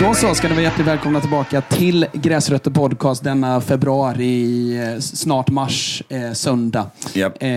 Då så ska ni vara hjärtligt välkomna tillbaka till Gräsrötter Podcast denna februari, eh, snart mars, eh, söndag. Japp. Eh,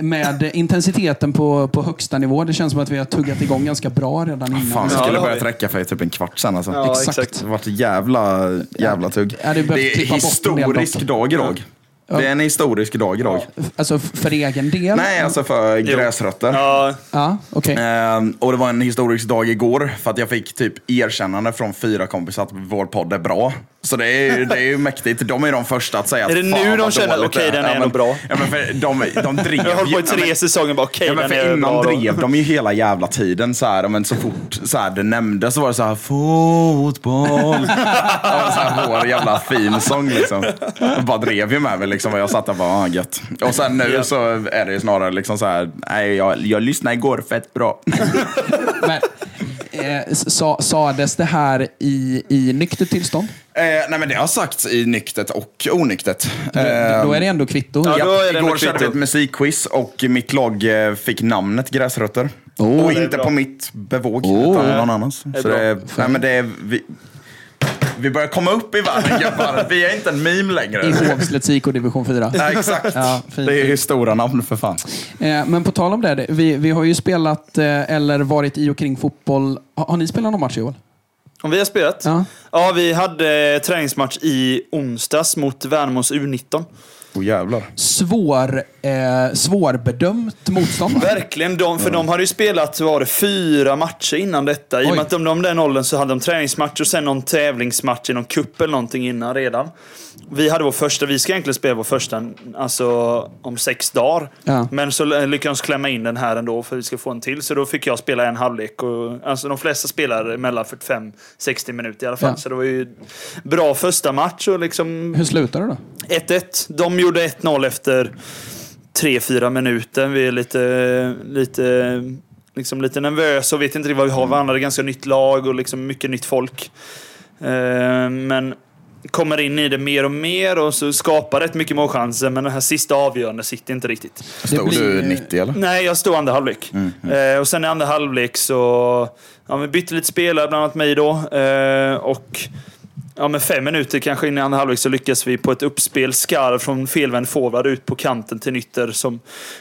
med intensiteten på, på högsta nivå. Det känns som att vi har tuggat igång ganska bra redan innan. Fan, det Ja, skulle har börjat räcka för typ en kvart sen alltså. Ja, Exakt. exakt. Det har varit jävla, jävla tugg. Ja, det är historisk dag idag. Det är en historisk dag idag. Alltså för egen del? Nej, alltså för gräsrötter. Ja, Ja, okej. Ehm, och det var en historisk dag igår för att jag fick typ erkännande från fyra kompisar att vår podd är bra. Så det är, det är ju mäktigt. De är de första att säga att Är det nu de känner, dåligt okej, den är Ja, men- bra? Ja, men för de, de drev jag har hållit på i ju- ja, tre men- säsonger bara okej, Ja, men den för är innan bra. då. drev de ju hela jävla tiden så här, men så fort så här, det nämndes så var det så här fotboll. så här vår jävla finsång liksom. Och bara drev ju med mig liksom och jag satt där och bara, ah, gött. Och sen nu Ja. så är det ju snarare liksom så här, nej jag, jag lyssnade igår fett bra. Men, eh, sa, sades det här i, i nyktert tillstånd? Eh, nej men det har sagts i nyktert och onyktert. Då, då är det ändå kvitto. Ja, Ja, då är det igår körde vi ett musikquiz och mitt lag eh, fick namnet Gräsrötter. Oh. och Det inte på mitt bevåg, Oh. utan någon annans. är Så det nej, men det är, vi, vi börjar komma upp i världen gubbar. Vi är inte en meme längre. I Hovslets IK division 4. Nej, exakt. Ja, fint. det är ju stora namn för fan. Eh, men på tal om det, vi, vi har ju spelat eh, eller varit i och kring fotboll. Har, har ni spelat någon match Joel? Om vi har spelat? Ja. Ja, vi hade träningsmatch i onsdags mot Värnamos U19. Åh jävlar. Svår, eh, svårbedömt motstånd. Verkligen, de, för de hade ju spelat var det, fyra matcher innan detta. I och med att de, de den åldern så hade de träningsmatch och sen någon tävlingsmatch i någon cup eller någonting innan redan. Vi hade vår första, vi ska egentligen spela vår första alltså, om sex dagar. Ja. Men så lyckades de klämma in den här ändå för att vi ska få en till. Så då fick jag spela en halvlek. Och, alltså de flesta spelar mellan 45-60 minuter i alla fall. Ja. Så det var ju bra första match och liksom Hur slutar det då? 1-1. De gjorde 1-0 efter 3-4 minuter. Vi är lite, lite, liksom lite nervösa och vet inte vad vi har varandra. Det är ganska nytt lag och liksom mycket nytt folk. Eh, Men kommer in i det mer och mer och så skapar rätt mycket målchanser. Men den här sista avgörande sitter inte riktigt. Stod blir- du 90 eller? Nej, jag stod andra halvlek. Eh, och sen i andra halvlek så... Ja, vi bytte lite spelare, bland annat mig då. Eh, och ja, med fem minuter kanske in i andra halvlek så lyckas vi på ett uppspel skarv från felvänd forward ut på kanten till Nytter som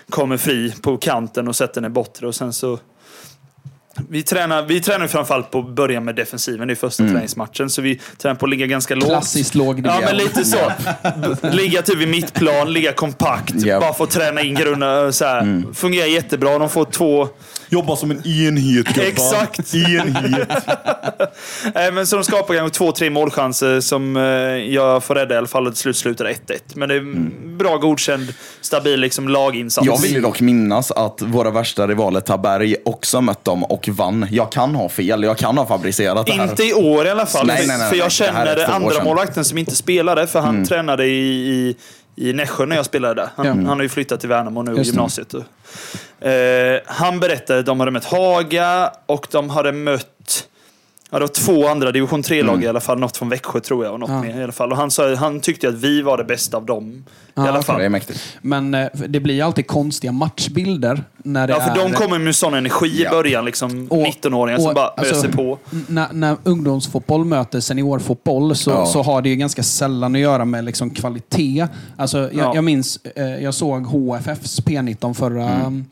kommer fri på kanten och sätter den i bortre. Och sen så... Vi tränar, vi tränar framförallt på att börja med defensiven i första träningsmatchen. Så vi tränar på att ligga ganska lågt. Klassiskt låg Ja, men lite så. Ligga typ vid mittplan, ligga kompakt. Ja. Bara få träna in grunden. Så här. Fungerar jättebra. De får två... Jobba som en enhet gubbar. Exakt. Enhet. Nej, men så de skapar kanske två, tre målchanser som eh, jag får rädda i alla fall till slut slutar 1-1. Men det är bra, godkänd, stabil liksom, laginsats. Jag vill ju dock minnas att våra värsta rivaler Taberg också mött dem och vann. Jag kan ha fel, jag kan ha fabricerat det här. Inte i år i alla fall. Nej, för, nej, nej, för jag känner andra målvakten som inte spelade, för han tränade i, i, i Nässjö när jag spelade där. Han, Ja. han har ju flyttat till Värnamo nu i gymnasiet. Eh, han berättade att de hade mött Haga och de hade mött Ja, det var två andra division 3-lag i alla fall. Något från Växjö tror jag och något Ja. mer i alla fall. Och han, sa, han tyckte att vi var det bästa av dem. I alla fall. Det är mäktigt. Men eh, det blir alltid konstiga matchbilder. När det Ja, för är, de kommer med sån energi Ja. i början. Liksom Och- 19-åringar som bara alltså, öser på. När, när ungdomsfotboll möter seniorfotboll så, Ja. så har det ju ganska sällan att göra med liksom kvalitet. Alltså, jag, Ja. jag minns, eh, jag såg HFFs P19 förra, Mm.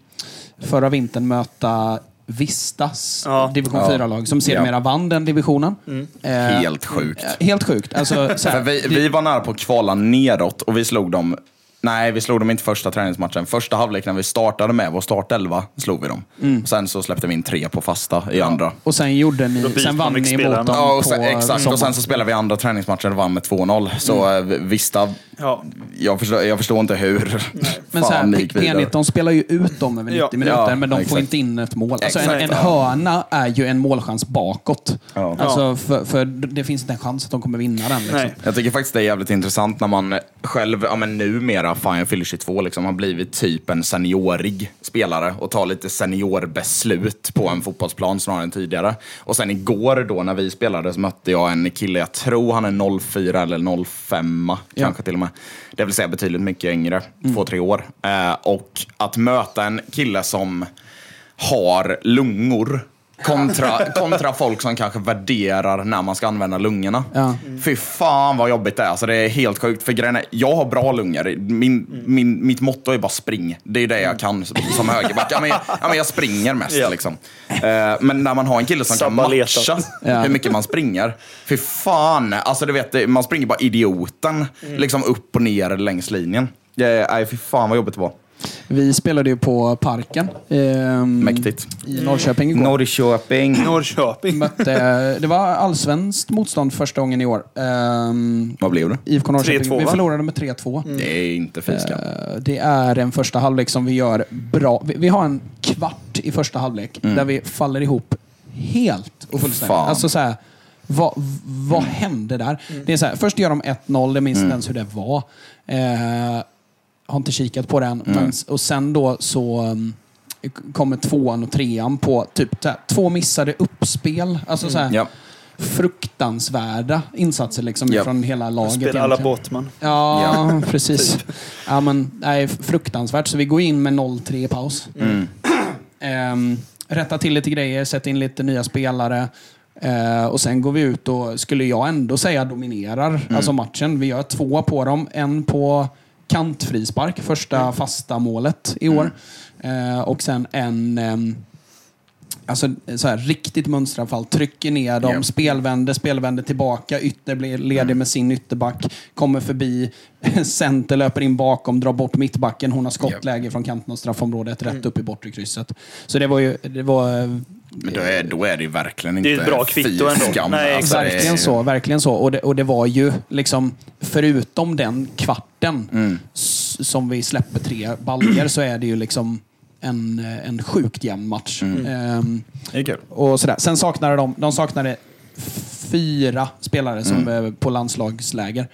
förra vintern möta Vistas Ja. division Ja. 4-lag som sedermera vann den divisionen. Eh, Helt sjukt. eh, Helt sjukt. Alltså, så här, För vi, vi var nära på att kvala neråt och vi slog dem Nej, vi slog dem inte första träningsmatchen. Första halvlek när vi startade med vår startelva slog vi dem. Mm. Sen så släppte vi in tre på fasta i andra. och sen gjorde ni, Då sen vann ni mot dem Ja, och på sen, exakt. Och sommaren. sen så spelade vi andra träningsmatchen och vann med 2-0. Så mm. Vista, Ja. jag förstår, jag förstår inte hur Men så här, gick vidare. P19 spelar ju ut dem över 90 Ja. minuter, Ja, men de får exakt. inte in ett mål. Alltså en, Exakt, en hörna är ju en målchans bakåt. Ja. Alltså för, för det finns inte en chans att de kommer vinna den. Liksom. Nej. Jag tycker faktiskt det är jävligt intressant när man själv, ja men numera, fan jag fyller 22, liksom, har blivit typ en seniorig spelare och tar lite seniorbeslut på en fotbollsplan snarare än tidigare. Och sen igår då när vi spelade så mötte jag en kille, jag tror han är 04 eller 05 kanske till och med. Det vill säga betydligt mycket yngre, två, tre år. Eh, och att möta en kille som har lungor kontra, kontra folk som kanske värderar när man ska använda lungorna. Ja. Fy fan vad jobbigt det är. Alltså, det är helt sjukt. För grejen är, jag har bra lungor. Min, min, mitt motto är bara spring. Det är det jag kan som högerback. Ja, men jag, ja, men jag springer mest. Ja. Liksom. Eh, men när man har en kille som kan Sabaleta. matcha Ja. hur mycket man springer. Fy fan. Alltså, du vet, man springer bara idioten. Liksom upp och ner längs linjen. Eh, Nej, fy fan vad jobbigt det var. Vi spelade ju på Parken ehm, Mäktigt. i Norrköping igår. Norrköping. Norrköping. Mötte, det var allsvenskt motstånd första gången i år. Ehm, Vad blev det? IFK Norrköping. 3-2, Vi förlorade med 3-2. Det är inte fy skam. Eh, Det är en första halvlek som vi gör bra. Vi, vi har en kvart i första halvlek där vi faller ihop helt och fullständigt. Fan. Alltså så här, vad, vad hände där? Det är så här, först gör de 1-0, jag minns inte ens hur det var. Eh, har inte kikat på den. Men, och sen då så um, kommer tvåan och trean på typ två missade uppspel. Alltså så här, Ja. fruktansvärda insatser liksom Ja. från hela laget. Spelar alla. Båtman. Ja, precis. Ja, men, nej, fruktansvärt. Så vi går in med 0-3 i paus. Ehm, rättar till lite grejer, sätter in lite nya spelare. Eh, och sen går vi ut och, skulle jag ändå säga, dominerar alltså matchen. Vi gör två på dem. En på kantfrispark, första fasta målet i år. Eh, och sen en ehm, Alltså så här, riktigt mönsteranfall. Trycker ner dem, Ja. spelvänder, spelvänder tillbaka. Ytter blir ledig med sin ytterback. Kommer förbi. Center löper in bakom, drar bort mittbacken. Hon har skottläge från kanten av straffområdet rätt upp i bortre krysset. Så det var ju... Det var, eh, Men då är, då är det ju verkligen inte Det är ett bra kvitto ändå. skam. Nej, Alltså, det är- verkligen så. Verkligen så. Och det, och det var ju liksom, förutom den kvarten Mm. som vi släpper tre baljer så är det ju liksom en, en sjukt jämn match. Mm. Ehm, Det är kul. och sådär. Sen saknade de, de saknade fyra spelare som Mm. på landslagsläger.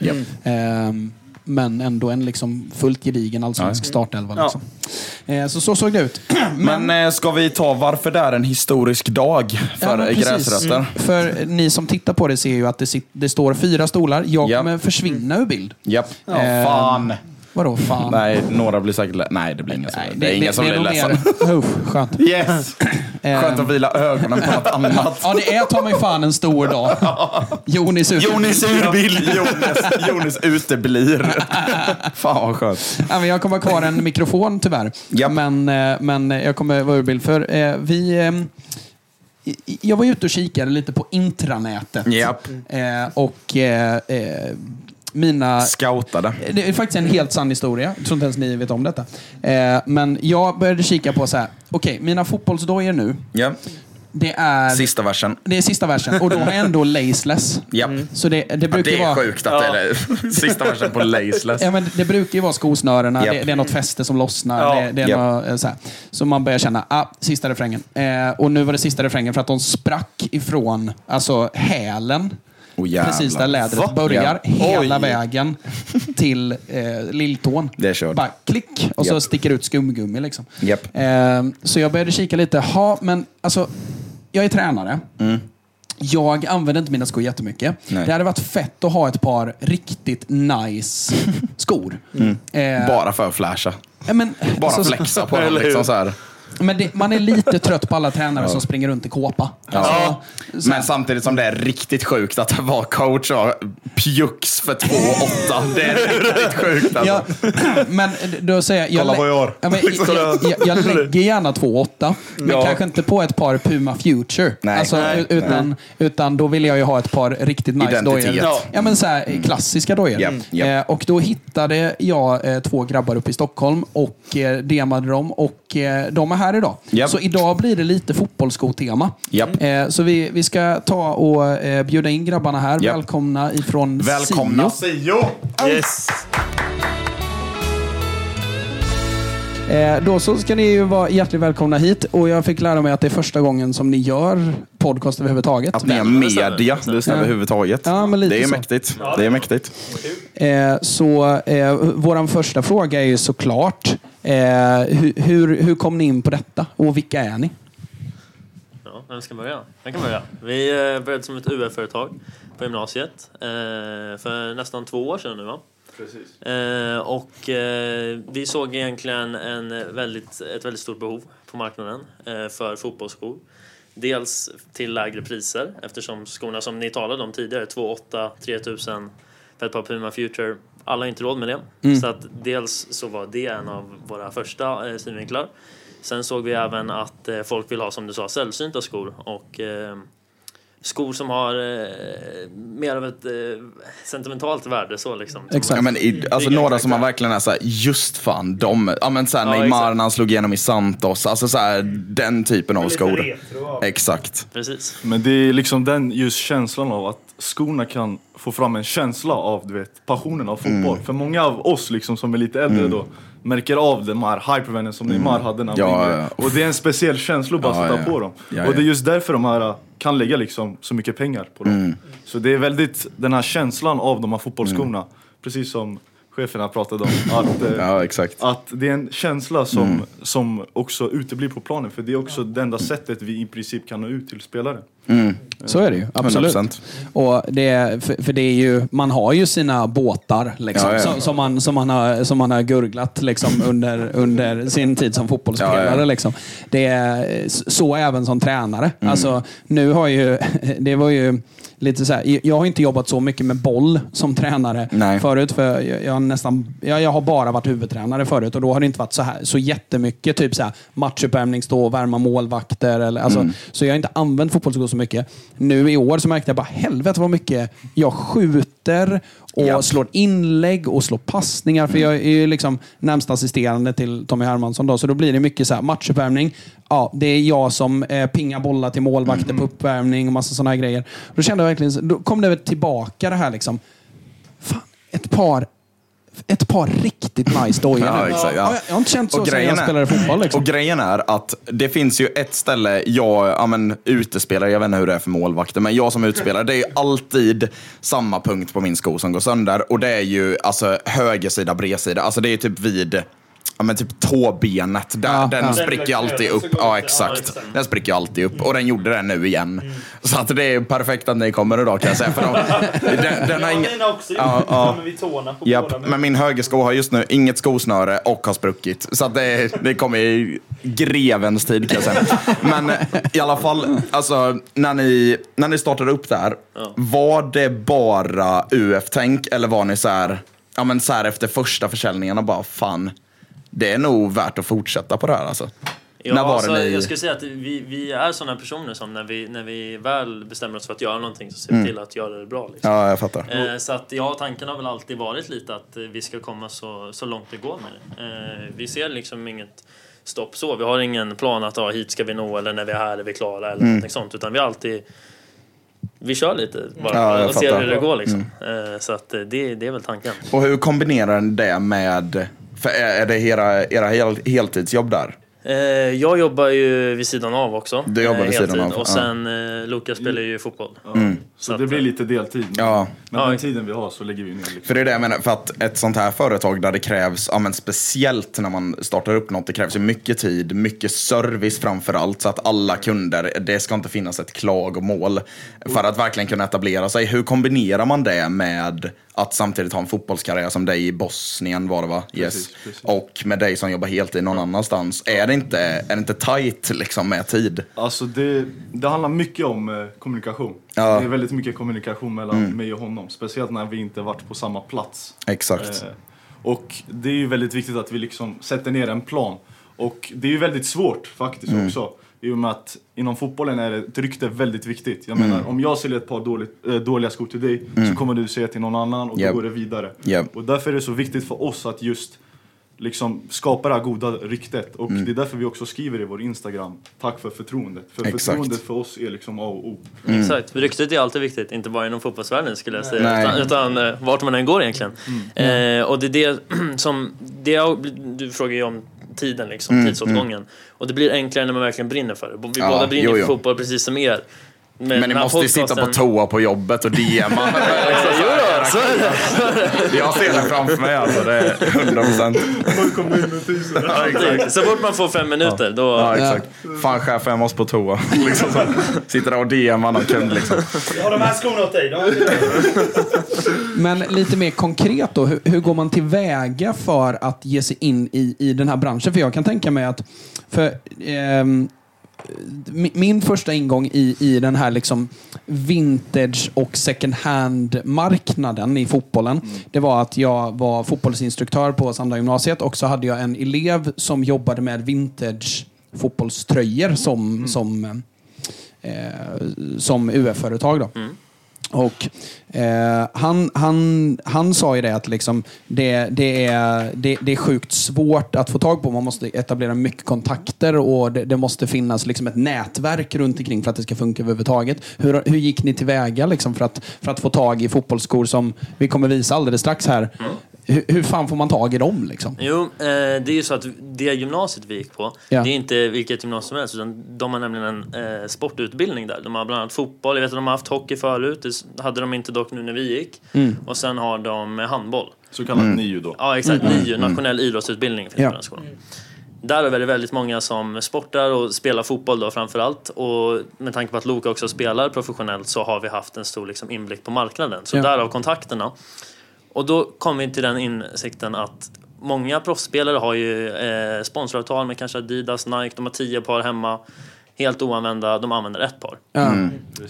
Ehm, men ändå en liksom fullt gedigen allsvensk startelva. Ja. Liksom. Eh, så så såg det ut. Men eh, ska vi ta varför det är en historisk dag för Ja, men eh, precis. gräsrötter? Mm. För ni som tittar på det ser ju att det, sit, det står fyra stolar. Jag Ja. kommer försvinna ur bild. Japp. Eh, Fan. Vadå fan? Nej, några blir säkert le- Nej, det blir ingen som, Nej, det, är ingen som blir nog ledsen. mer- Usch, skönt. Yes! Skönt att vila ögonen på något annat. Ja, det är ta mig fan en stor dag. Jonis ut. Jonis urbild. Jonas, Jonas uteblir. Fan vad skönt. Ja, men jag kommer ha kvar en mikrofon tyvärr. Japp. Men, eh, men jag kommer vara ur bild. För eh, vi... eh, i- Jag var ute och kikade lite på intranätet. Japp. Eh, och eh, eh, mina... Scoutade. Det är faktiskt en helt sann historia. Jag tror inte ens ni vet om detta. Eh, men jag började kika på så här. Okej, mina fotbollsdojor nu. Ja. Det är, Sista versen. det är sista versen och då har jag ändå laceless. Japp. Så det, det Ja, brukar det är vara... sjukt att det är sista versen på Laceless. Ja, men det brukar ju vara skosnörena, Japp. det, det är något fäste som lossnar. Ja. Det, det är Japp. något, eh, så, här. så man börjar känna, ah, sista refrängen. Eh, och nu var det sista refrängen för att de sprack ifrån alltså, hälen. Oh, precis där lädret Va? börjar, Ja. hela Oj. vägen till eh, lilltån. Det är kört. Bara klick, och så Japp. sticker ut skumgummi. Liksom. Japp. Eh, så jag började kika lite, ha, men alltså, jag är tränare. Mm. Jag använder inte mina skor jättemycket. Nej. Det hade varit fett att ha ett par riktigt nice skor. Eh, Bara för att flasha. men, Bara så- flexa på dem. Liksom, så här. Men det, man är lite trött på alla tränare som springer runt i kåpa. Alltså, så Men samtidigt som det är riktigt sjukt att vara coach och pjux för 2,8. Det är riktigt sjukt alltså. Ja, men då säger jag... jag Kolla vad jag har. Ja, men, jag, jag, jag lägger gärna 2,8. Men Ja. kanske inte på ett par Puma Future. Nej. Alltså, Nej. utan, utan då vill jag ju ha ett par riktigt nice dojor. Ja. Ja, men så här, klassiska dojor. Japp, japp. Eh, och då hittade jag eh, två grabbar uppe i Stockholm och eh, DMade dem. Och eh, de är här idag. Japp. Så idag blir det lite fotbollskotema. Japp. Eh, så vi, vi ska ta och eh, bjuda in grabbarna här. Japp. Välkomna ifrån Välkomna Sio. Sio! Yes! Eh, då så ska ni ju vara hjärtligt välkomna hit. Och jag fick lära mig att det är första gången som ni gör podcast överhuvudtaget. Att ni är media just överhuvudtaget. Ja, men lite det är så. mäktigt. Det är mäktigt. Eh, så eh, vår första fråga är ju såklart, hur, hur, hur kom ni in på detta? Och vilka är ni? Ja, vem ska börja? Jag kan börja. Vi eh, började som ett UF-företag på gymnasiet eh, för nästan två år sedan nu va? Precis. Eh, och eh, vi såg egentligen en väldigt, ett väldigt stort behov på marknaden eh, för fotbollsskor. Dels till lägre priser eftersom skorna som ni talade om tidigare, 2 8 3000 för ett par Puma Future, alla har inte råd med det. Så att dels så var det en av våra första eh, synvinklar. Sen såg vi även att eh, folk vill ha, som du sa, sällsynta skor. Och eh, skor som har eh, mer av ett eh, sentimentalt värde. Så liksom. Som- Exakt. Ja, men i, alltså några som man verkligen är såhär, just fan, de. Ja men såhär Ja, Neymar exakt. när han slog igenom i Santos. Alltså såhär, den typen av skor. Exakt. Precis. Men det är liksom den just känslan av att skorna kan få fram en känsla av du vet, passionen av fotboll. Mm. För många av oss liksom, som är lite äldre då märker av de här hypervännen som Neymar hade när han Mm. Ja, var yngre. ja. Och det är en speciell känsla att bara Ja, sätta på dem. Och det är just därför de här kan lägga liksom så mycket pengar på dem. Mm. Så det är väldigt den här känslan av de här fotbollsskorna. Precis som cheferna pratade om. Att, eh, Ja exakt. att det är en känsla som, Mm. som också uteblir på planen. För det är också det enda sättet vi i princip kan nå ut till spelare. Så är det ju, absolut. 100%. Och det för, för det är ju, man har ju sina båtar liksom, Ja, ja. Som, som, man, som, man har, som man har gurglat liksom, under, under sin tid som fotbollsspelare. Ja. Liksom. Det är så även som tränare. Mm. Alltså, nu har ju, det var ju lite så här, jag har inte jobbat så mycket med boll som tränare Nej. förut. För jag, har nästan, jag, jag har bara varit huvudtränare förut och då har det inte varit så, här, så jättemycket typ så här, matchuppvärmning, stå och värma målvakter. Eller, alltså, Mm. Så jag har inte använt fotbollsskor så mycket. Nu i år så märkte jag bara helvete vad mycket jag skjuter och Japp. slår inlägg och slår passningar. För jag är ju liksom närmast assisterande till Tommy Hermansson. Då, så då blir det mycket så här matchuppvärmning. Ja, det är jag som eh, pingar bollar till målvakter Mm. på uppvärmning och massa sådana här grejer. Då kände jag verkligen, då kom det tillbaka det här liksom. Fan, ett par ett par riktigt nice dojor. Ja, exakt, ja. jag, har inte känt så sen jag spelade fotboll. Liksom. Och grejen är att det finns ju ett ställe, jag, ja men utespelare, jag vet inte hur det är för målvakter, men jag som utespelare, det är ju alltid samma punkt på min sko som går sönder. Och det är ju alltså högersida, bredsida. Alltså det är typ vid Ja men typ tåbenet, där, Ja, den ja. spricker alltid upp. Ja exakt. Den spricker alltid upp och den gjorde det nu igen. Så att det är perfekt att ni kommer idag kan jag säga. För de, den, den har ingen, också Ja, ja. vid tårna på Japp, men min högersko har just nu inget skosnöre och har spruckit. Så att det, det kommer i grevens tid kan jag säga. Men eh, i alla fall, alltså, när, ni, när ni startade upp där, var det bara UF-tänk eller var ni så här, ja, men så här efter första försäljningen och bara fan, det är nog värt att fortsätta på det här alltså? Ja, när var alltså, det ni... Jag skulle säga att vi, vi är sådana personer som när vi, när vi väl bestämmer oss för att göra någonting så ser vi till att göra det bra. Liksom. Mm. Ja, jag fattar. Eh, så att ja, tanken har väl alltid varit lite att vi ska komma så, så långt det går med det. Eh, vi ser liksom inget stopp så. Vi har ingen plan att ah, hit ska vi nå eller när vi är här är vi klara eller Mm. sånt. Utan vi alltid vi kör lite bara Ja, och ser. Mm. hur det går liksom. Eh, så att eh, det, det är väl tanken. Och hur kombinerar ni det med, för är det era, era hel, heltidsjobb där? Eh, jag jobbar ju vid sidan av också. Du jobbar eh, vid sidan heltid. av, Och ja. sen eh, Lukas spelar ju fotboll. Ja. Så att, det blir lite deltid. Men, Ja. men Ja. den tiden vi har så lägger vi ner. Liksom. För det är det jag menar, för att ett sånt här företag där det krävs, ja, men speciellt när man startar upp något, det krävs ju mycket tid, mycket service framför allt, så att alla kunder, det ska inte finnas ett klagomål. För att verkligen kunna etablera sig. Hur kombinerar man det med att samtidigt ha en fotbollskarriär som dig i Bosnien var det va? Yes. Precis, precis. Och med dig som jobbar heltid någon annanstans. Är det inte, är det inte tajt liksom med tid? Alltså det, det handlar mycket om eh, kommunikation. Ja. Mm. Det är väldigt mycket kommunikation mellan mig och honom. Speciellt när vi inte varit på samma plats. Exakt. Eh, och det är ju väldigt viktigt att vi liksom sätter ner en plan. Och det är ju väldigt svårt faktiskt Mm. också. I och med att inom fotbollen är ett rykte väldigt viktigt. Jag Mm. menar, om jag säljer ett par dåligt, eh, dåliga skor till dig så kommer du säga till någon annan och Japp. då går det vidare. Japp. Och därför är det så viktigt för oss att just liksom skapa det här goda ryktet. Och Mm. det är därför vi också skriver i vår Instagram, tack för förtroendet. För Exakt. förtroendet för oss är liksom A och O. Exakt, ryktet är alltid viktigt, inte bara inom fotbollsvärlden skulle jag säga, Nej. utan, utan eh, vart man än går egentligen. Eh, och det är det som, det har, du frågar ju om tiden liksom, tidsåtgången. Och det blir enklare när man verkligen brinner för det. Vi Ja, båda brinner jo, för jo. fotboll precis som er. Med Men ni måste ju sitta på podcasten- toa på jobbet och DMa. Jo då, så är det. Jag ser det framför mig alltså, det är 100 procent. Ja. Så fort man får fem minuter, då... Ja, exakt. Fan chefen, jag måste på toa. Liksom så. Sitter där och DMar någon kund liksom. Jag har de här skorna åt dig. Men lite mer konkret då, hur, hur går man tillväga för att ge sig in i, i den här branschen? För jag kan tänka mig att, för ehm, min första ingång i, i den här liksom vintage och second hand-marknaden i fotbollen, det var att jag var fotbollsinstruktör på Sandra gymnasiet och så hade jag en elev som jobbade med vintage fotbollströjor som, som, eh, som UF-företag. Då. Och eh, han, han, han sa ju det att liksom, det, det, är, det, det är sjukt svårt att få tag på. Man måste etablera mycket kontakter och det, det måste finnas liksom ett nätverk runt omkring för att det ska funka överhuvudtaget. Hur, hur gick ni tillväga liksom för, att, för att få tag i fotbollsskor som vi kommer visa alldeles strax här? Mm. Hur, hur fan får man tag i dem? Liksom? Jo, eh, det är ju så att det gymnasiet vi gick på, Ja. det är inte vilket gymnasium som helst, utan de har nämligen en eh, sportutbildning där. De har bland annat fotboll, jag vet att de har haft hockey förut, det hade de inte dock nu när vi gick. Mm. Och sen har de eh, handboll. Så kallat NIU då. Ja, exakt. NIU, nationell idrottsutbildning finns Ja. på den skolan. Där är det väldigt många som sportar och spelar fotboll då framför allt. Och med tanke på att Loka också spelar professionellt så har vi haft en stor liksom, inblick på marknaden. Så Ja. därav kontakterna. Och då kom vi till den insikten att många proffsspelare har ju eh, sponsoravtal med kanske Adidas, Nike, de har tio par hemma. Helt oanvända, de använder ett par. Ja.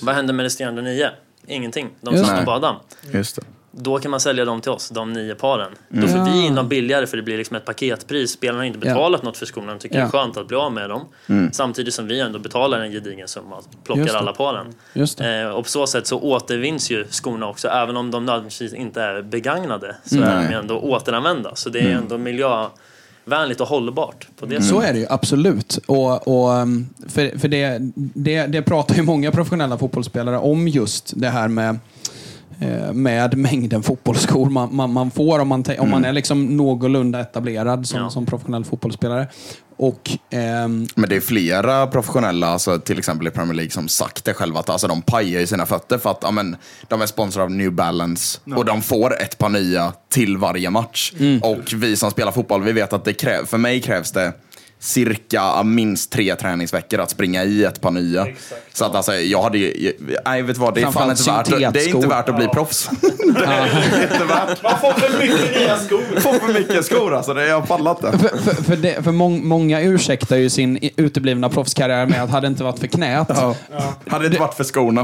Vad händer med resterande nio? Ingenting. De stannar det. på Adam. Just det. Då kan man sälja dem till oss, de nio paren. Då får vi in dem billigare för det blir liksom ett paketpris. Spelarna har inte betalat något för skorna, de tycker Ja. det är skönt att bli av med dem. Samtidigt som vi ändå betalar en gedigen summa och plockar alla paren. Eh, och på så sätt så återvinns ju skorna också, även om de nödvändigtvis inte är begagnade. Så Mm. är de ändå återanvända. Så det är ändå miljövänligt och hållbart på det sättet. Så är det ju absolut. Och, och, um, för för det, det, det pratar ju många professionella fotbollsspelare om just det här med med mängden fotbollsskor man, man, man får om man, om man är liksom någorlunda etablerad som, Ja. som professionell fotbollsspelare. Och ehm, Men det är flera professionella, alltså, till exempel i Premier League, som sagt det själva. Att alltså, de pajar ju sina fötter för att ja, men, de är sponsrade av New Balance och de får ett par nya till varje match. Och vi som spelar fotboll, vi vet att det kräv, för mig krävs det cirka ja, minst tre träningsveckor att springa i ett par nya. Så att alltså, jag hade ju, nej vet vad, det är fan inte värt, det är inte värt att bli proffs. det är inte värt. Man får för mycket nya skor. Får för mycket skor alltså, det, jag pallar inte. för, för, för, det, för mång, många ursäktar ju sin uteblivna proffskarriär med att hade det inte varit för knät, Ja. Hade det inte varit för skorna.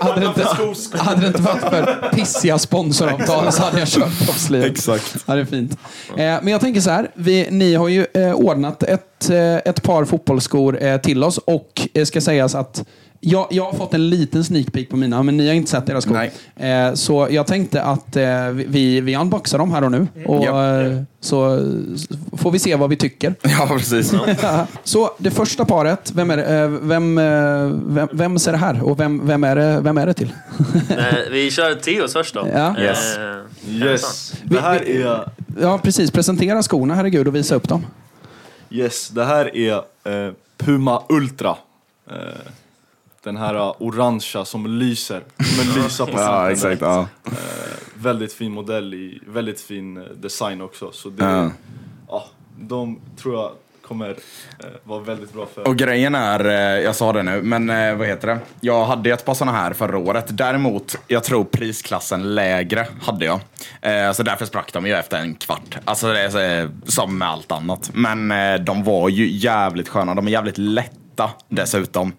hade, det inte, hade det inte varit för pissiga sponsoravtal så hade jag kört proffslivet. Exakt. Ja, det är fint. Eh, men jag tänker så här, vi, ni har ju eh, ordnat ett, eh, ett par fotbollsskor till oss och ska sägas att jag, jag har fått en liten sneak peek på mina, men ni har inte sett era skor. Nej. Eh, så jag tänkte att eh, vi, vi unboxar dem här och nu. Och, Ja. eh, så får vi se vad vi tycker. Ja, precis. så det första paret, vem, är det, eh, vem, eh, vem, vem ser det här och vem, vem, är det, vem är det till? Vi kör Theos först då. Ja. Yes. Eh, Yes. Det här är, Ja, precis. Presentera skorna, herregud, och visa upp dem. yes, det här är eh, Puma Ultra. Den här uh, orangea som lyser. Som lyser på Ja, exakt. Ja. Väldigt fin modell i väldigt fin eh, design också. Så det, Ja. ja. de tror jag kommer eh, vara väldigt bra för Och grejen är, eh, jag sa det nu, men eh, vad heter det? Jag hade ett par sådana här förra året. Däremot, jag tror prisklassen lägre hade jag. Eh, Så därför sprack de ju efter en kvart. Alltså det är som med allt annat. Men de var ju jävligt sköna. De är jävligt lätta dessutom.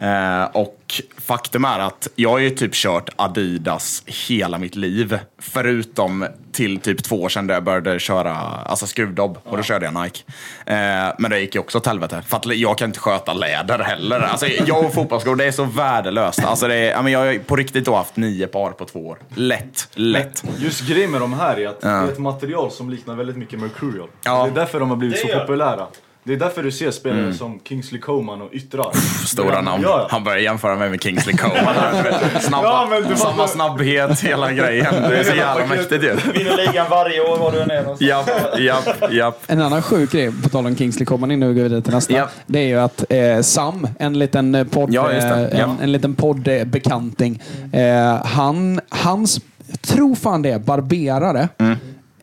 Eh, Och faktum är att jag har ju typ kört Adidas hela mitt liv. Förutom till typ två år sedan där jag började köra alltså skruvdobb. Och då körde jag Nike. Eh, Men det gick ju också åt helvete. För att jag kan inte sköta läder heller. Alltså, jag och fotbollsskor, det är så värdelöst. Alltså, det är, ja, men jag har på riktigt då haft nio par på två år. Lätt, lätt. Just grejen med de här är att det är ett material som liknar väldigt mycket Mercurial. Ja. Det är därför de har blivit så populära. Det är därför du ser spelare som Kingsley Coman och Yttrar. Stora namn. Ja, ja. Han börjar jämföra mig med Kingsley Coman. Snabba, Ja, men du samma fattar. snabbhet, hela grejen. Det är så jävla mäktigt ju. Vinner ligan varje år var du än är någonstans. Japp, japp, japp. En annan sjuk grej, på tal om Kingsley kommer innan vi går vidare till nästa. Ja. Det är ju att eh, Sam, en liten eh, podd, Ja, eh, Ja. en, en liten poddbekanting. Eh, han, hans, tror fan det är, barberare. Mm.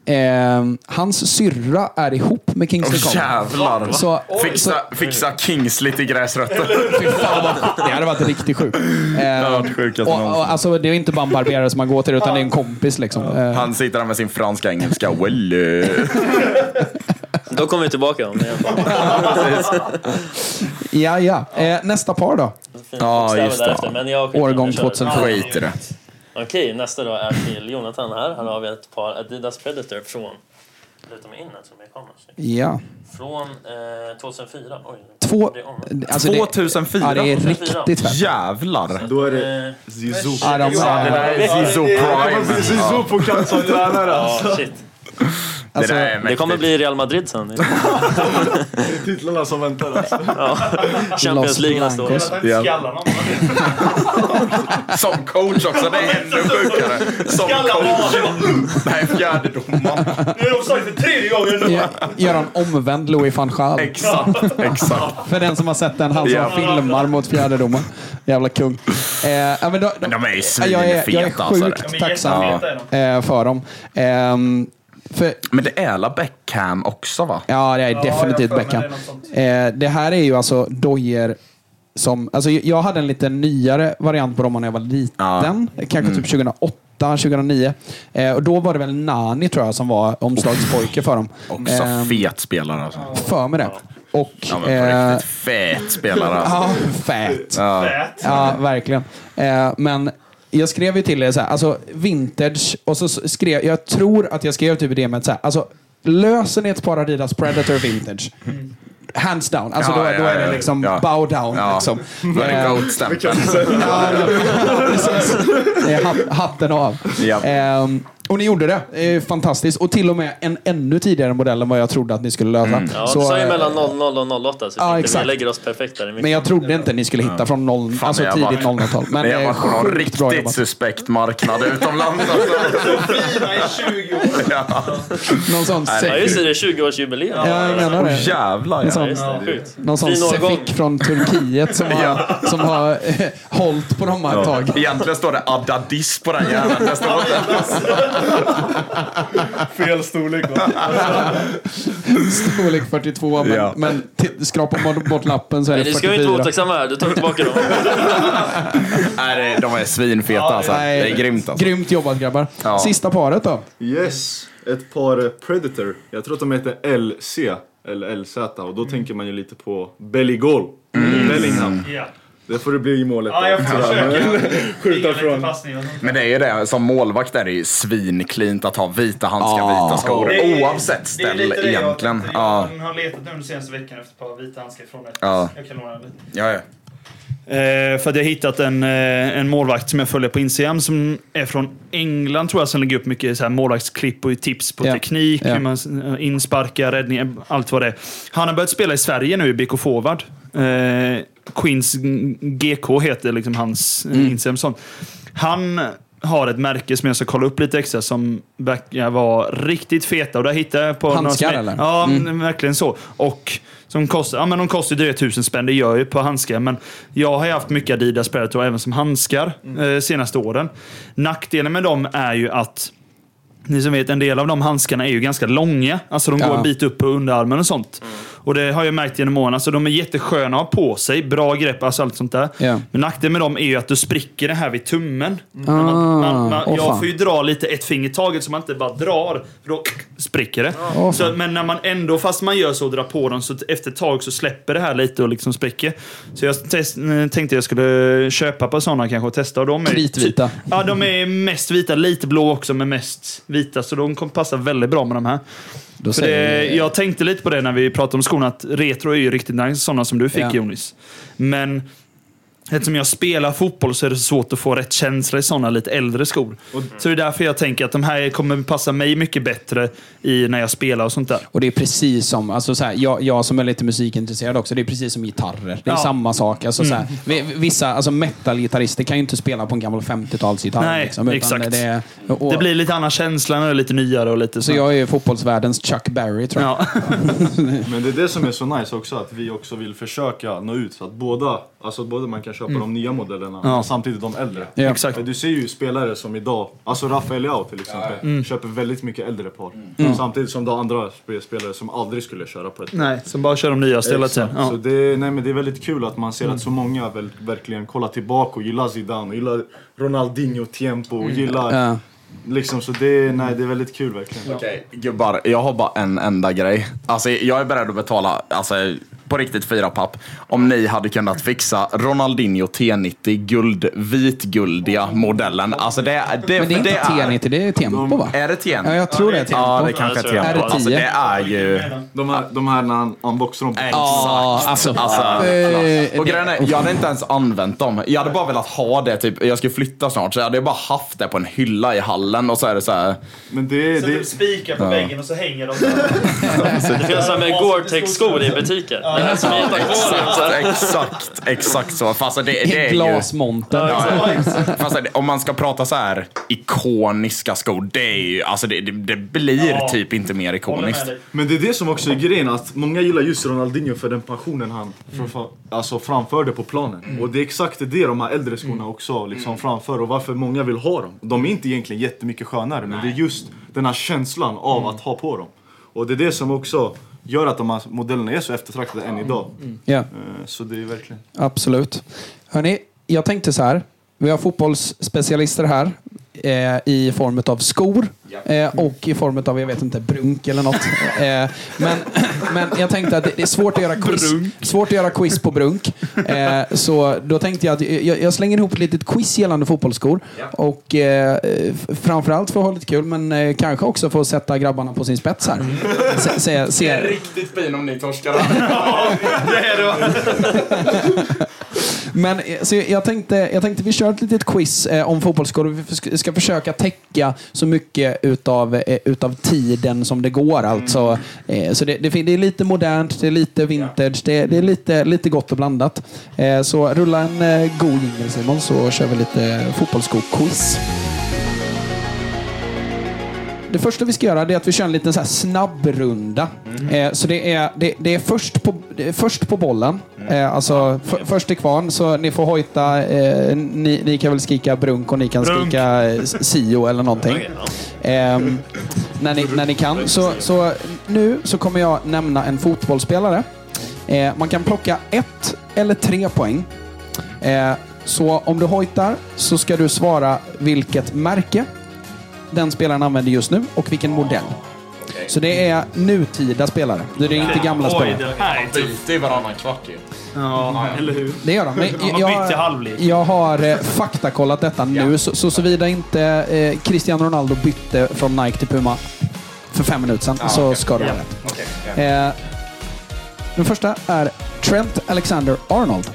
Eh, hans syrra är ihop med Kingsley Coman. jävlar. Så, Fixa, fixa Kingsley till gräsrötter. Fy fan vad, det hade varit riktigt sjukt. Eh, varit sjukaste och, någonsin. och, alltså, det är inte bara en barberare som man går till, utan det är en kompis. Liksom. Eh, Han sitter där med sin franska engelska. Well, eh. Då kommer vi tillbaka om det. i alla fall. ja, ja. Eh, nästa par då? Ja, bokstäver just det. därefter, Men jag skiter i Årgång kör. 2007. Skit i det. Okej, nästa då är till Jonathan här. Här har vi ett par Adidas Predator från... Luta mig in här som jag kommer. Ja. Från eh, 2004. Oj, Två, det är om. alltså det, 2004? ja, det är riktigt fett. Jävlar. Då är det Eh, Zizou. Ja, de, Det där är Zizou Prime. Zizou på kant som tränare alltså. ja, shit. Det där är Det kommer bli Real Madrid sen. Titlarna som väntar alltså. Champions League nästa år. Blancos. Ja. Skallar någon. Som coach också, det är ännu sjukare. Som coach. Nej, fjärdedomaren. Nu är de sagt för tredje gången nu. Gör- en omvänd Louis van Gaal. Exakt, exakt. För den som har sett den, han som Ja. filmar mot fjärdedomaren. Jävla kung. Eh, ja, men, då, Men de är ju jag är, jag är svinfeta, alltså. sjukt är tacksam är eh, för dem. Ehm, för, Men det är la Beckham också va? ja, det är definitivt för mig Beckham. det. Eh, det här är ju alltså dojer som... Alltså, jag hade en lite nyare variant på dem när jag var liten. Kanske typ 2008, 2009. Eh, och då var det väl Nani tror jag som var omslagspojke för dem. Också Eh, fet spelare alltså. För mig det. Och... Ja, men eh, riktigt fet spelare alltså. Ja, fät. Ja. Fät. Ja, verkligen. Eh, men jag skrev ju till er så här, alltså vintage, och så skrev, jag tror att jag skrev typ det med så här, alltså löser ni ett par Adidas Predator vintage, hands down, alltså Ja, då, ja, då är det liksom ja. bow down. Ja. Liksom. Då är det Eh, goat-stämpeln. Ja, precis. Hatten av. Ja. Ehm, och ni gjorde det. Eh, fantastiskt. Och till och med en ännu tidigare modell än vad jag trodde att ni skulle lösa. Ja, Så, du sa ju eh, mellan 00 och 08 så Ja, exakt. vi lägger oss perfekt där Men jag trodde inte ni skulle hitta från noll, Fan, alltså tidigt var- 00-tal. Men jag eh, var på någon riktigt suspekt marknad utomlands. Alltså. Fina i 20 år. Ja. Någon sån Ja just det, det är 20-årsjubileum. Ja, jag menar det. Jävlar En ja. sån, det, sjukt. någon sån. Cefic från Turkiet som har, som har eh, hållit på dem ett tag. Egentligen står det Adadis på den jäveln. Det Fel storlek? Storlek 42, men, Ja. men t- skrapa bort- lappen så är Nej, det ni ska ju inte vara 44. otacksamma här, du tar tillbaka dem. Nej, det- de är svinfeta alltså. Det Nej, är grymt alltså. Grymt jobbat grabbar. Ja. Sista paret då? Yes, ett par Predator. Jag tror att de heter LC eller LZ och då tänker man ju lite på Belly Goal. Bellingham. Ja. Det får det bli i målet. Ja, jag försöker. Skjuta från. Men det är ju det, som målvakt är det ju svinklint att ha vita handskar, Ja. vita skor. Är- Oavsett ställ det egentligen. Jag har letat nu den senaste veckan efter ett par vita handskar från ett. Ja. Jag kan låna lite. ja, ja. Eh, för att jag har hittat en, eh, en målvakt som jag följer på Instagram som är från England tror jag, som lägger upp mycket så här målvaktsklipp och tips på Ja. teknik, Ja. hur man insparkar, räddningar, allt vad det är. Han har börjat spela i Sverige nu i BK Forward. Eh, Queens GK heter liksom hans mm. Instagram. och sånt. Han har ett märke som jag ska kolla upp lite extra som verkar vara riktigt feta. Och där hittade jag på... Handskar, eller? Ja, men verkligen så. Och som kostar, ja, men de kostar dryga tusen spänn, det gör ju på handskar. Men jag har ju haft mycket Adidas Predator även som handskar eh, senaste åren. Nackdelen med dem är ju att ni som vet, en del av de handskarna är ju ganska långa. Alltså de går Ja. en bit upp på underarmen och sånt. Och det har jag märkt genom åren. Alltså de är jättesköna att ha på sig. Bra grepp, alltså allt sånt där. Ja. Men nackdelen med dem är ju att du spricker det här vid tummen. När Ah, man, man, man, åh jag fan. får ju dra lite ett finger taget så man inte bara drar. För då spricker det. Åh, så, men när man ändå, fast man gör så och drar på dem, så efter ett tag så släpper det här lite och liksom spricker. Så jag test, tänkte jag skulle köpa på sådana kanske och testa. Och de är Kritvita. Ja, de är mest vita. Lite blå också, men mest vita. Så de kommer passa väldigt bra med de här. Då För det, vi- jag tänkte lite på det när vi pratade om skorna, att retro är ju riktigt nice, sådana som du fick Ja. Jonis. Men eftersom jag spelar fotboll så är det svårt att få rätt känsla i sådana lite äldre skor. Så det är därför jag tänker att de här kommer passa mig mycket bättre i när jag spelar och sånt där. Och det är precis som, alltså så här, jag, jag som är lite musikintresserad också, det är precis som gitarrer. Det är Ja. Mm. samma sak. Alltså så här, vi- vissa alltså metal-gitarrister kan ju inte spela på en gammal 50-talsgitarr. Nej, liksom, utan exakt. Det, och, Det blir lite annan känsla när det är lite nyare och lite så jag är ju fotbollsvärldens Chuck Berry, tror jag. Ja. Men det är det som är så nice också, att vi också vill försöka nå ut så att båda, alltså både man kan köpa de nya modellerna Ja. samtidigt de äldre. Ja. Exakt. Du ser ju spelare som idag, alltså Rafael Leao till exempel, köper väldigt mycket äldre par. Samtidigt som du har andra sp- spelare som aldrig skulle köra på ett par. Nej, så bara kör de nya hela tiden. Exakt. Så Ja. det, nej, men det är väldigt kul att man ser att så många väl, verkligen kollar tillbaka och gillar Zidane och gillar Ronaldinho tempo och gillar Ja. liksom så det, nej, det är väldigt kul verkligen. Okej, gubbar. Jag har bara en enda grej. Alltså, jag är beredd att betala alltså, på riktigt fyra papp om ni hade kunnat fixa Ronaldinho T90 guld, vitguldiga modellen. Alltså det, det, Men det är inte T90, det är Tempo va? Är det T90? Ja, jag tror det är Tempo. Ja, det kanske är Ja. Tempo. Är det Alltså 10? det är ju... De här, de här när han unboxar dem. Ja, alltså. Alltså, eh, och grejen är, jag hade inte ens använt dem. Jag hade bara velat ha det, typ, jag ska flytta snart, så jag hade bara haft det på en hylla i hallen och så är det så här. Men det, Så det, du spikar på väggen och så hänger de Det finns sådana med Gore-Tex-skor i butiker. Här som heter Gore-Tex. Exakt, exakt så. Fast det, det är ju... Glasmonter. Fast det, om man ska prata så här ikoniska skor, det är ju, alltså det, det, det blir Ja. typ inte mer ikoniskt. Men det är det som också är grejen, att många gillar just Ronaldinho för den passionen han för, alltså framförde på planen. Och det är exakt det de här äldre skorna också liksom framför och varför många vill ha dem. De är inte egentligen jättemycket skönare, men det är just den här känslan av att ha på dem. Och det är det som också gör att de här modellerna är så eftertraktade än idag. Ja. Eh, Så det är verkligen... Absolut. Hörni, jag tänkte så här. Vi har fotbollsspecialister här eh, i form av skor eh, och i form av, jag vet inte, brunk eller något. Eh, men, men jag tänkte att det är svårt att göra quiz, svårt att göra quiz på brunk. Eh, så då tänkte jag att jag, jag slänger ihop ett litet quiz gällande fotbollsskor. Och eh, framförallt för att ha lite kul, men eh, kanske också för att sätta grabbarna på sin spets här. Se, se, se, Riktigt fin om ni torskar. Men eh, så jag, tänkte, jag tänkte vi kör ett litet quiz eh, om fotbollsskor. Vi sk- ska försöka täcka så mycket utav, eh, utav tiden som det går. Alltså. Så det, det, det är lite modernt, det är lite vintage, det, det är lite, lite gott och blandat. Så rulla en god jingel Simon så kör vi lite fotbollssko-quiz. Det första vi ska göra är att vi kör en liten så här snabbrunda. Eh, så det är, det, det är, först, på, först på bollen. Eh, alltså f- först till kvarn. Så ni får hojta. Eh, ni, ni kan väl skrika brunk och ni kan Brunk. skrika eh, sio eller någonting. Ehm, när, ni, när ni kan. Så, så nu så kommer jag nämna en fotbollsspelare. Eh, man kan plocka ett eller tre poäng. Eh, så om du hojtar så ska du svara vilket märke den spelaren använder just nu och vilken modell. Så det är nutida spelare. Det är inte gamla Oj, spelare. det här är tufft. Det är varannan kvart ju. Ja, eller hur? Det gör de. Men jag, halvlek. jag har eh, faktakollat detta nu, så, så såvida inte eh, Cristiano Ronaldo bytte från Nike till Puma för fem minuter sedan, så ska det vara rätt. Eh, den första är Trent Alexander-Arnold.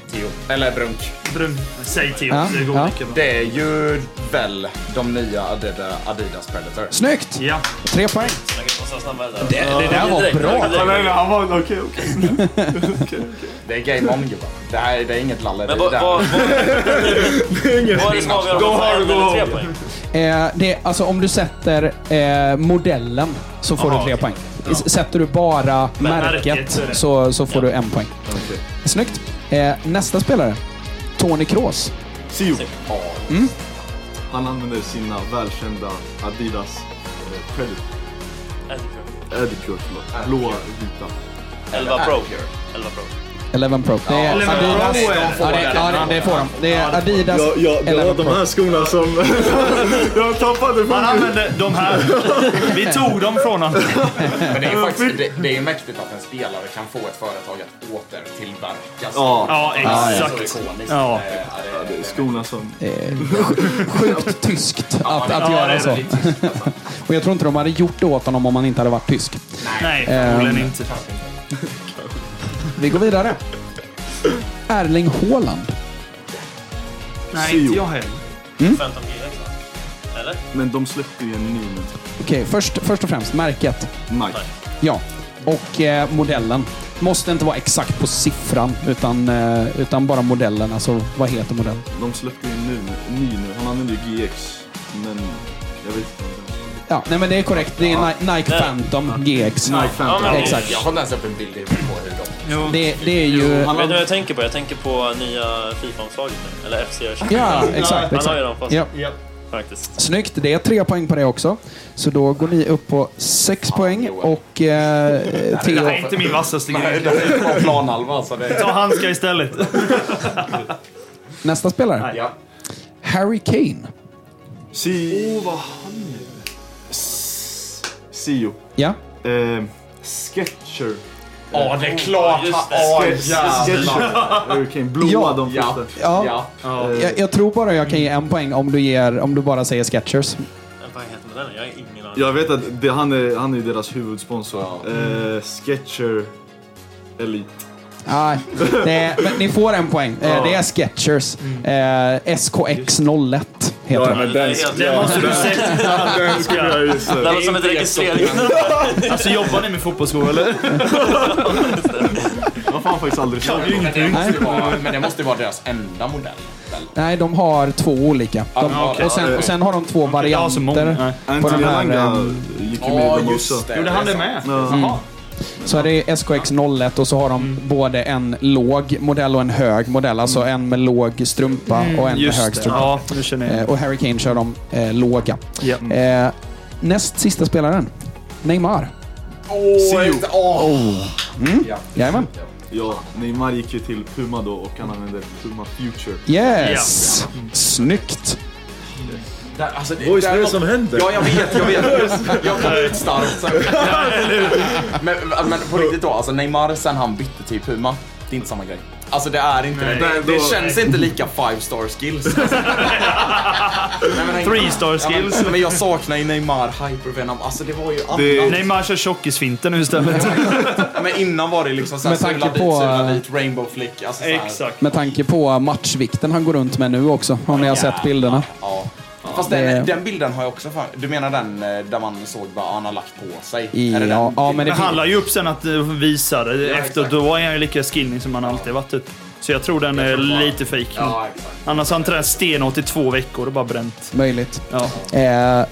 Eller brunk. Brun. Säg Theo, Ja, det går ja. mycket bra. Det är ju väl de nya Adidas, Adidas Predator. Snyggt! Ja. Tre poäng. Det- det där var bra. Ja, nej, nej, han var okej, okej. Det är game on gubbar. Det, här, det är inget. Men vad, Det här- vad, vad, vad är det som avgör om Go man får hard, en go eller tre home. poäng? Eh, det, alltså om du sätter eh, modellen så får Aha, du tre poäng. S- Sätter du bara märket, märket så så, får du en poäng. Snyggt. Eh, nästa spelare. Tony Kroos. Sio. Mm. Han använder sina välkända Adidas eh, Predator. Edicure, förlåt. Blåa, vita. 11 Pro. 11 Pro. 11 Pro. Det är Adidas. Ja, det, ja, det, det får de. Det är Adidas Ja, ja, det var 11 de Pro. här skorna som jag tappade Han från använde de här. Vi tog dem från honom. Men det är faktiskt det, det är mäktigt att en spelare kan få ett företag att återtillverka. Ja, Ja, exakt. Så ikoniskt. Ja. Eh, det- det- skorna som... Sjukt tyskt att, att Ja, det göra är så. väldigt Och jag tror inte de hade gjort det åt honom om han inte hade varit tysk. Nej, förmodligen Ehm. inte. Vi går vidare. Erling Haaland. Nej, inte jag heller. 15 GX va? Eller? Men de släppte ju en ny nu. Okej, först, först och främst märket. Nike. Ja. Och eh, modellen. Måste inte vara exakt på siffran, utan, eh, utan bara modellen. Alltså, vad heter modellen? De släppte ju en ny, nu. Han använder ju GX. Men jag vet inte. Ja, nej men det är korrekt. Det är Ni- Nike. Phantom GX. Nike Ja, Phantom. men- Exakt. Jag har inte ens upp en bild på hur de... Jo. Det, det är ju... Han Vet du vad jag tänker på? Jag tänker på nya Fifa-omslaget nu. Eller FC 20. Ja, exakt. Han har ju exakt. dem fast Ja. faktiskt. Snyggt. Det är tre poäng på det också. Så då går ni upp på sex poäng och eh, Det Theo... här är inte min vassaste Nej, grej. det är bara planhalva. Alltså det Ta handskar istället. Nästa spelare. ja. Harry Kane. Si... Åh, vad Sio. Ja. Eh, Sketcher. Ja, det är klart. Just det. Åh, Sketcher. jävlar. Hurricane. Blåa Ja. de Ja. första. Ja. Ja. Jag, jag tror bara jag kan ge en poäng om du, ger, om du bara säger Skechers. Vad heter modellen? Jag har ingen aning. Jag vet att det, han, är, han är deras huvudsponsor. Ja. Eh, Sketcher Elite. Nej, det är, men ni får en poäng. Eh, Det är Skechers. Eh, SKX01 heter de. Det är helt- Det måste du säga. Den skulle jag ju Det säga. låter som ett registreringsnummer. Alltså jobbar ni med fotbollsskor eller? Jag har fan faktiskt aldrig sett Men det måste ju vara- Men det måste ju vara deras enda modell. väl? Nej, de har två olika. De, Ja, okej. och, sen, och sen har de två Jag har så många. varianter. På Anthony den här, Elanga ehm, gick ju med Ja, i dem just också. det. Gjorde han det med? Ja. Jaha. Så är det SKX01 och så har de både en låg modell och en hög modell. Alltså en med låg strumpa och en med hög det. strumpa. Ja. Eh, och Harry Kane kör de eh, låga. Ja. Eh, näst sista spelaren. Neymar. Åh! Ja. Jajamän. Ja, Neymar gick ju till Puma då och han använde Puma Future. Yes! Snyggt. Där, alltså, det, Boys, där vad är det något- som händer? Ja, jag vet, jag vet. Jag kom ut starkt. men, men på riktigt då, alltså Neymar sen han bytte till Puma, det är inte samma grej. Alltså det är inte det. Nej, Det, det då- känns inte lika five star skills. Alltså. Nej, men- Three star Ja, skills. men, men jag saknar ju Neymar, Hypervenom, alltså det var ju Det- annat. Neymar kör tjockisfinten nu istället. Men innan var det liksom såhär sula dit, på, sula dit, rainbow flick. Alltså. Exakt. Med tanke på matchvikten han går runt med nu också. Om ni har sett bilderna. Ja. Fast det- den, den bilden har jag också fan, Du menar den eh, där man såg vad han har lagt på sig? I, Är det ja, den? ja, men det Men han la ju upp sen att eh, visa det. Efter, exakt. då är han ju lika skinny som han alltid varit typ. Så jag tror den är tror bara- lite fake. Ja, exakt. Annars har han tränat stenhårt i två veckor och bara bränt. Möjligt. Ja. Eh,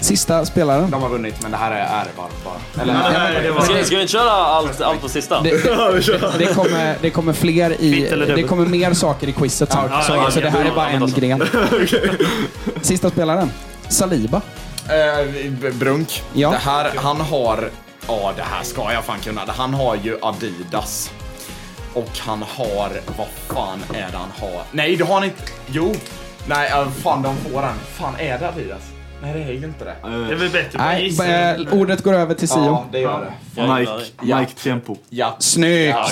sista spelaren. De har vunnit, men det här är bara. Eller? Nej, det var... Ska, ska vi inte köra allt, allt på sista? Det, det, det, kommer, det kommer fler i... Det kommer mer saker i quizet sen. Ja, Så, ja, så ja, det här är bara en så. gren. Sista spelaren. Saliba. Eh, B- Brunk. Ja. Det här, han har... Ja, det här ska jag fan kunna. Han har ju Adidas. Och han har... Vad fan är det han har? Nej, det har han inte. Jo. Nej, fan de får den. Fan, är det Adidas? Nej, det är ju inte det. Det är väl bättre på Nej, gissa. eh, ordet går över till Sio. Ja, det gör det. Gillar Nike Tempo. Ja. Snyggt! Ja.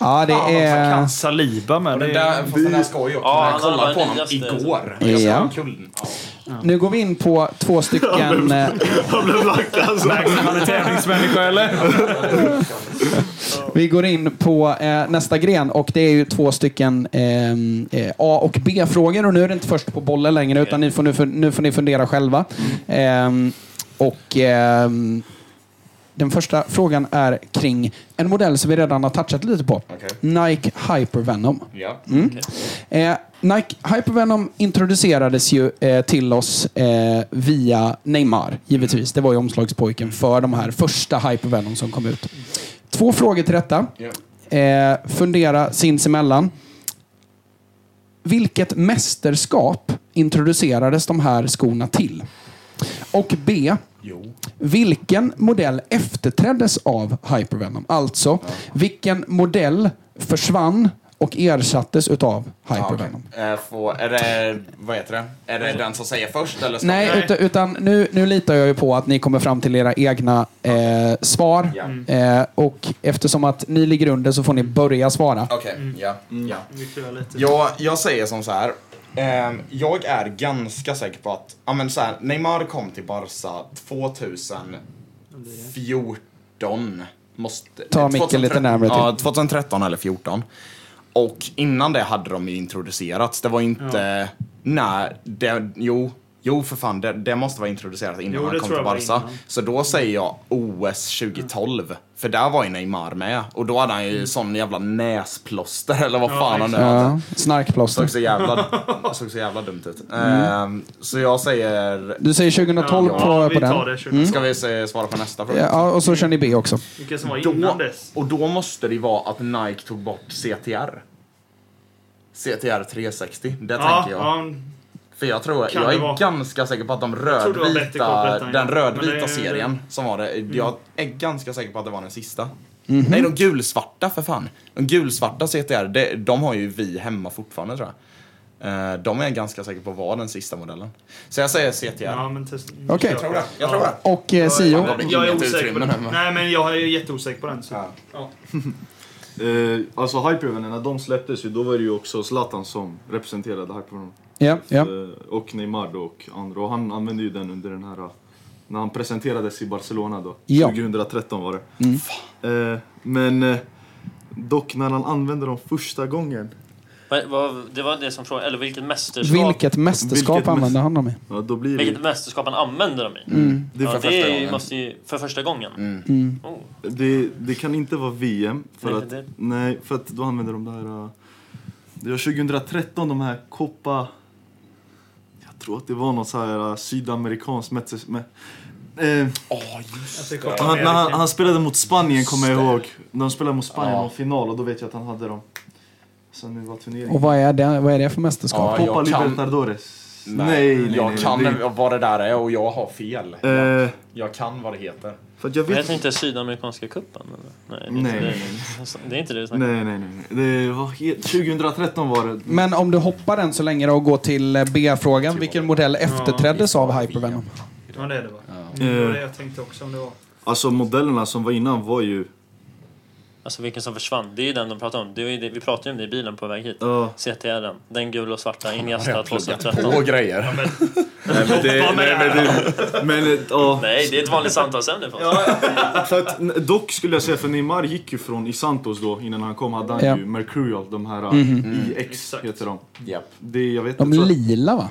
Ja, det Fan, är... kan Saliba med. Och den Det där, är... fast den där ska ju också. Ja, jag han kollade på honom nyaste. igår. Ja. Jag såg kullen. Ja. Nu går vi in på två stycken... eh, Han blev lack alltså. Han är tävlingsmänniska eller? Vi går in på eh, nästa gren och det är ju två stycken ehm, eh, A och B-frågor och nu är det inte först på bollen längre utan ni får, nu, nu får ni fundera själva. Ehm, och ehm, den första frågan är kring en modell som vi redan har touchat lite på. Okej. Nike Hypervenom. Ja. Eh, Nike Hypervenom introducerades ju eh, till oss eh, via Neymar, givetvis. Det var ju omslagspojken för de här första Hypervenom som kom ut. Två frågor till detta. Eh, fundera sinsemellan. Vilket mästerskap introducerades de här skorna till? Och B. Vilken modell efterträddes av Hypervenom? Alltså, vilken modell försvann och ersattes utav Hypervenom? Ja, eh, få, är det, vad heter det? Är det den som säger först eller Nej, utan, utan nu, nu litar jag ju på att ni kommer fram till era egna eh, svar. Ja. Eh, och eftersom att ni ligger under så får ni börja svara. Okej, ja. ja. Vi klurar lite. Jag, jag säger som så här. Ehm, jag är ganska säker på att ja, men så här, Neymar kom till Barca 2014. Måste, Ta micken lite närmare till. Ja, 2013 eller 14. Och innan det hade de ju introducerats. Det var inte... Nej, det, jo. Jo, för fan. Det, det måste vara introducerat innan Jo, han kom till Barca. Så då säger jag OS 2012. För där var ju Neymar med. Och då hade han ju sån jävla näsplåster eller vad fan han nu hade. Ja, snarkplåster. Såg så jävla, såg så jävla dumt ut. Ehm, så jag säger... Du säger 2012 ja, på, vi på tar den. det. 20. Ska vi se, svara på nästa fråga? Ja, och så kör ni B också. Vilka som var Då, innan dess. och då måste det vara att Nike tog bort CTR. CTR 360, det Ja, tänker jag. Ja, För jag tror, Kan jag är vara. ganska säker på att de rödvita, den rödvita det- serien som var det, jag är ganska säker på att det var den sista. Mhm. Nej, de gulsvarta för fan. De gulsvarta CTR, det, de har ju vi hemma fortfarande tror jag. Eh, De är jag ganska säker på var den sista modellen. Så jag säger CTR. ja, men test. Okej. Jag tror det. Jag tror det. Och eh, Sio. Ja, Jag är osäker på den. men- Nej, men jag är jätteosäker på den. Så. Ja. Ja. Eh, alltså Hypervenom, när de släpptes ju, då var det ju också Zlatan som representerade Hypervenom. Ja, ja. Eh, och Neymar då och andra. Och han använde ju den under den här... eh, När han presenterades i Barcelona då. Ja. 2013 var det. Eh, men eh, dock när han använde dem första gången. Det var det som frågade, eller vilket mästerskap, Vilket mästerskap Vilket använder han dem i? Ja, då blir det... vilket mästerskap han använder dem i. Det, Ja, för första det gången. måste ju, för första gången. Mm. Oh. det, det kan inte vara VM. För Nej, att, det- nej, för att då använder de där... eh, det var 2013 de här Copa... Att det var något så här uh, sydamerikanskt mästerskap. Eh, att han, när han, han spelade mot Spanien kommer jag ihåg. När de spelade mot Spanien Ja. i final och då vet jag att han hade dem. Så nu var turneringen. Och vad är det, vad är det för mästerskap? Ja, Copa Libertadores. Nej, nej, jag nej, kan det- vad det där är och jag har fel. Jag, Eh, jag kan vad det heter. för att jag Men vet heter inte Sydamerikanska cupen? eller? Nej, det är Nej, det. Det är inte det du snackar om. Nej, nej, nej. Det var helt, 2013 var det. Men om du hoppar än så länge då och går till eh, B-frågan. Vilken modell efterträddes av Hypervenom? Det var det det var. Eh, Det var det jag tänkte också om det var. Alltså modellerna som var innan var ju... Alltså vilken som försvann. Det är ju den de pratar om. Det är ju det, vi pratade ju om det i bilen på väg hit. Ja. CTR den. Den gula och svarta Iniesta Pluggat på 2013. grejer. Nej, men det, nej, men det, men eh, ja. Nej, det är ett vanligt samtalsämne för oss. För att, n- dock skulle jag säga, för Neymar gick ju från, i Santos då, innan han kom, hade han Ja. ju Mercurial, de här uh, IX Exakt. heter de. Japp. Det, jag vet De jag lila va?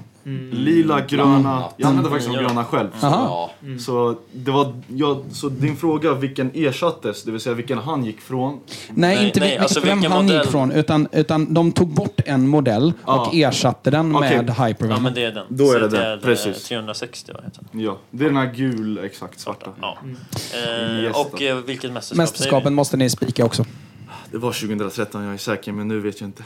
Lila, gröna. Jag använde faktiskt de Ja. gröna själv. Aha. Ja. Så, det var, ja, så din fråga, vilken ersattes, det vill säga vilken han gick från. Nej, Nej, inte nej, vilken, alltså vem vilken han modell? gick från. Utan, utan de tog bort en modell och Ja. ersatte den Okej. med Ja, Hypervenom. men det är den. Då är det CTR, den, precis. eh, 360 vad heter den? Ja, det är den här gul, exakt svarta. Ja. Eh, Yes, och då. eh, vilket mästerskap Mästerskapen måste ni spika också. Det var 2013, jag är säker, men nu vet jag inte.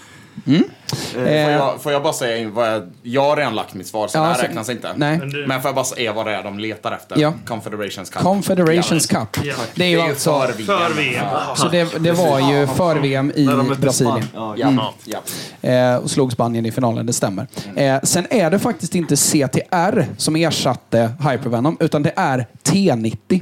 Får, jag, får jag bara säga in vad jag... Jag har redan lagt mitt svar, så Ja, det här så- räknas inte. nej. Men får jag bara säga vad det är de letar efter? Ja. Confederations Cup. Confederations Cup. Ja. Det är ju alltså... för VM. För VM. Ja. Så det, det var ju för VM i Brasilien. Ja, Ja. Ja. Eh, och slog Spanien i finalen, det stämmer. Eh, sen är det faktiskt inte CTR som ersatte Hypervenom, utan det är T90.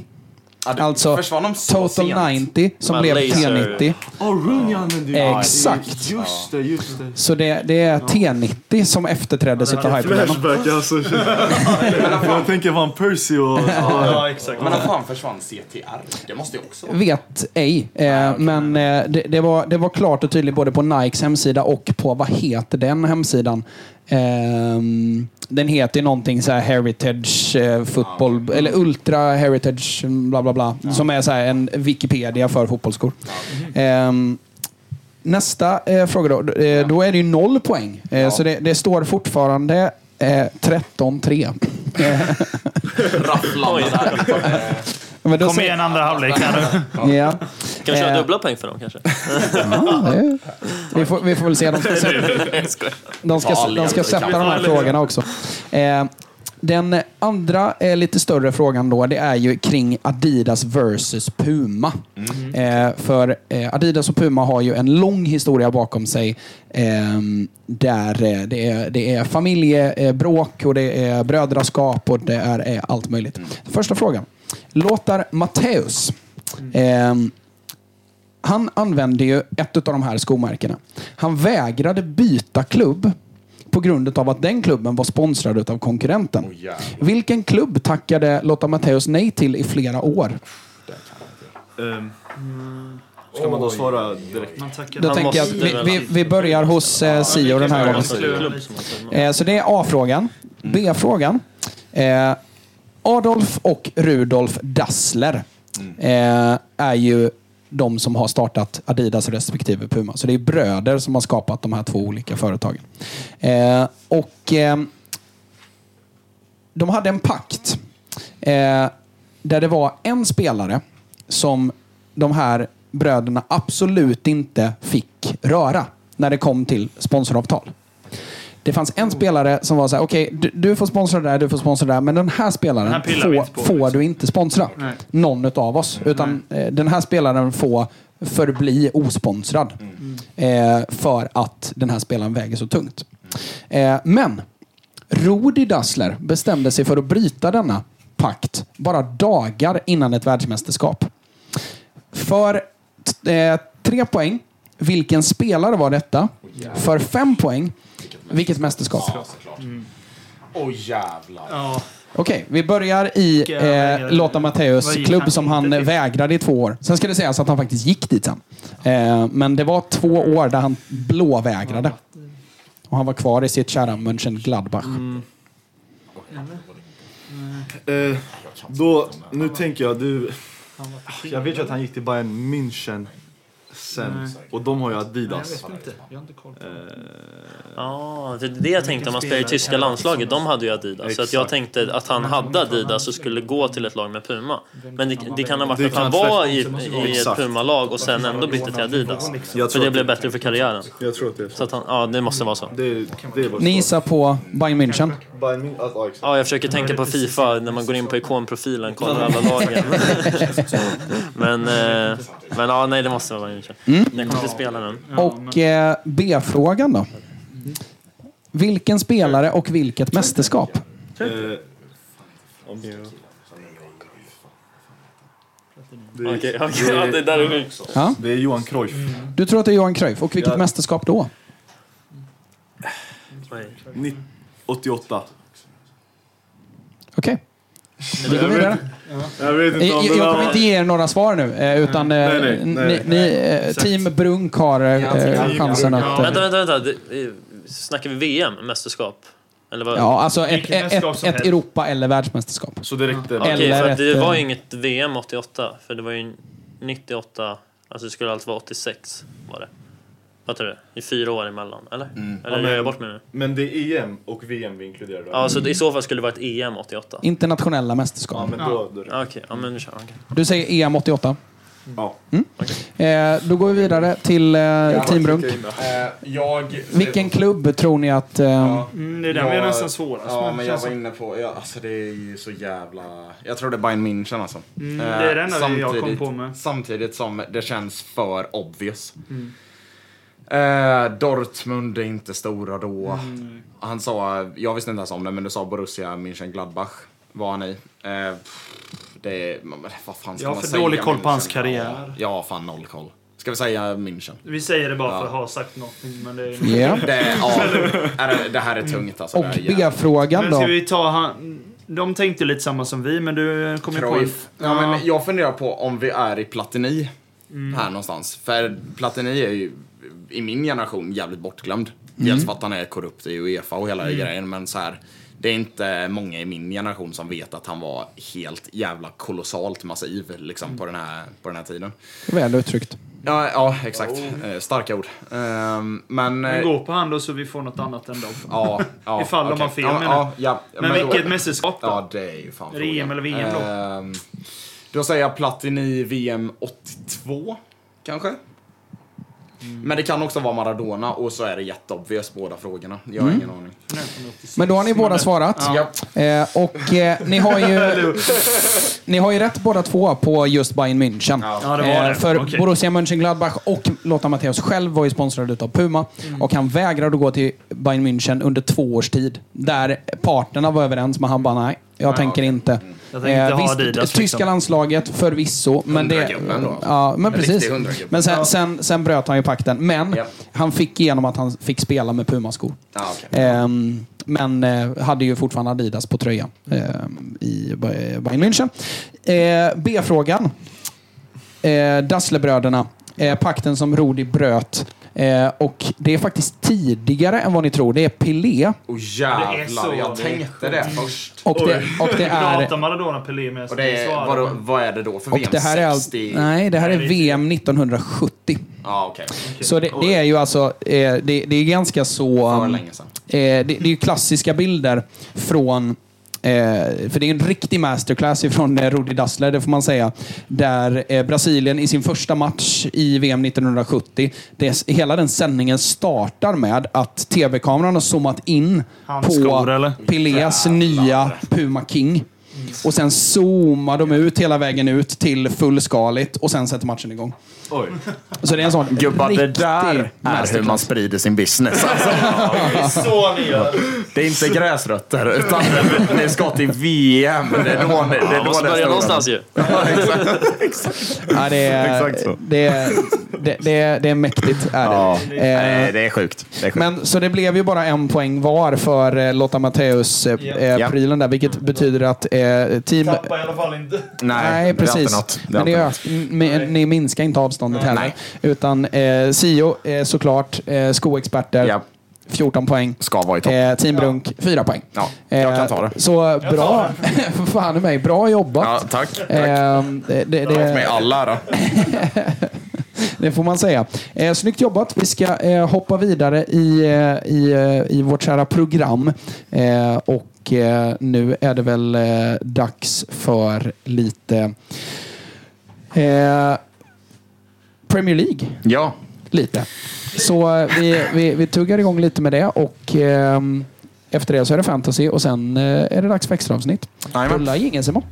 Ja, det Alltså försvann de så Total sent. 90 som Men blev laser- T90. Oh, Rooney använde ju... Exakt. Just det, just det. Så det, det är T90 som efterträddes utav Hypervenom. Flashback alltså. jag tänker Van Persie och... Ja, exakt. Men när fan försvann CTR? Det måste ju också... Vet ej, eh, men eh, det, det, var, det var klart och tydligt både på Nikes hemsida och på, vad heter den hemsidan? Ehm, den heter ju någonting så här Heritage eh, Football, eller Ultra Heritage, bla bla bla. Som är så här en Wikipedia för fotbollsskor. Ehm, nästa eh, fråga då. Eh, Då är det ju noll poäng. Eh, Så det, det står fortfarande eh, 13-3. Rafflande där. Men då Kom säger- igen andra halvlek här nu. Ja. Kan vi köra Eh. dubbla poäng för dem kanske? Ja, det, vi, får, vi får väl se. De ska, sätta, Jag skojar. de ska, de ska sätta de här frågorna också. Eh, den andra eh, lite större frågan då, det är ju kring Adidas versus Puma. Eh, för eh, Adidas och Puma har ju en lång historia bakom sig ehm, där eh, det är, det är familjebråk och det är brödraskap och det är, är allt möjligt. Första frågan. Låtar Matteus ehm, han använde ju ett av de här skomärkena. Han vägrade byta klubb på grund av att den klubben var sponsrad av konkurrenten. Vilken klubb tackade Lotta Matteus nej till i flera år? Ehm, Ska man då svara direkt? Man tackar Då Han tänker jag att vi, vi, vi börjar hos eh, Sio den här gången. Eh, så det är A-frågan. B-frågan. Eh, Adolf och Rudolf Dassler eh, är ju de som har startat Adidas respektive Puma. Så det är bröder som har skapat de här två olika företagen. Eh, och eh, de hade en pakt eh, där det var en spelare som de här bröderna absolut inte fick röra när det kom till sponsoravtal. Det fanns en spelare som var så här, okej, du, du får sponsra där, du får sponsra där, men den här spelaren Den här får, på, får liksom. du inte sponsra. Nej. Någon av oss. Utan eh, den här spelaren får förbli osponsrad. Eh, för att den här spelaren väger så tungt. Eh, men Rudi Dassler bestämde sig för att bryta denna pakt bara dagar innan ett världsmästerskap. För eh, tre poäng, vilken spelare var detta? För fem poäng, vilket mästerskap? Åh jävlar. Ja, Okej, vi börjar i eh, Lotta Matteus klubb som han vägrade i två år. Sen ska det sägas att han faktiskt gick dit sen. Eh, men det var två år där han blåvägrade. Och han var kvar i sitt kära Mönchengladbach. Eh, då, nu tänker jag, du... Jag vet ju att han gick till Bayern München sen. Och de har ju Adidas. Ja, det är det jag tänkte om man spelar i tyska landslaget. De hade ju Adidas. Så att jag tänkte att han hade Adidas och skulle gå till ett lag med Puma. Men det, det kan ha varit att han var i, i ett Exakt. Puma-lag och sen ändå bytte till Adidas. Jag För det blev bättre för karriären. Jag tror att det är Så så. att han, ja, det måste vara så. Det, det var Ni gissar på Bayern München. Exakt. Ja, jag försöker tänka på Fifa när man går in på ikonprofilen, kollar alla lagen. men, eh, men ja, nej, det måste vara Bayern München. När jag kommer till spelaren. Och eh, B-frågan då. Vilken spelare och vilket mästerskap? Okej, okej, ja, det där är nu. Ja? det är Johan Cruyff. Du tror att det är Johan Cruyff. Och vilket Ja. mästerskap då? Ni- 88. Okej. Vi går vidare. Jag vet Jag, jag, jag kommer inte ge er några svar nu, eh, utan eh, Nej, nej, nej. ni, ni, eh, Team Brunk har eh, chansen att... eh, Vänta, vänta, vänta. Eh, Snackar vi VM, mästerskap? Eller vad? Ja, alltså ett, ett, ett, ett. Europa eller världsmästerskap. Så det räckte. Okej, eller för att det var eh, ju inget VM 88, för det var ju 98, alltså det skulle alltså vara 86 var det. Fattar du? I fyra år emellan, eller? Eller Ja, gör jag men- bort mig nu? Men det är EM och VM vi inkluderar. Ja, så i så fall skulle det vara ett EM 88. Internationella Ja, mästerskap. men då... då Ja, Okej, ja men nu kör vi. Du säger EM 88. ja. Eh, då går vi vidare till eh, Team Brunk. Eh, jag... Vilken klubb tror ni att... Eh, mm, det är den vi är Jag- nästan svårast Ja, men jag var inne på... Ja, alltså det är ju så jävla... Jag tror det är Bayern München alltså. Mm, det är det enda jag kom samtidigt- på med. Samtidigt som det känns för obvious. Mm. Eh, Dortmund är inte stora då. Mm. Han sa, jag visste inte ens om det, men du sa Borussia Mönchengladbach var han i. Eh, det är, men vad fan ska Jag har man för säga? dålig koll på hans karriär. Ja, ja, fan noll koll. Ska vi säga München? Vi säger det bara för att Ja. ha sagt någonting. Men det är... Ja. Det, ja, är det, här är tungt alltså. Och B-frågan Men ska då? vi ta han... De tänkte lite samma som vi, men du kom ju på... Cruyff. Ja, men jag funderar på om vi är i Platini Mm. här någonstans. För Platini är ju i min generation jävligt bortglömd. Dels för att han är korrupt i Uefa och hela grejen, men så här. Det är inte många i min generation som vet att han var helt jävla kolossalt massiv liksom, på, den här, på den här tiden. Väl uttryckt. Ja, ja exakt. Eh, starka ord. Ehm, men... Men eh, gå på han då så vi får något annat än dem. Ja, ja, Ifall de okej. har fel, ja, menar ja, ja, Men, då- vilket mästerskap då? Ja, det är ju fan frågan. EM eller VM då? Ehm, då säger jag Platini VM 82, kanske? Men det kan också vara Maradona och så är det jätteobvious båda frågorna. Jag har ingen aning. Men då har ni båda svarat. Ja. Eh, och eh, ni har ju... ni har ju rätt båda två på just Bayern München. Ja, det var det. För Okej. Borussia Mönchengladbach och Lothar Matthäus själv var ju sponsrade av Puma. Mm. Och han vägrade att gå till Bayern München under två års tid. Där parterna var överens, men han bara nej. Jag tänker inte. Jag ha visst, Adidas, tyska liksom. landslaget förvisso, men det... Ja, men En precis. Men sen, sen, sen bröt han ju pakten. Men Ja. han fick igenom att han fick spela med Puma-skor. Ja, okej. Ehm, men eh, hade ju fortfarande Adidas på tröjan ehm, i Ba- Bayern München. Eh, B-frågan. Eh, Dasslerbröderna. Eh, pakten som Rudi bröt. Eh, och det är faktiskt tidigare än vad ni tror. Det är Pelé. Åh Det jävlar, är så- jag tänkte det först. Och det, och det Prata är... Maradona Pelé med Och det är, vad är det då för Och VM? det här är allt, 60? nej, det här är Nej, det är VM 1970. Ja, okej. Så det, det är ju alltså, eh, det, det är ganska så... För um, länge sedan. Eh, det, det är ju klassiska bilder från Eh, för det är en riktig masterclass ifrån eh, Rudi Dassler, det får man säga. Där eh, Brasilien i sin första match i VM 1970, det, hela den sändningen startar med att tv-kameran har zoomat in Hans på skor? Pelés nya Puma King. Och sen zoomar de ut hela vägen ut till fullskaligt och sen sätter matchen igång. Oj. Så det är en sån Gubbar, det där är hur man sprider sin business. Alltså. Så ni gör. Det är inte gräsrötter, utan ni ska till VM. Det är då, det, det är Man då måste det är börja någonstans ju. Ja, exakt. Ja, det, är, Exakt så. det, är, det, det, är, det är mäktigt. Är det. Ja, Eh, nej, det är sjukt. Det är sjukt. Men, så det blev ju bara en poäng var för eh, Lotta Matteus-prylen där, vilket betyder att eh, team... Tappa i alla fall inte. Nej, det är precis. Det är Men det är, m- ni minskar inte avståndet heller. Nej. Utan eh, Sio, eh, såklart, eh, skoexperter, Ja. 14 poäng. Ska vara i topp. Eh, Team Brunk, 4 poäng. Ja, jag kan ta det. Eh, Så bra. Fan i mig, bra jobbat. Ja, tack. tack. Eh, det, det, det, all ära. det får man säga. Eh, snyggt jobbat. Vi ska eh, hoppa vidare i, eh, i, eh, i vårt kära program. Eh, och eh, nu är det väl dags för lite Premier League. Ja, Lite. Så vi, vi, vi tuggar igång lite med det och efter det så är det fantasy och sen är det dags för extra avsnitt. Jajamän. Rulla jingeln Simon.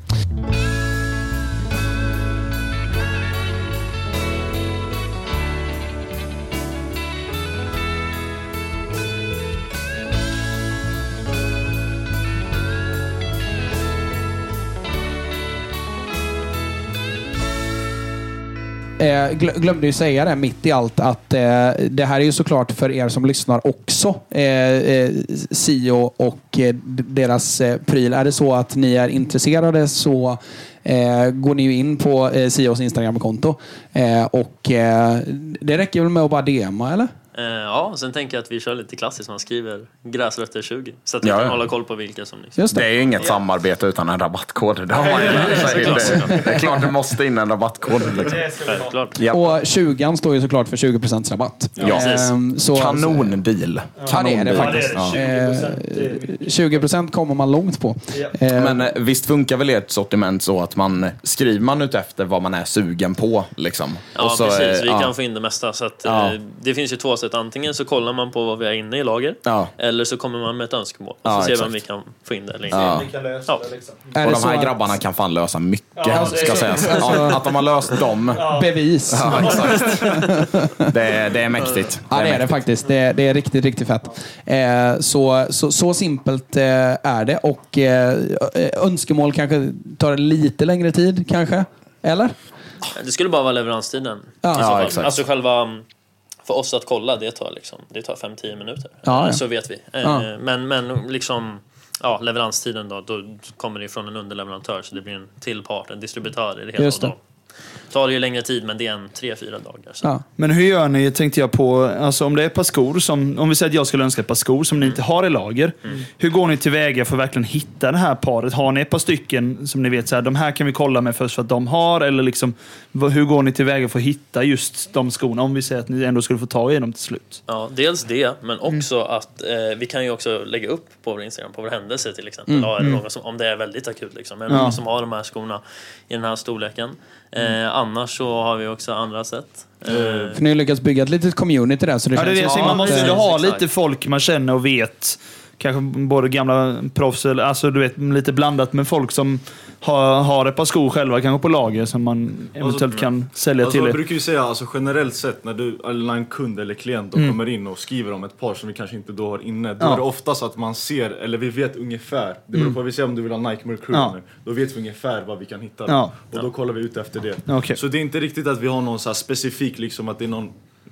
Eh, glömde ju säga det mitt i allt att eh, det här är ju såklart för er som lyssnar också. Eh, eh, Sio och eh, deras eh, pryl. Är det så att ni är intresserade så eh, går ni ju in på eh, Sios Instagramkonto. Eh, och eh, det räcker väl med att bara DMa eller? Eh, ja, sen tänker jag att vi kör lite klassiskt. Man skriver gräsrötter 20. Så att vi Ja, kan ja. hålla koll på vilka som... Liksom. Just det det. är ju inget samarbete utan en rabattkod. Det, har man ju det, det är klart det måste in en rabattkod. Liksom. Ja. Och 20 står ju såklart för 20% rabatt. Ja. Ehm, så, Kanondeal. Ja, det är det faktiskt. Ja, det är det. 20%. Eh, 20% kommer man långt på. Eh, Men eh, visst funkar väl ert sortiment så att man skriver man ut efter vad man är sugen på liksom? Ja, Och så, precis. eh, Vi ja. kan få in det mesta. Så att, Ja. eh, det finns ju två sätt. Antingen så kollar man på vad vi har inne i lager. Ja. Eller så kommer man med ett önskemål. Och Ja, så ser vi exakt. om vi kan få in det eller inte. Ja. Kan lösa Ja. det liksom. Och de här att- grabbarna kan fan lösa mycket, Ja, ska sägas. alltså- Ja, att de har löst dem, Bevis. ja, exakt. Det, är- det är mäktigt. Ja, det är det faktiskt. Det är, det är riktigt, riktigt fett. Eh, så, så, så simpelt eh, är det. Och eh, önskemål kanske tar lite längre tid, kanske? Eller? Det skulle bara vara leveranstiden. Ja. Ja, exakt. Alltså själva... För oss att kolla, det tar liksom, det tar 5-10 minuter. Ja, ja. Så vet vi. Eh, Ja. Men, men liksom... Ja, leveranstiden då, då kommer det från en underleverantör så det blir en till part, en distributör i det hela. Just det. Tar det ju längre tid, men det är en tre, fyra dagar. Så. Ja. Men hur gör ni, tänkte jag på, alltså om det är ett par skor, som, om vi säger att jag skulle önska ett par skor som ni inte har i lager. Hur går ni tillväga för att verkligen hitta det här paret? Har ni ett par stycken som ni vet, så här, de här kan vi kolla med först för att de har? Eller liksom, hur går ni tillväga för att hitta just de skorna? Om vi säger att ni ändå skulle få tag i dem till slut. Ja, dels det, men också att eh, vi kan ju också lägga upp på vår Instagram, på vår händelse till exempel. Ja, är det någon som, om det är väldigt akut, liksom. men Ja. någon som har de här skorna i den här storleken. Eh, annars så har vi också andra sätt. Eh, För ni har lyckats bygga ett litet community där. Så det Ja, det är känns det, som så att, man måste eh, ju ha exakt. lite folk man känner och vet. Kanske både gamla proffs, eller, alltså du vet lite blandat med folk som har, har ett par skor själva kanske på lager som man eventuellt kan sälja Alltså, till jag brukar ju säga alltså, generellt sett när, du, när en kund eller klient då kommer in och skriver om ett par som vi kanske inte då har inne. Då Ja. är det oftast att man ser, eller vi vet ungefär. Det beror på vad vi säger om du vill ha Nike Mercury Ja. nu. Då vet vi ungefär vad vi kan hitta. Ja. Och då kollar vi ut efter det. Okej. Så det är inte riktigt att vi har någon så specifik, liksom att det är någon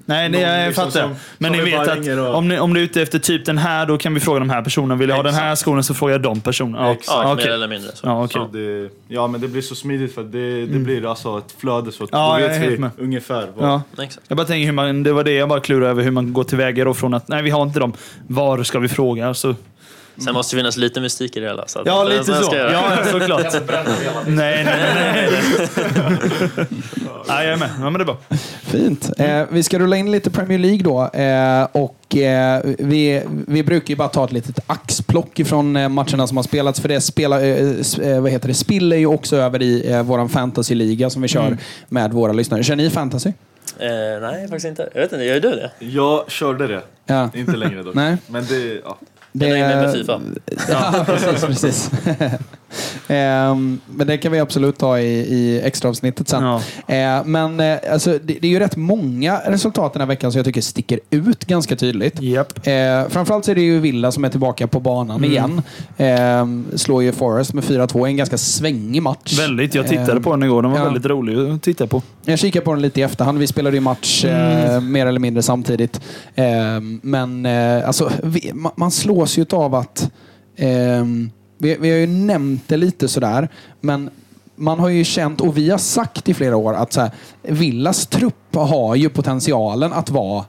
Nej, det, jag liksom fattar. som- Men som ni vet att och- om, ni, om du är ute efter typ den här, då kan vi fråga de här personerna. Vill jag ha den här skolan så frågar jag de personerna. Ja, Exakt. ja, okej. mer eller mindre. Så. Ja, okej. Så det, ja men det blir så smidigt för det, det blir alltså ett flöde så att Ja, då vet vi med. ungefär vad... Ja. Exakt. Jag bara tänker hur man, det var det jag bara klurade över, hur man går tillväga då från att nej vi har inte dem, var ska vi fråga? Så, Sen måste det finnas lite mystik i det hela. Så att- ja lite så, ja såklart. nej, nej, nej. nej. nej jag är med, ja men det är bra. Fint. Eh, vi ska rulla in lite Premier League då. Eh, och eh, vi, vi brukar ju bara ta ett litet axplock ifrån eh, matcherna som har spelats. För det spela, eh, vad heter det, spiller ju också över i eh, vår fantasyliga som vi kör med våra lyssnare. Kör ni fantasy? Eh, nej, faktiskt inte. Jag vet inte, gör du det? Jag körde det. Ja. Inte längre dock. Nej. Men det, ja. Det nöjer mig med Fifa. Ja, precis. precis. Ehm, men det kan vi absolut ta i, i extra avsnittet sen. Ja. Eh, men eh, alltså, det, det är ju rätt många resultat den här veckan som jag tycker sticker ut ganska tydligt. Japp. Eh, framförallt så är det ju Villa som är tillbaka på banan Mm. igen. Eh, slår ju Forest med 4-2 i en ganska svängig match. Väldigt, jag tittade Eh, på den igår, den var ja. väldigt rolig att titta på. Jag kikade på den lite i efterhand. Vi spelade ju match Mm. eh, mer eller mindre samtidigt. Eh, men eh, alltså, vi, man, man slås ju av att... ehm, vi, vi har ju nämnt det lite sådär, men man har ju känt, och vi har sagt i flera år, att så här, Villas trupp har ju potentialen att vara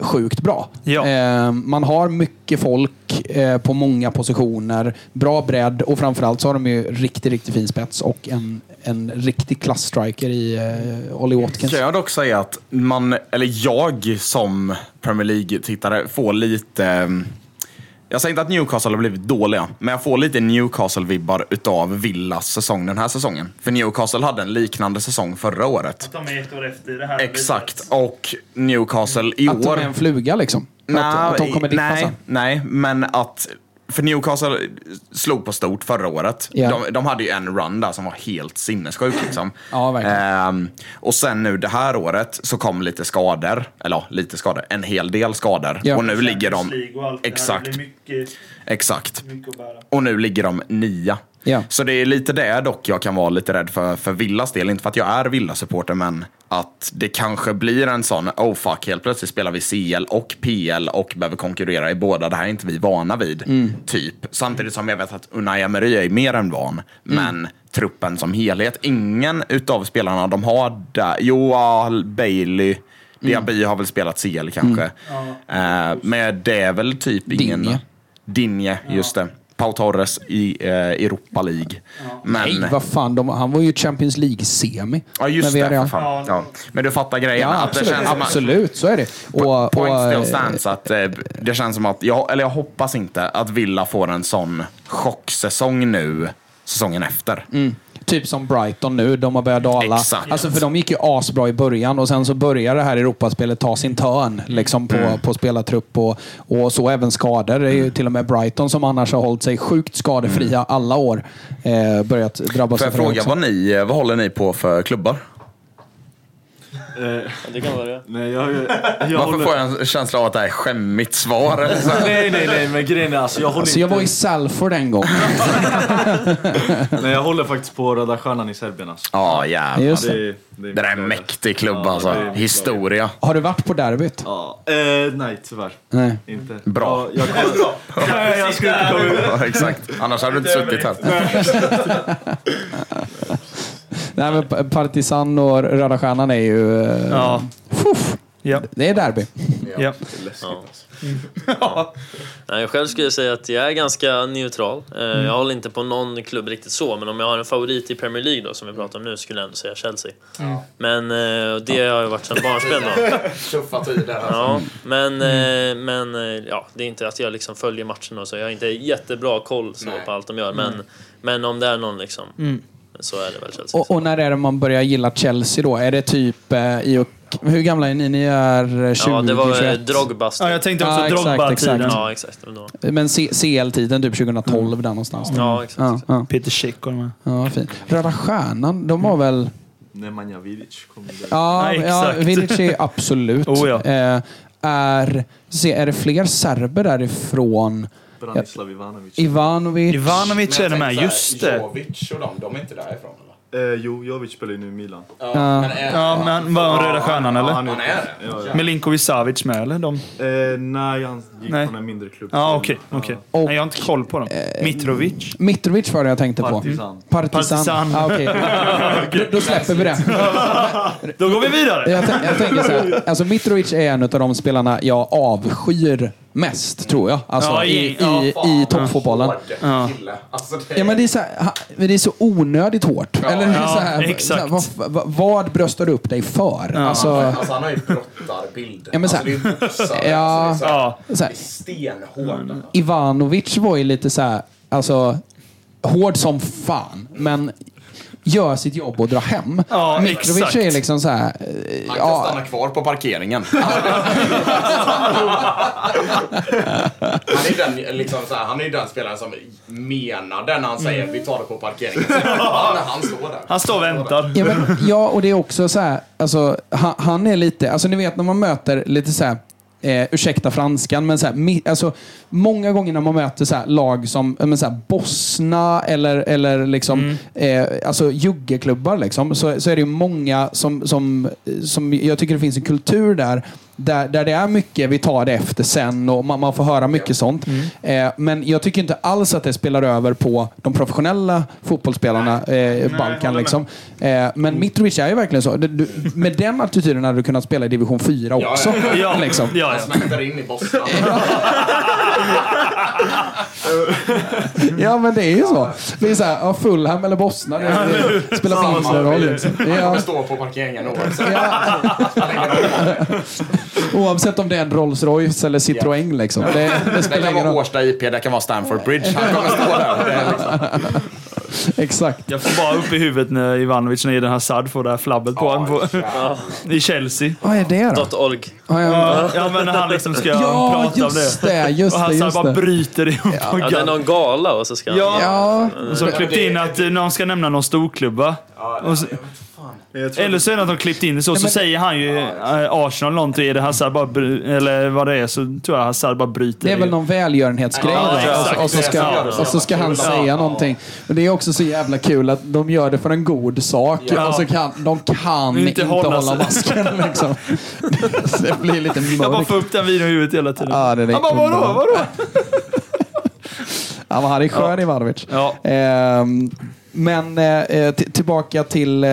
sjukt bra. Ja. Eh, man har mycket folk eh, på många positioner, bra bredd och framförallt så har de ju riktigt, riktigt fin spets och en, en riktig klassstriker i eh, Ollie Watkins. Kan jag dock säga att man, eller jag som Premier League-tittare får lite... Jag säger inte att Newcastle har blivit dåliga, men jag får lite Newcastle-vibbar utav Villas säsong den här säsongen. För Newcastle hade en liknande säsong förra året. De är ett år efter det här. Exakt. Och Newcastle i Att de år... är en fluga liksom? att, att de kommer nej, nej, men att... För Newcastle slog på stort förra året. Ja. De, de hade ju en run där som var helt sinnessjuk. Liksom. Ja, verkligen. Ehm, och sen nu det här året så kom lite skador. Eller ja, lite skador. En hel del skador. Ja. Och nu ligger de... Och Exakt. mycket, Exakt. mycket. Och nu ligger de nia. Ja. Så det är lite det dock jag kan vara lite rädd för, för Villas del. Inte för att jag är Villa-supporter, men att det kanske blir en sån, oh fuck, helt plötsligt spelar vi CL och PL och behöver konkurrera i båda. Det här är inte vi vana vid. Mm. Typ. Samtidigt som jag vet att Unai Emery är mer än van. Mm. Men truppen som helhet, ingen utav spelarna de har där, Joel Bailey, Mm. Diaby har väl spelat CL kanske. Eh, men det är väl typ ingen... Dinje. Dinje, just det. Pau Torres i eh, Europa League. Men, Nej, vad fan. De, han var ju Champions League-semi. ja, just det. För fan. Ja. Men du fattar grejen. Ja, absolut. att, absolut, så är det. Och, Point och, still eh, stands. Att, eh, det känns som att, jag, eller jag hoppas inte, att Villa får en sån chocksäsong nu, säsongen efter. Typ som Brighton nu, de har börjat dala. Exakt. Alltså för de gick ju asbra i början och sen så börjar det här Europaspelet ta sin törn liksom på, Mm. på spelartrupp och, och så även skador. Det är ju till och med Brighton som annars har hållit sig sjukt skadefria alla år eh, börjat drabbas Mm. Får jag fråga, vad, ni, vad håller ni på för klubbar? Eh, det kan vara det. nej, jag, jag, jag Varför håller... får jag en känsla av att det här är skämmigt svar? Eller så? Nej, nej, nej, men grejen är alltså jag håller Så jag inte... var i Salford en gång. Nej, jag håller faktiskt på Röda Stjärnan i Serbien alltså. Ja, jävlar. Just det. Det, det, Det där är en mäktig klubb Ja, alltså. är- Historia. Har du varit på derbyt? Ja, eh, nej tyvärr. Nej. Inte. Bra. Ja, jag, jag, nej, jag skulle inte komma ut. Ja, exakt. Annars hade du inte suttit här. Nej, men Pa- Partizan och Röda Stjärnan är ju... eh, Ja. fuff, Ja. det är derby. Ja. Nej, själv skulle jag säga att jag är ganska neutral. Eh, Mm. Jag håller inte på någon klubb riktigt så, men om jag har en favorit i Premier League då, som vi pratar om nu, skulle jag ändå säga Chelsea. Men eh, det har ju varit sedan barnsben då. Tuffa tider. Alltså. Ja, men, eh, men eh, ja, det är inte att jag liksom följer matchen och så. Jag har inte jättebra koll så Nej. på allt de gör, men, men om det är någon liksom, så är det väl Chelsea. Och, och när är det man börjar gilla Chelsea då? Är det typ eh, i och, Hur gamla är ni? Ni är eh, 20, ja, det var eh, 21? Drogba. ja, jag tänkte också Ja, exakt, Drogba-tiden. exakt. Ja, exakt. var Då. Men C- CL-tiden, typ 2012 där någonstans. Ja, exakt. Ja, exakt. ja. Peter Cech och de här. ja, fint. Röda Stjärnan, de har väl... Nemanja Vidic kom där. Ja, Ja, ja exakt. Vidic är absolut. Oh, ja. eh, är, se, är det fler serber därifrån? Branislav Ivanovic. Ivanovic? Ivanovic är det med, just det. Jovic och de, de är inte därifrån eller? Eh, jo, Jovic spelar ju nu i Milan. Ja. Men är, Ja, men var han Röda Stjärnan Ja, eller? han är, Han är det? Ja, ja. Milinkovic Savic med eller? De? Eh, nej, han gick Nej. från en mindre klubb. Ja, okej. okej. Och- Nej, jag har inte koll på dem. Mitrovic. Mitrovic var det jag tänkte på. Partizan. Partizan. Ah, okej. då, då släpper vi det. Då går vi vidare! Jag, tän- jag tänker så här, alltså Mitrovic är en av de spelarna jag avskyr mest, tror jag. Alltså Ja, i, i- ja, i, i toppfotbollen. Ja. Alltså, det, Ja, men det är, så här, ha- det är så onödigt hårt. Eller ja, så här, exakt. Så här, vad, vad, bröstar du upp dig för? Alltså, alltså, han har ju brottarbild. Ja, men så här- alltså, det är boxare. Ja. alltså, det är Ja. det är. Ivanovic var ju lite så här, alltså, hård som fan, men gör sitt jobb och drar hem. Ja, Mitrovic exakt. är liksom så här, eh, Han kan ja, stanna kvar på parkeringen. han, är den, liksom, så här, han är ju den spelaren som menar det när han säger vi tar det på parkeringen. Så, när han står där. Han står och väntar. Ja, men, ja, och det är också så här, alltså, han, han är lite, alltså ni vet när man möter lite så här, eh, ursäkta franskan, men så här, alltså, många gånger när man möter så här, lag som men, så här, Bosna eller, eller liksom, eh, alltså, juggeklubbar, liksom, så, så är det ju många som, som, som, jag tycker det finns en kultur där, där, där det är mycket vi tar det efter sen och man, man får höra mycket sånt. Eh, men jag tycker inte alls att det spelar över på de professionella fotbollsspelarna, eh, Balkan. Liksom. Eh, men Mitrovic är ju verkligen så. Du, du, med den attityden hade du kunnat spela i division 4 också. Ja, liksom. ja, Han ja. smälter in i Boston. Ja, men det är ju så. Det är så här, ja, Fulham eller Bosna, det, det spelar mindre roll. Liksom. Han Ja, kommer stå på parkeringen oavsett. ja, oavsett om det är en Rolls Royce eller Citroën. Liksom. Det, det Det kan vara. Årsta IP, det kan vara Stamford Bridge. Han kommer stå där. Liksom, Exakt. Jag får bara upp i huvudet när Ivanovic, när Eden Hazard får det här flabbet på honom på, i Chelsea. Vad är det då? Org. Ja, ja. Ja, ja, men när han liksom ska Ja, prata om just det. det. Just och Hazard just bara det. bryter ihop på Ja, det är någon gala och så ska han... Ja. Ja, Och så klippt in att eh, någon ska nämna någon storklubba. Och så, eller så är det att de klippt in det så, så men- säger han ju eh, Arsenal någonting, är det Hazard bara, bry- eller vad det är, så tror jag Hazard bara bryter det är väl någon välgörenhetsgrej. Ja, då. exakt. och, så, och, så ska, och så ska han säga någonting. Men det är också så jävla kul att de gör det för en god sak. Ja. Och så kan, de kan Inte inte, hålla hålla sig. masken. Liksom. det blir lite Jag bara mörkt. får upp den videon i huvudet hela tiden. Ja, det är han bara, vadå, underbart. vadå? Ja, men han är skön Ivanovic. Ja. Ehm, men eh, t- tillbaka till, eh,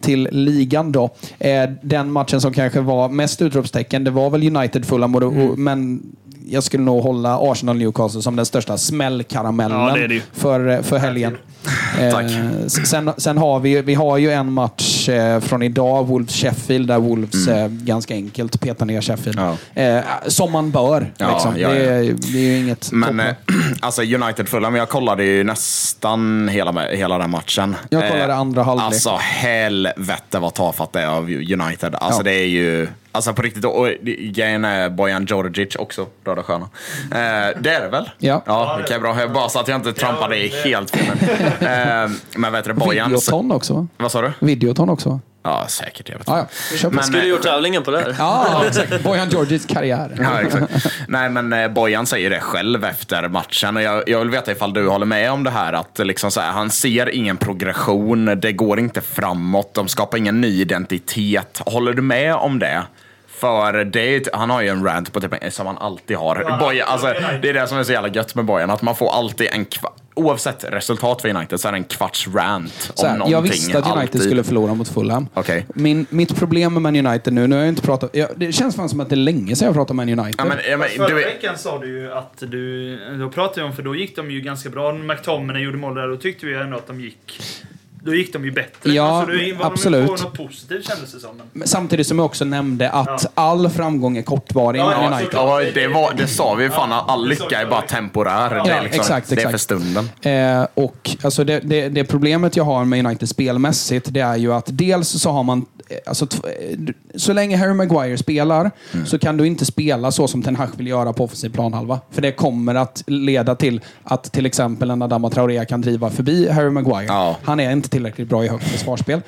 till ligan då. Eh, den matchen som kanske var mest utropstecken, det var väl United Fulham, och, då- Mm. men jag skulle nog hålla Arsenal Newcastle som den största smällkaramellen Ja, det det för, för helgen. Tack. Eh, sen, sen har vi, vi har ju en match eh, från idag, Wolves-Sheffield, där Wolves eh, ganska enkelt petar ner Sheffield. Mm. Ja. Eh, som man bör. Ja, liksom. ja, ja. Det, är, det är ju inget Men eh, alltså United Fulham, jag kollade ju nästan hela, hela den matchen. Jag kollade andra halvlek. Alltså helvete vad tafatt det är av United. Alltså Ja. det är ju, alltså på riktigt, och grejen är Bojan Djordjic också, Röda Stjärnan. Eh, det är det väl? Ja. Ja, okej bra. Jag bara så att jag inte trampade i helt fel. eh, men vet du, Bojan... Videoton också va? Vad sa du? Videoton också va? Ja, säkert. Jag vet Ja, ja. Men, Skulle eh, gjort tävlingen på det här. Ja, exakt. Bojan Georgis karriär. Ja, exakt. Nej, men eh, Bojan säger det själv efter matchen. Och jag, jag vill veta ifall du håller med om det här. Att liksom så här, han ser ingen progression. Det går inte framåt. De skapar ingen ny identitet. Håller du med om det? För det han har ju en rant på typ, som han alltid har. Bojan, alltså, det är det som är så jävla gött med Bojan, att man får alltid en kva- Oavsett resultat för United så är det en kvarts rant Så om här, någonting. jag visste att United alltid. skulle förlora mot Fulham. Okej. Min, mitt problem med Man United nu, nu har jag inte pratat... Ja, det känns fan som att det är länge sedan jag pratade om Man United. Ja, men, ja, men, Förra du, veckan sa du ju att du... Då pratade jag om, för då gick de ju ganska bra. McTominay gjorde mål där, då tyckte vi ändå att de gick... Då gick de ju bättre. Ja, alltså, då var absolut. de på något positivt kändes det som. Men... Samtidigt som jag också nämnde att Ja. all framgång är kortvarig Ja, med ja, United. ja, det, var, det sa vi fan, all lycka är bara temporär. det, är Ja, liksom, exakt, det är för stunden. Eh, och alltså det, det, det problemet jag har med United spelmässigt, det är ju att dels så har man Alltså, t- eh, så länge Harry Maguire spelar Mm. så kan du inte spela så som Ten Hag vill göra på offensiv planhalva. För det kommer att leda till att till exempel en Adama Traoré kan driva förbi Harry Maguire. Ja. Han är inte tillräckligt bra i högt försvarsspel.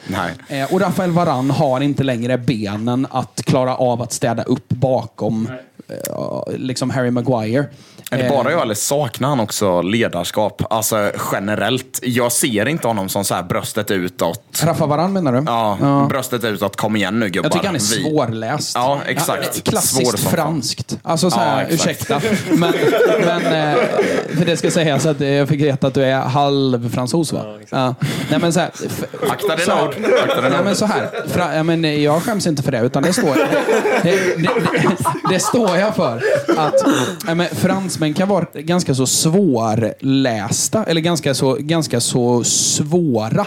Eh, och Rafael Varan har inte längre benen att klara av att städa upp bakom eh, liksom Harry Maguire. Är det Eh, bara jag eller saknar han också ledarskap? Alltså generellt. Jag ser inte honom som så här bröstet utåt. Rafa Varan menar du? Ja, bröstet utåt. Kom igen nu gubbar. Jag tycker han är Vi- svårläst. Ja, exakt. Svår klassiskt franskt. Alltså så här, Ja, ursäkta. Men, men eh, för det ska sägas att jag fick veta att du är halvfransos va? Ja, Nej men så här. Akta dina ord. Nej men så här. Fra, ja, men jag skäms inte för det, utan det står, det, det, det, det står jag för. Att ja, men, fransmän kan vara ganska så svårlästa, eller ganska så, ganska så svåra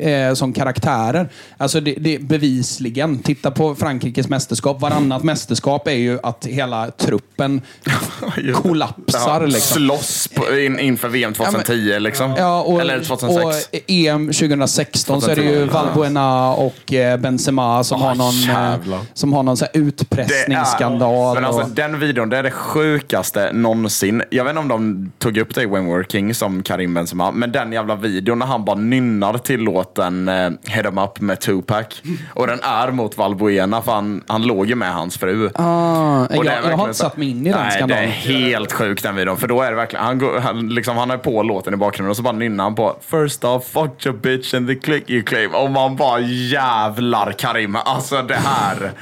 eh, som karaktärer. Alltså det, det bevisligen. Titta på Frankrikes mästerskap. Varannat mästerskap är ju att hela truppen kollapsar. Ja, Liksom. Slåss på, in, inför VM 2010 liksom. Ja, och, Eller 2006. och EM 2016 så är det ju 2010, ja. Valbuena och eh, Benzema som Åh, har någon, eh, jävlar. som har någon så här utpressningsskandal. Men alltså, och, den videon, det är det sjukaste någonsin. Jag vet inte om de tog upp det i When We Were King som Karim Benzema, men den jävla videon när han bara nynnar till låten eh, Head 'em Up med Tupac. Och den är mot Valbuena för han, han låg ju med hans fru. ah, jag, jag har inte satt mig in i den Nej, skandalen. det är helt sjukt den videon. För då är det verkligen, han, går, han, liksom, han är på låten i bakgrunden och så bara nynnar han på First off, fuck your bitch and the click you claim. Och man bara jävlar Karim, alltså det här.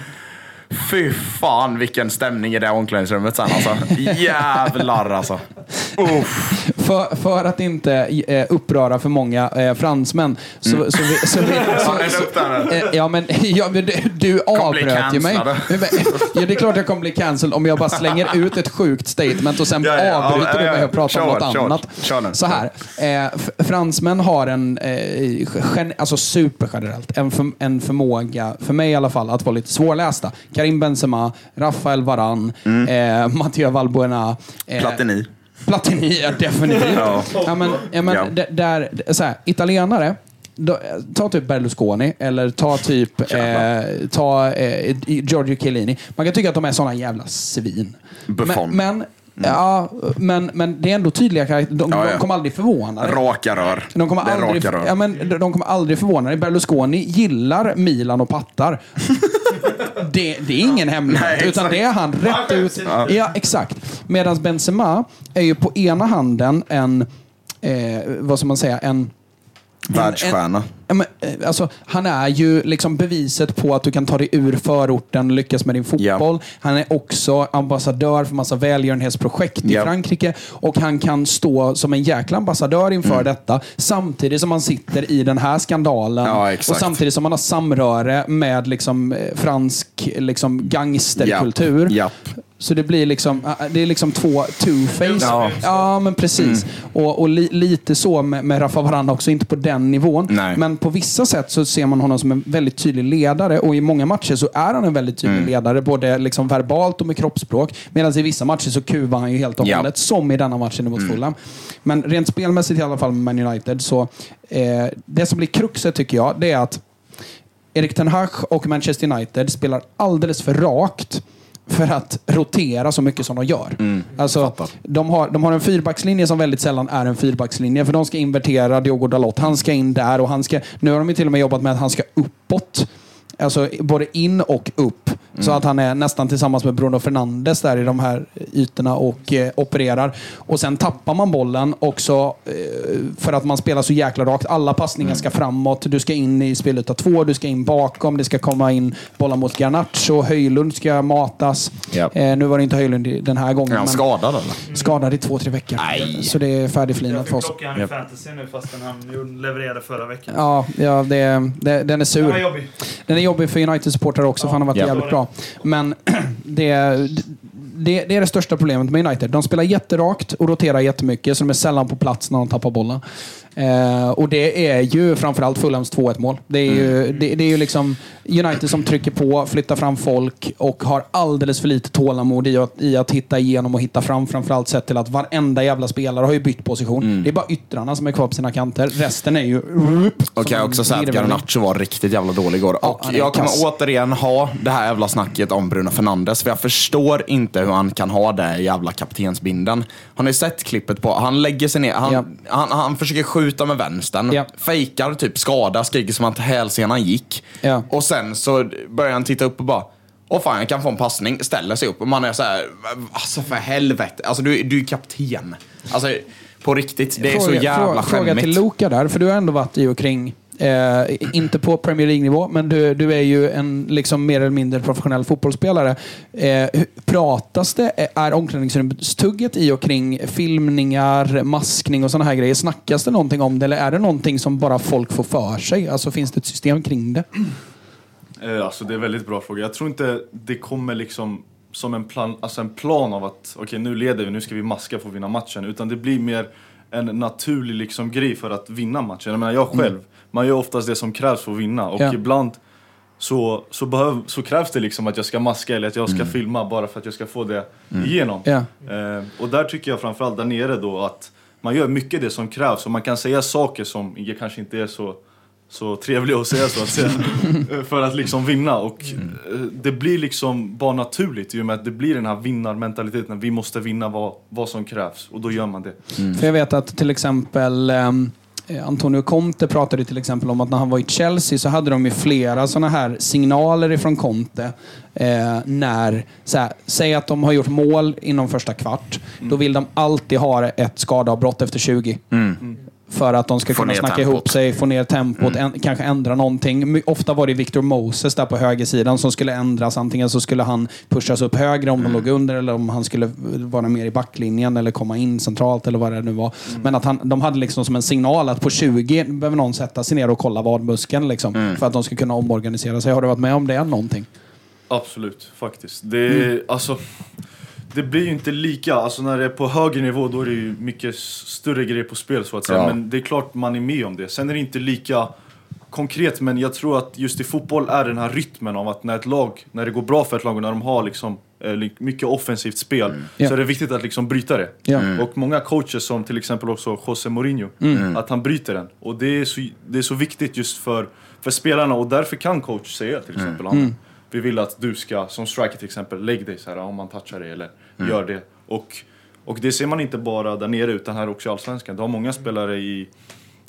Fy fan vilken stämning i det omklädningsrummet sen alltså. Jävlar alltså. Uff. För, för att inte eh, uppröra för många eh, fransmän så, så, vi, så, vi, så, nu? Eh, Ja, men, ja, men du, du avbröt ju mig. Ja, det är klart jag kommer bli cancelled om jag bara slänger ut ett sjukt statement och sen Ja, ja, avbryter ja, du mig och pratar om något annat. kör. Så här. Eh, fransmän har en, eh, gen, alltså supergenerellt, en, för, en förmåga, för mig i alla fall, att vara lite svårlästa. Karim Benzema, Rafael Varan, eh, Mathieu Valbuena. Eh, Platini. Platini, ja, definitivt. Ja. Ja. men, ja, men, Ja. d- där, d- så här, italienare, då, ta typ Berlusconi eller ta typ eh, ta, eh, Giorgio Chiellini. Man kan tycka att de är såna jävla svin. Buffon. Men, men, ja, men, men det är ändå tydliga karaktärer. De, Ja, ja. de kommer aldrig förvåna dig. Raka rör. De kommer, aldrig, raka rör. ja, men de- kommer aldrig förvåna dig. Berlusconi gillar Milan och pattar. det, det är ingen hemlighet, Nej, utan det är han rätt ut. Ja. Ja, exakt. Medan Benzema är ju på ena handen en, eh, vad ska man säga, en Världsstjärna. Ja, men, eh, alltså, han är ju liksom beviset på att du kan ta dig ur förorten och lyckas med din fotboll. Han är också ambassadör för massa välgörenhetsprojekt i Ja. Frankrike. Och han kan stå som en jäkla ambassadör inför Mm. detta. Samtidigt som han sitter i den här skandalen. Ja, och samtidigt som han har samröre med liksom, eh, fransk liksom, gangsterkultur. Japp. Så det blir liksom, äh, det är liksom två two-face. Ja. Ja, men precis. Och, och li, lite så med, med Rafa Varanda också, inte på den nivån. Nej. Men på vissa sätt så ser man honom som en väldigt tydlig ledare och i många matcher så är han en väldigt tydlig Mm. ledare, både liksom verbalt och med kroppsspråk. Medan i vissa matcher så kuvar han ju helt och Ja. hållet, som i denna matchen mot Fulham. Men rent spelmässigt i alla fall med Man United, så eh, det som blir kruxet tycker jag, det är att Erik Ten Hag och Manchester United spelar alldeles för rakt för att rotera så mycket som de gör. alltså, de, har, de har en fyrbackslinje som väldigt sällan är en fyrbackslinje. För de ska invertera Diogo Dalot. Han ska in där och han ska... Nu har de till och med jobbat med att han ska uppåt. Alltså både in och upp. Så att han är nästan tillsammans med Bruno Fernandes där i de här ytorna och eh, opererar. Och sen tappar man bollen också eh, för att man spelar så jäkla rakt. Alla passningar ska framåt. Du ska in i spelyta två, du ska in bakom, det ska komma in bollar mot Garnacho, Höjlund ska matas. Ja. Eh, nu var det inte Höjlund den här gången. Är han men skadad eller? skadad i två, tre veckor. Nej. Så det är färdigflinat Jag för fick oss. klocka han i fantasy nu fastän han levererade förra veckan. Ja, ja det, det, den är sur. Den var jobbig. Den är jobbig för United-supportrar också, för han har varit Ja. jävligt bra. Men det, det, det är det största problemet med United. De spelar jätterakt och roterar jättemycket, så de är sällan på plats när de tappar bollen. Eh, och det är ju framförallt Fulhams 2-1 mål. Det är, ju, det, det är ju liksom United som trycker på, flyttar fram folk och har alldeles för lite tålamod i att, i att hitta igenom och hitta fram. Framförallt sett till att varenda jävla spelare har ju bytt position. Det är bara yttrarna som är kvar på sina kanter. Resten är ju... Och kan jag också säga att Garnacho var riktigt jävla dålig igår. Ja, och han jag kommer återigen ha det här jävla snacket om Bruno Fernandes. För jag förstår inte hur han kan ha det jävla kaptensbinden. Har ni sett klippet på? Han lägger sig ner. Han, Ja. han, han försöker skjuta med vänstern. Ja. Fejkar typ skada, skriker som att hälsenan gick. Ja. Och sen så börjar han titta upp och bara Åh fan, jag kan få en passning. Ställer sig upp och man är så här, alltså för helvete. Alltså du, du är kapten. Alltså på riktigt, det är så jävla fråga, fråga skämmigt. till Luka där, för du har ändå varit i och kring, eh, inte på Premier League-nivå, men du, du är ju en liksom mer eller mindre professionell fotbollsspelare. Eh, pratas det, är omklädningsrumstugget i och kring filmningar, maskning och sådana här grejer? Snackas det någonting om det eller är det någonting som bara folk får för sig? Alltså finns det ett system kring det? Eh, Alltså det är en väldigt bra fråga. Jag tror inte det kommer liksom som en plan, alltså en plan av att okej nu leder vi, nu ska vi maska för att vinna matchen. Utan det blir mer en naturlig liksom grej för att vinna matchen. Jag menar jag själv, man gör oftast det som krävs för att vinna. Och Ja. ibland så, så, behöv, så krävs det liksom att jag ska maska eller att jag ska filma bara för att jag ska få det igenom. Ja. Eh, och där tycker jag framförallt där nere då att man gör mycket det som krävs och man kan säga saker som kanske inte är så, så trevliga att säga så att säga. För att liksom vinna och eh, det blir liksom bara naturligt i och med att det blir den här vinnarmentaliteten. Vi måste vinna vad, vad som krävs och då gör man det. För jag vet att till exempel eh, Antonio Conte pratade till exempel om att när han var i Chelsea så hade de ju flera sådana här signaler ifrån Conte. Eh, när, här, säg att de har gjort mål inom första kvart. Då vill de alltid ha ett skadeavbrott efter 20. För att de ska Få kunna snacka tempot. ihop sig, få ner tempot, en, kanske ändra någonting. Ofta var det Victor Moses där på högersidan som skulle ändras. Antingen så skulle han pushas upp högre om de låg under eller om han skulle vara mer i backlinjen eller komma in centralt eller vad det nu var. Men att han, de hade liksom som en signal att på 20 behöver någon sätta sig ner och kolla vadmuskeln liksom, för att de ska kunna omorganisera sig. Har du varit med om det någonting? Absolut, faktiskt. Det, alltså, det blir ju inte lika, alltså när det är på högre nivå då är det ju mycket större grejer på spel så att säga. Ja. Men det är klart man är med om det. Sen är det inte lika konkret men jag tror att just i fotboll är den här rytmen av att när ett lag, när det går bra för ett lag och när de har liksom eh, mycket offensivt spel Ja. så är det viktigt att liksom bryta det. Ja. Och många coacher som till exempel också José Mourinho, att han bryter den. Och det är så, det är så viktigt just för, för spelarna och därför kan coach säga till exempel mm. vi vill att du ska, som striker till exempel, lägg dig så här om man touchar dig eller gör det. Och, och det ser man inte bara där nere utan här också i Allsvenskan. Du har många spelare i,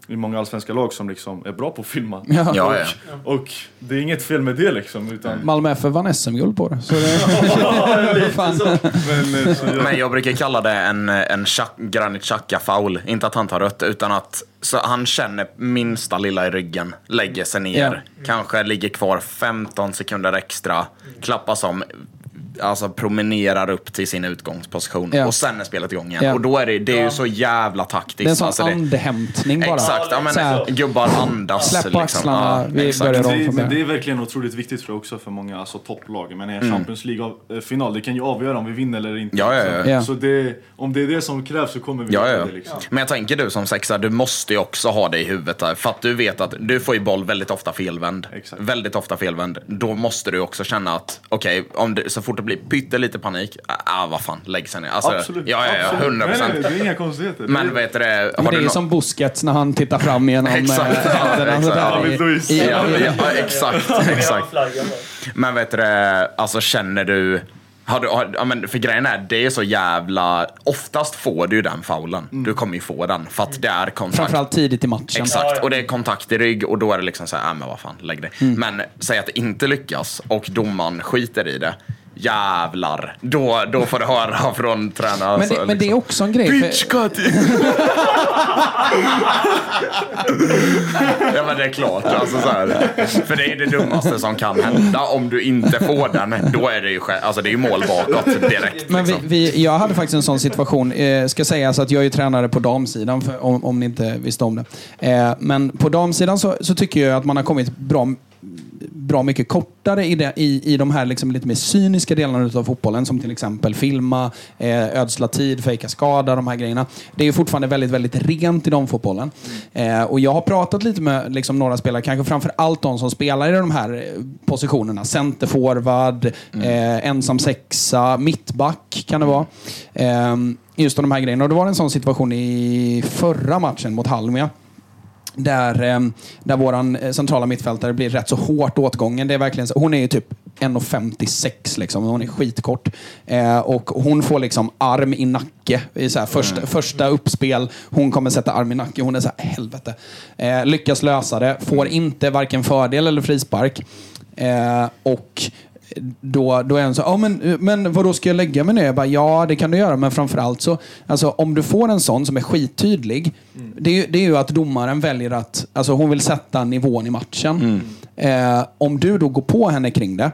i många allsvenska lag som liksom är bra på att filma. Ja. Ja, ja. Och det är inget fel med det liksom. Utan, Malmö FF vann SM-guld på det. Så det Fan. men, eh, så jag, Men jag brukar kalla det en, en Granit Xhaka-foul. Inte att han tar rött, utan att så han känner minsta lilla i ryggen, lägger sig ner, kanske ligger kvar 15 sekunder extra, klappas om, alltså promenerar upp till sin utgångsposition Ja. och sen är spelet igång igen. Ja. Och då är det, det är ju så jävla taktiskt. Det är en sån alltså det, andhämtning bara. Exakt, ja, Så här, men gubbar andas. Släpp på axlarna, vi exakt. börjar om. det, men det är verkligen otroligt viktigt jag också för många alltså, topplag. Men i en Champions League-final, det kan ju avgöra om vi vinner eller inte. Ja, ja, ja. Så, det, om det är det som krävs så kommer vi Ja, ja. det. Liksom. Men jag tänker du som sexa, du måste ju också ha det i huvudet. Där, för att du vet att du får ju boll väldigt ofta felvänd. Exakt. Väldigt ofta felvänd. Då måste du också känna att, okej, om det så fort blir pyttelite panik, ah vad fan, lägg sig ner. Alltså, Absolut. Ja, ja, ja, absolut. 100 Nej, nej, procent. det är inga konstigheter. Men det, vet du det, har Men det du är nå- som Busquets när han tittar fram genom Exakt. Ja, exakt. Ja. Men vet du det, alltså känner du Har du, har, ja, men för grejen är, det är så jävla... Oftast får du ju den faulen. Du kommer ju få den, för att det är kontakt. Framförallt tidigt i matchen. Exakt, och det är kontakt i rygg och då är det liksom så här, äh, men vad fan, lägg det. Mm. Men säg att det inte lyckas och domaren skiter i det. Jävlar, då, då får du höra från tränaren. Men, det, men det är också en grej. Bitch cut! ja men det är klart. Alltså, så här. För det är det dummaste som kan hända. Om du inte får den, då är det ju, alltså, det är ju mål bakåt direkt. Men vi, Liksom. vi, jag hade faktiskt en sån situation. Eh, ska sägas att jag är ju tränare på damsidan, för, om, om ni inte visste om det. Eh, men på damsidan så, så tycker jag att man har kommit bra, bra mycket kortare i, det, i, i de här liksom lite mer cyniska delarna av fotbollen. Som till exempel filma, eh, ödsla tid, fejka skada, de här grejerna. Det är fortfarande väldigt, väldigt rent i damfotbollen. Eh, och jag har pratat lite med liksom, några spelare, kanske framför allt de som spelar i de här eh, positionerna. Centerforward, eh, ensam sexa, mittback kan det vara. Eh, just de här grejerna. Och det var en sån situation i förra matchen mot Halmia. Där, eh, där våran eh, centrala mittfältare blir rätt så hårt åtgången. Det är verkligen så, hon är ju typ 1,56 liksom. Hon är skitkort. Eh, och hon får liksom arm i nacke i så här första, första uppspel. Hon kommer sätta arm i nacke. Hon är så här, helvete. Eh, lyckas lösa det. Får inte varken fördel eller frispark. Eh, och då, då är han så ja men, men vad då ska jag lägga mig ner? Jag bara, ja, det kan du göra, men framförallt så, alltså om du får en sån som är skittydlig, det, är ju- det är ju att domaren väljer att, alltså hon vill sätta nivån i matchen. Eh, om du då går på henne kring det,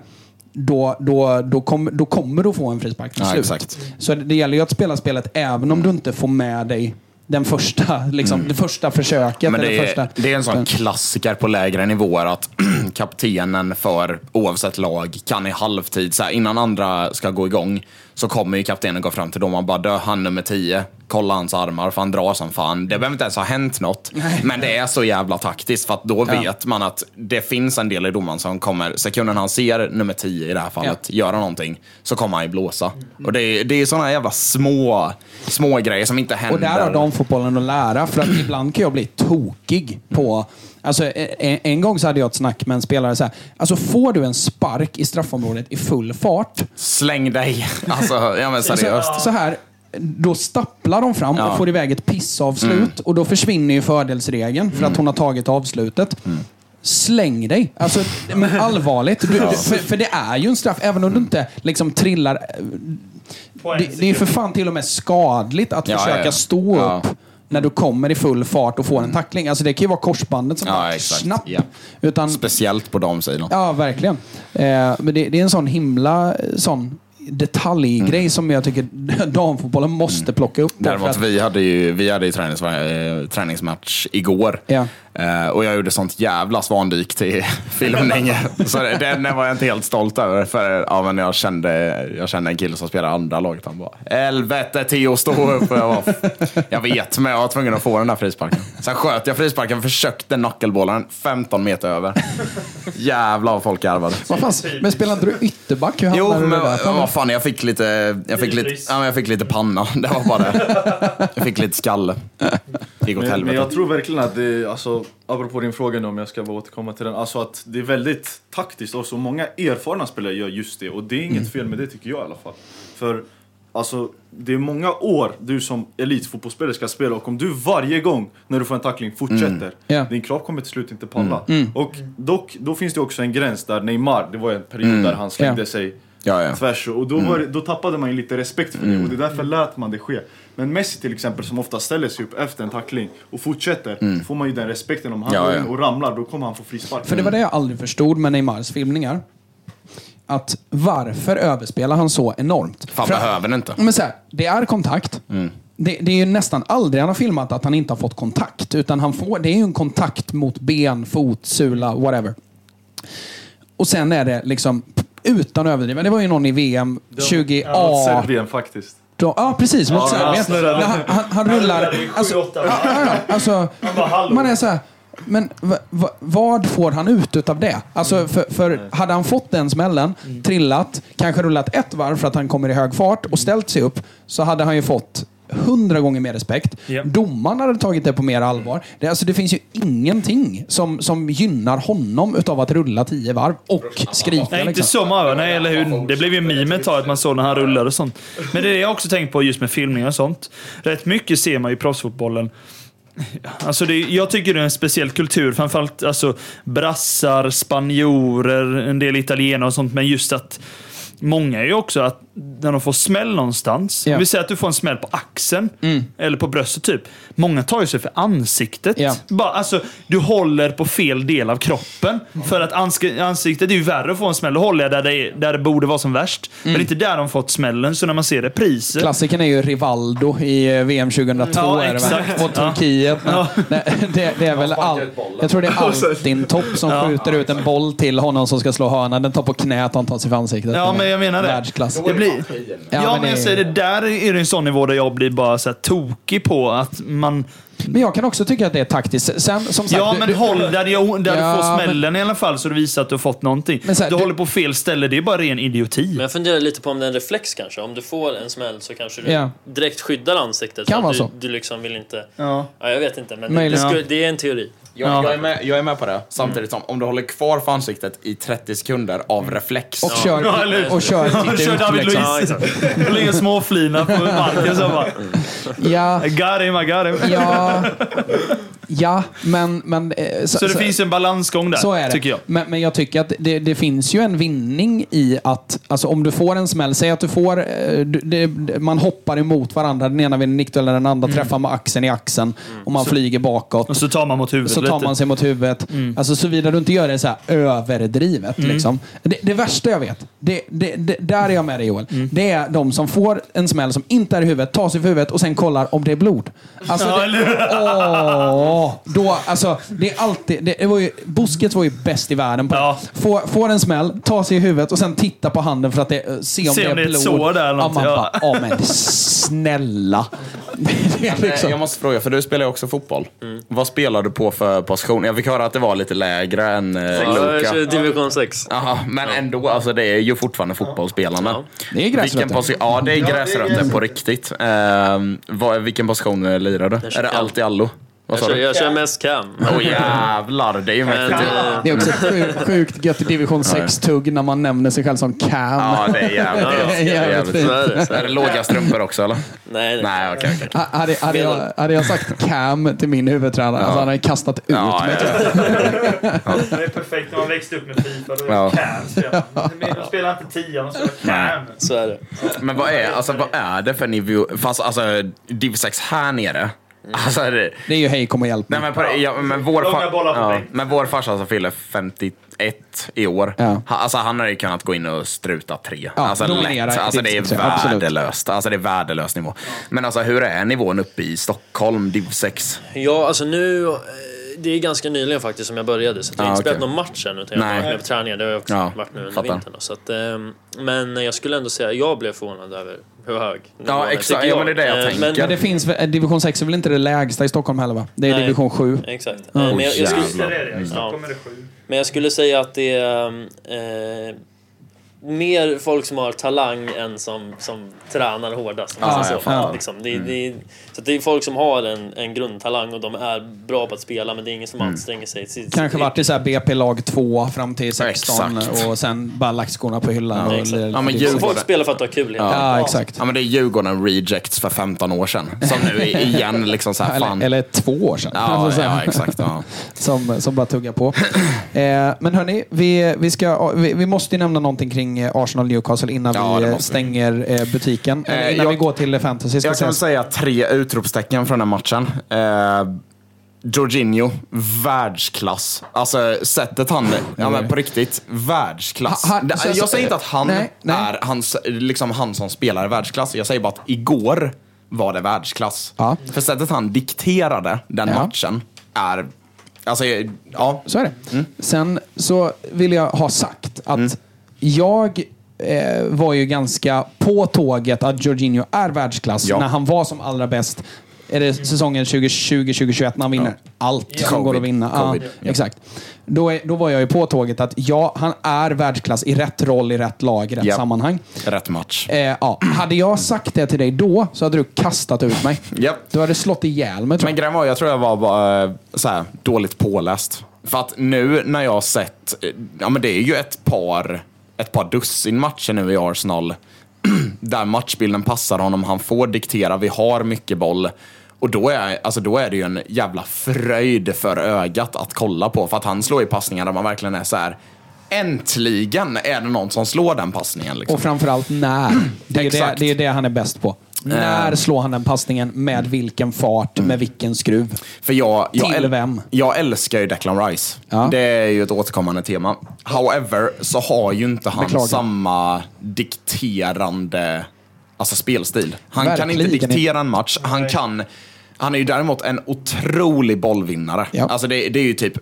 då, då, då, kom, då kommer du få en frispark till Ja, slut. exakt. Så det, det gäller ju att spela spelet även om du inte får med dig den första, liksom, det första försöket. Men det, första, är, det är en sån klassiker på lägre nivåer att kaptenen för oavsett lag kan i halvtid, så här, innan andra ska gå igång, så kommer ju kaptenen gå fram till domaren och bara dö, han nummer 10, kolla hans armar för han drar som fan. Det behöver inte ens ha hänt något, men det är så jävla taktiskt för att då Ja. vet man att det finns en del i domaren som kommer, sekunden han ser nummer 10 i det här fallet göra någonting, så kommer han ju blåsa. Och det är, det är såna jävla små, små grejer som inte händer. Och där har damfotbollen att lära. För att ibland kan jag bli tokig på... Alltså, en, en gång så hade jag ett snack med en spelare så här. Alltså får du en spark i straffområdet i full fart. Släng dig. Alltså, ja men seriöst. Så, så här, då stapplar de fram Ja. och får iväg ett pissavslut. Och då försvinner ju fördelsregeln för att hon har tagit avslutet. Släng dig! Alltså, men allvarligt. Du, för, för det är ju en straff, även om du inte liksom trillar... Det, det är för fan till och med skadligt att Ja, försöka ja, ja. stå Ja. upp när du kommer i full fart och får en tackling. Alltså det kan ju vara korsbandet som Ja, bara exakt. snapp. Ja. Utan, Speciellt på damsidan. ja, verkligen. Eh, men det, det är en sån himla eh, sån detaljgrej som jag tycker damfotbollen måste plocka upp. Däremot, att- vi hade ju, vi hade ju tränings, eh, träningsmatch igår. Ja. Eh, och jag gjorde sånt jävla svandyk till filmning. så det- den var jag inte helt stolt över. För ja, men jag, kände, jag kände en kille som spelar andra laget. Han bara, helvete Theo, stå upp. Och jag, bara, jag vet, men jag var tvungen att få den där frisparken. Sen sköt jag frisparken, försökte knuckleballa 15 meter över. Jävlar vad folk garvade. Men spelar inte du ytterback? Hur Jo, men vad fan, jag fick lite, jag fick lite, ja, men jag fick lite panna. Det var bara det. Jag fick lite skalle. Gick åt Men, men jag tror verkligen att det, alltså, apropå din fråga nu om jag ska bara återkomma till den, alltså att det är väldigt taktiskt och så många erfarna spelare gör just det och det är inget fel med det tycker jag i alla fall. För alltså, det är många år du som elitfotbollsspelare ska spela och om du varje gång när du får en tackling fortsätter, Ja. din kropp kommer till slut inte palla. Och dock, då finns det också en gräns där Neymar, det var en period där han slängde Ja. sig Ja, ja. tvärs och då, var det, då tappade man ju lite respekt för det och det är därför lät man det ske. Men Messi till exempel som ofta ställer sig upp efter en tackling och fortsätter, får man ju den respekten om han Ja, går in och ramlar då kommer han få frispark. För det var det jag aldrig förstod med Neymars filmningar. Att varför överspelar han så enormt? Fan, För- behöver den inte. Men så här, det är kontakt. Mm. Det, det är ju nästan aldrig han har filmat att han inte har fått kontakt. Utan han får, det är ju en kontakt mot ben, fot, sula, whatever. Och sen är det liksom, utan att överdriva, det var ju någon i VM 20 Ja, Serbien faktiskt. Då, ja, precis. Ja, han han, han, han rullar... Alltså, ja, alltså, man är så här, men va, va, vad får han ut utav det? Alltså, för, för hade han fått den smällen, trillat, kanske rullat ett varv för att han kommer i hög fart och ställt sig upp, så hade han ju fått hundra gånger mer respekt. Ja. Domaren hade tagit det på mer allvar. Det, alltså, det finns ju ingenting som, som gynnar honom utav att rulla tio varv och skrika. Nej, inte liksom. så många. Nej, eller hur? Det blev ju meme ett tag att man såg när han rullade och sånt. Men det är jag också tänkt på just med filmning och sånt. Rätt mycket ser man ju i proffsfotbollen. Alltså det, jag tycker det är en speciell kultur, framförallt alltså brassar, spanjorer, en del italienare och sånt, men just att Många är ju också att när de får smäll någonstans, Ja. om vi säger att du får en smäll på axeln eller på bröstet typ. Många tar ju sig för ansiktet. Ja. Bara, alltså, du håller på fel del av kroppen. För att ansk- ansiktet är ju värre att få en smäll. Då håller jag där det, är, där det borde vara som värst. Men det är inte där de fått smällen. Så när man ser repriser. Klassikern är ju Rivaldo i eh, VM 2002. Ja, är det väl? exakt. Mot Ja. Turkiet. Men det, det, det är väl all, jag tror det är Altin Topp som Ja. skjuter ut en boll till honom som ska slå hörna. Den tar på knät och han tar sig för ansiktet. Ja, men jag menar det. Världsklass. Det blir... Ja, men men jag det- säger det. Där är det en sån nivå där jag blir bara så här tokig på att man... Men jag kan också tycka att det är taktiskt. Sen, som sagt, Ja, du- men du- håll där, jag, där Ja, du får men- smällen i alla fall så du visar att du har fått någonting. Men så här, du, du- håller på fel ställe. Det är bara ren idioti. Men jag funderar lite på om det är en reflex kanske. Om du får en smäll så kanske du Ja. direkt skyddar ansiktet. Kan att vara du, så. Du liksom vill inte... Ja. Ja, jag vet inte, men det, det, skulle, det är en teori. Jag, Ja. jag, är med, jag är med på det. Samtidigt som om du håller kvar för ansiktet i 30 sekunder av reflex. och kör, Ja, eller och kör titta Kör ut. David Liksom. Ja, Luiz. Det ligger småflina på marken så bara... Ja, I got him, I got him. ja, ja, men... men eh, Så det finns en balansgång där, Så är det. tycker jag. Men, men jag tycker att det, det finns ju en vinning i att, alltså om du får en smäll, säg att du får, eh, du, det, det- man hoppar emot varandra, den ena vid en nickduell och den andra träffar med axeln i axeln och man flyger bakåt. Och så tar man mot huvudet Så tar lite. man sig mot huvudet. Alltså såvida du inte gör det så här överdrivet. Liksom. Det, det värsta jag vet, det, det, det, där är jag med dig Joel. Det är de som får en smäll som inte är i huvudet, tar sig för huvudet och sen kollar om det är blod. Alltså, Ja, det, åh, då, alltså, det är alltid, det, det var ju, Busquets var ju bäst i världen på Ja. Får, får en smäll, tar sig i huvudet och sen titta på handen för att det, se om Se det är om det är ett blod. sår där eller ja, något, man ja. bara, ja men snälla. Det är Men, eh, liksom, Jag måste fråga, för du spelar ju också fotboll. Vad spelar du på för position? Jag fick höra att det var lite lägre än eh, Luka. division 6. Jaha, men ändå, alltså det är ju fortfarande fotbollsspelande. Ja. det är gräsrötter. Ja, det är gräsrötter på riktigt. Vad, vilken position eh, lirar du? Är det allt i allo? Vad Jag sa kör, du? jag kör mest cam. Åh jävlar, det är ju Men, mäktigt. eh, Det är också sjukt, sjukt gött i division 6-tugg när man nämner sig själv som Cam. Ja, det är jävligt Ja, det är Det är jävligt jävligt fint. så är det. Så Är är det det. låga strumpor också eller? Nej, nej. Nej, okej. okej. Ha- Hade, hade, jag, hade jag sagt Cam till min huvudtränare, alltså han hade kastat ut Ja, mig. ja, ja. Det är perfekt när man växte upp med Fifa. Då Ja. De spelar inte 10, de spelar Cam. Så är det. Men vad är, alltså, vad är det för nivå? Fast alltså, Div 6 här nere. Alltså, det, Det är ju hej kom och hjälp mig. nej, men, på, ja, men, vår Långa fa- bollar på ja, men vår farsa som fyller 51 i år. Ja. Ha, alltså, han hade ju kunnat gå in och struta tre. Ja, alltså, dominera lätt. alltså, det är Div 6, absolut. värdelöst. Alltså, det är värdelös nivå. Men alltså, hur är nivån uppe i Stockholm, Div 6? Ja, alltså nu... eh, Det är ganska nyligen faktiskt som jag började, så jag har Ah, inte spelat okej. någon match ännu. utan Jag har Nej. varit med på träningar, det har jag också Ja, varit nu under fattar. vintern. då, Så att, ehm, men jag skulle ändå säga, jag blev förvånad över hur hög Ja, exakt. Ja, men det är det jag Eh, tänker. Men, Men det finns, väl- division 6 är väl inte det lägsta i Stockholm heller va? Det är Nej. division 7. Exakt. Eh, men, jag, jag skulle, jävlar. Det är det. I Stockholm är det 7. men jag skulle säga att det är eh, mer folk som har talang än som, som tränar hårdast. om man Ja, så. Liksom. Det, det, så det är folk som har en, en grundtalang och de är bra på att spela men det är ingen som anstränger sig. Så- Kanske så- varit i så här BP-lag 2 fram till 16 exakt. och sen bara lagt skorna på hyllan. Ja, och Ja, men lite. Djurgården- Folk spelar för att ha kul enkelt. Ja, exakt. Ja, men det är Djurgården Rejects för 15 år sedan. Som nu är igen liksom så här, fan. Eller, eller två år sedan. Ja, Alltså ja, exakt. Ja. som, som bara tuggar på. eh, men hörni, vi, vi, ska, vi, vi måste ju nämna någonting kring eh, Arsenal Newcastle innan Ja, vi eh, måste vi. stänger eh, butiken. Eh, innan jag- vi går till fantasy. Jag kan säga. tre utropstecken från den matchen. Eh, Jorginho, världsklass. Alltså sättet han, ja men på riktigt, världsklass. Ha- ha- jag säger inte att han nej, nej. är hans, liksom han som spelar i världsklass. Jag säger bara att igår var det världsklass. Ja. För sättet han dikterade den Ja. matchen är, alltså ja. Så är det. Mm. Sen så vill jag ha sagt att jag eh, var ju ganska på tåget att Jorginho är världsklass Ja. när han var som allra bäst är det säsongen 2020-2021 när han vinner allt som Covid. går att vinna. Ja, Covid, ja. Exakt. Då, är, då var jag ju på tåget att ja, han är världsklass i rätt roll, i rätt lag, i rätt Ja. sammanhang. Rätt match. Eh, ja. Hade jag sagt det till dig då så hade du kastat ut mig. Japp. Du hade slått ihjäl mig tror Men grejen var, jag tror jag var bara eh, så här, dåligt påläst. För att nu när jag har sett, eh, ja men det är ju ett par, ett par dussin matcher nu i Arsenal. där matchbilden passar honom, han får diktera, vi har mycket boll. Och då är, alltså då är det ju en jävla fröjd för ögat att kolla på. För att han slår i passningar där man verkligen är så här. Äntligen är det någon som slår den passningen. Liksom. Och framförallt när. Det är, det, det är det han är bäst på. När slår han den passningen? Med vilken fart? Med vilken skruv? För jag, jag, Till vem? jag älskar ju Declan Rice. Ja. Det är ju ett återkommande tema. However, så har ju inte han Beklagar. samma dikterande alltså spelstil. Han kan inte Verkligen diktera en match. Han kan... Han är ju däremot en otrolig bollvinnare. Ja. Alltså det, det är ju typ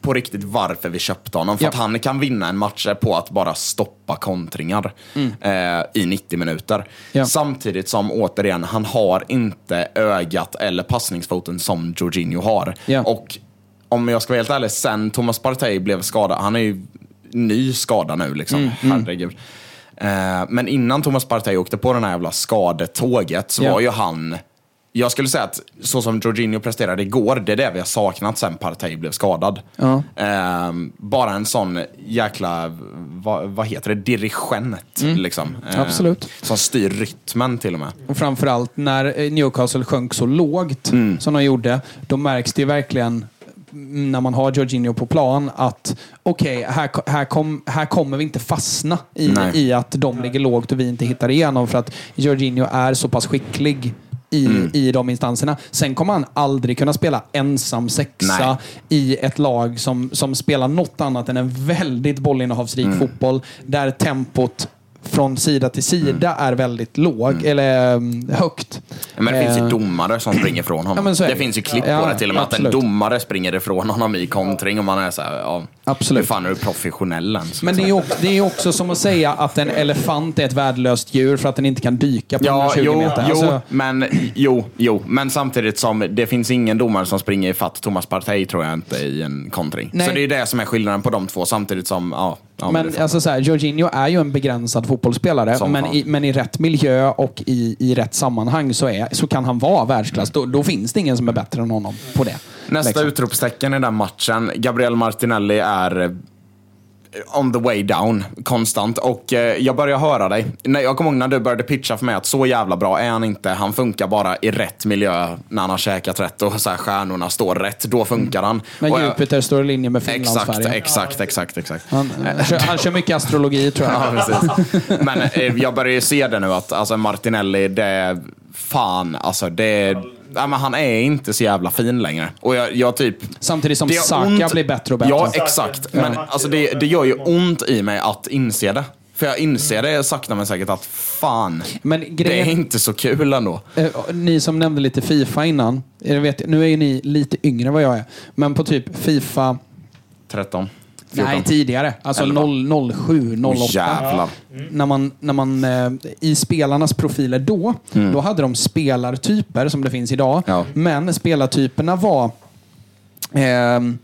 på riktigt varför vi köpte honom. För Ja. att han kan vinna en match på att bara stoppa kontringar eh, i 90 minuter. Mm. Ja. Samtidigt som, återigen, han har inte ögat eller passningsfoten som Jorginho har. Ja. Och om jag ska vara helt ärlig, sen Thomas Partey blev skadad, han är ju ny skada nu liksom, Mm, herregud. Eh, men innan Thomas Partey åkte på den här jävla skadetåget så var ju han jag skulle säga att så som Jorginho presterade igår, det är det vi har saknat sen Partey blev skadad. Ja. Ehm, bara en sån jäkla, vad, vad heter det, dirigent. Liksom. Ehm, Absolut. som styr rytmen till och med. Och framförallt när eh, Newcastle sjönk så lågt Mm. som de gjorde, då märks det verkligen mm, när man har Jorginho på plan att okej, här, ko- här, kom, här kommer vi inte fastna i, Nej. i att de ligger lågt och vi inte hittar igenom för att Jorginho är så pass skicklig i, Mm. i de instanserna. Sen kommer han aldrig kunna spela ensam sexa Nej. i ett lag som, som spelar något annat än en väldigt bollinnehavsrik Mm. fotboll där tempot från sida till sida är väldigt låg, eller um, högt. Men det finns ju Eh, domare som springer ifrån honom. Ja, är det det. finns ju klipp på Ja, det till och med, att en absolut. domare springer ifrån honom i kontring och man är så här, ja, Absolut. hur fan är du professionell ens? Men det är, ju också, det är också som att säga att en elefant är ett värdelöst djur för att den inte kan dyka på Ja, 120 jo, meter. jo, Alltså, men, jo, jo, men samtidigt som det finns ingen domare som springer ifatt Thomas Partey tror jag inte i en kontring. Nej. Så det är det som är skillnaden på de två samtidigt som, ja. Ja men alltså så här, Jorginho är ju en begränsad fotbollsspelare, men i, men i rätt miljö och i, i rätt sammanhang så, är, så kan han vara världsklass. Då, då finns det ingen som är bättre än honom på det. Nästa Liksom. utropstecken i den matchen, Gabriel Martinelli är on the way down konstant. Och eh, jag börjar höra dig. Nej, Jag kommer ihåg när du började pitcha för mig att så jävla bra är han inte. Han funkar bara i rätt miljö när han har käkat rätt och så här, stjärnorna står rätt. Då funkar han. Men Och jag- Jupiter står i linje med Exakt, Finlandsfärgen. exakt, exakt, exakt. Han, han, kör, han kör mycket astrologi tror jag. Ja, precis. Men eh, jag börjar ju se det nu att alltså, Martinelli, det är fan, alltså det Ja, men han är inte så jävla fin längre. Och jag, jag typ... Samtidigt som Saka ont- blir bättre och bättre. Ja, exakt. Men alltså, det, det gör ju ont i mig att inse det. För jag inser det sakta men säkert att fan, Men det är inte så kul ändå. Eh, ni som nämnde lite Fifa innan. Vet, nu är ju ni lite yngre än vad jag är. Men på typ Fifa... 13, 14. Nej, tidigare. Alltså Elva. 0, 07, 08. Åh, jävlar. När man, när man, eh, I spelarnas profiler då, då hade de spelartyper som det finns idag. Ja. Men spelartyperna var... ehm,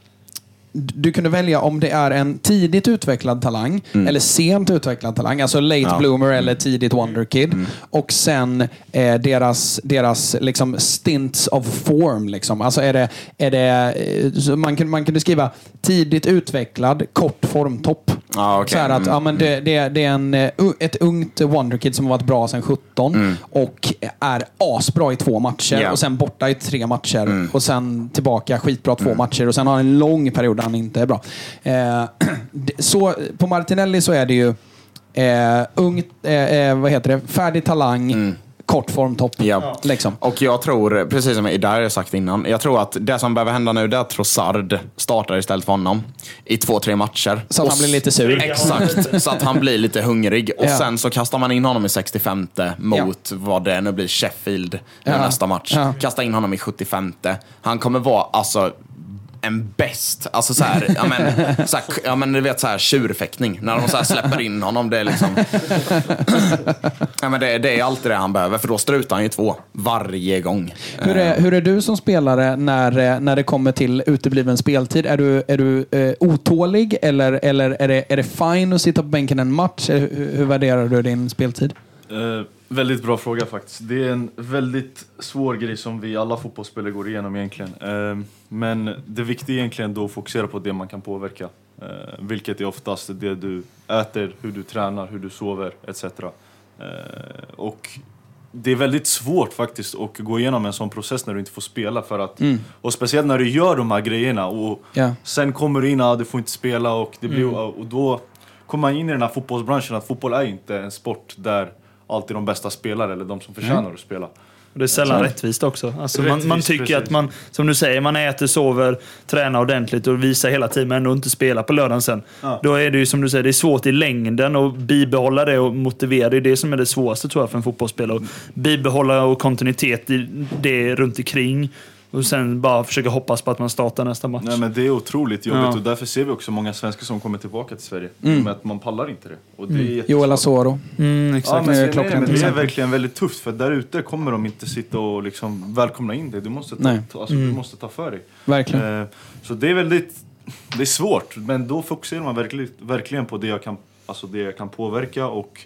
du kunde välja om det är en tidigt utvecklad talang eller sent utvecklad talang. Alltså late Ja. bloomer eller tidigt wonderkid. Och sen eh, deras, deras liksom stints of form. Liksom. Alltså är det, är det, eh, man, kunde, man kunde skriva tidigt utvecklad, kort formtopp. Ja, okej. Så att Mm. ja, men det, det, det är en, eh, ett ungt wonderkid som har varit bra sedan 17 och är asbra i två matcher Ja. och sen borta i tre matcher och sen tillbaka skitbra två matcher och sen har en lång period han inte är bra. Eh, så, på Martinelli så är det ju eh, ungt, eh, eh, vad heter det, färdig talang, kort formtopp. Ja. Liksom. Och jag tror, precis som där jag sagt innan, jag tror att det som behöver hända nu det är att Trossard startar istället för honom i två, tre matcher. Så att Och han blir lite sur. Exakt, så att han blir lite hungrig. Och Ja. sen så kastar man in honom i 65 mot vad det nu blir, Sheffield Ja. nästa match. Ja. Kasta in honom i 75 Han kommer vara alltså en bäst. Alltså så här, ja men, så här, ja men du vet så här tjurfäktning. När de så här släpper in honom. Det är liksom... ja men det, det är alltid det han behöver, för då strutar han ju två. Varje gång. Hur är, hur är du som spelare när, när det kommer till utebliven speltid? Är du, är du eh, otålig eller, eller är, det, är det fine att sitta på bänken en match? Hur, hur värderar du din speltid? Eh, väldigt bra fråga faktiskt. Det är en väldigt svår grej som vi alla fotbollsspelare går igenom egentligen. Eh, men det viktiga är egentligen då att fokusera på det man kan påverka. Eh, vilket är oftast det du äter, hur du tränar, hur du sover etc. Eh, och det är väldigt svårt faktiskt att gå igenom en sån process när du inte får spela. För att, Och speciellt när du gör de här grejerna och Ja. sen kommer du in och du får inte spela och, det blir, och då kommer man in i den här fotbollsbranschen att fotboll är inte en sport där alltid de bästa spelar eller de som förtjänar att spela. Och det är sällan rättvist också. Alltså man, man Rättvist, tycker precis. att man, som du säger, man äter, sover, tränar ordentligt och visar hela tiden men ändå inte spelar på lördagen sen. Ja. Då är det ju som du säger, det är svårt i längden att bibehålla det och motivera. Det är det som är det svåraste tror jag för en fotbollsspelare. Att bibehålla och kontinuitet i det runt omkring och sen bara försöka hoppas på att man startar nästa match. Nej men det är otroligt jobbigt Ja. och därför ser vi också många svenskar som kommer tillbaka till Sverige. Med att man pallar inte det. Och det är jättesvårt. Joel Asoro. Mm, Ja, exakt. men, Det är nej, men det är verkligen väldigt tufft för där ute kommer de inte sitta och liksom välkomna in dig. Du måste ta, Nej. alltså, du måste ta för dig. Verkligen. Eh, så det är väldigt det är svårt, men då fokuserar man verkligen, verkligen på det jag kan, alltså det jag kan påverka och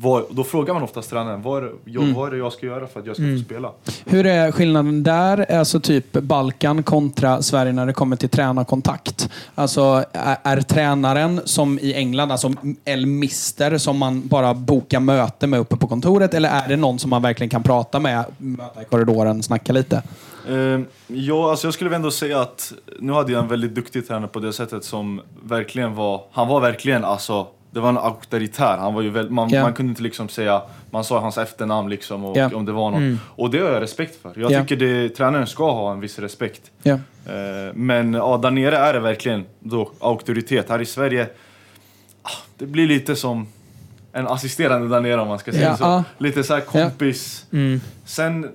vad, då frågar man oftast tränaren vad är, jag, Mm. vad är det jag ska göra för att jag ska få spela. Hur är skillnaden där, alltså typ Balkan kontra Sverige när det kommer till tränarkontakt? Alltså är, är tränaren som i England, alltså El Mister som man bara bokar möte med uppe på kontoret eller är det någon som man verkligen kan prata med, möta i korridoren, snacka lite? Eh, ja, alltså jag skulle ändå säga att nu hade jag en väldigt duktig tränare på det sättet som verkligen var, han var verkligen alltså, det var en auktoritär. Han var ju väl, man, Ja. man kunde inte liksom säga, man sa hans efternamn liksom och Ja. om det var någon. Och det har jag respekt för. Jag Ja. tycker det, tränaren ska ha en viss respekt. Eh, men ja, där nere är det verkligen då auktoritet. Här i Sverige, ah, det blir lite som en assisterande där nere om man ska säga så. Lite så här kompis. Mm. Sen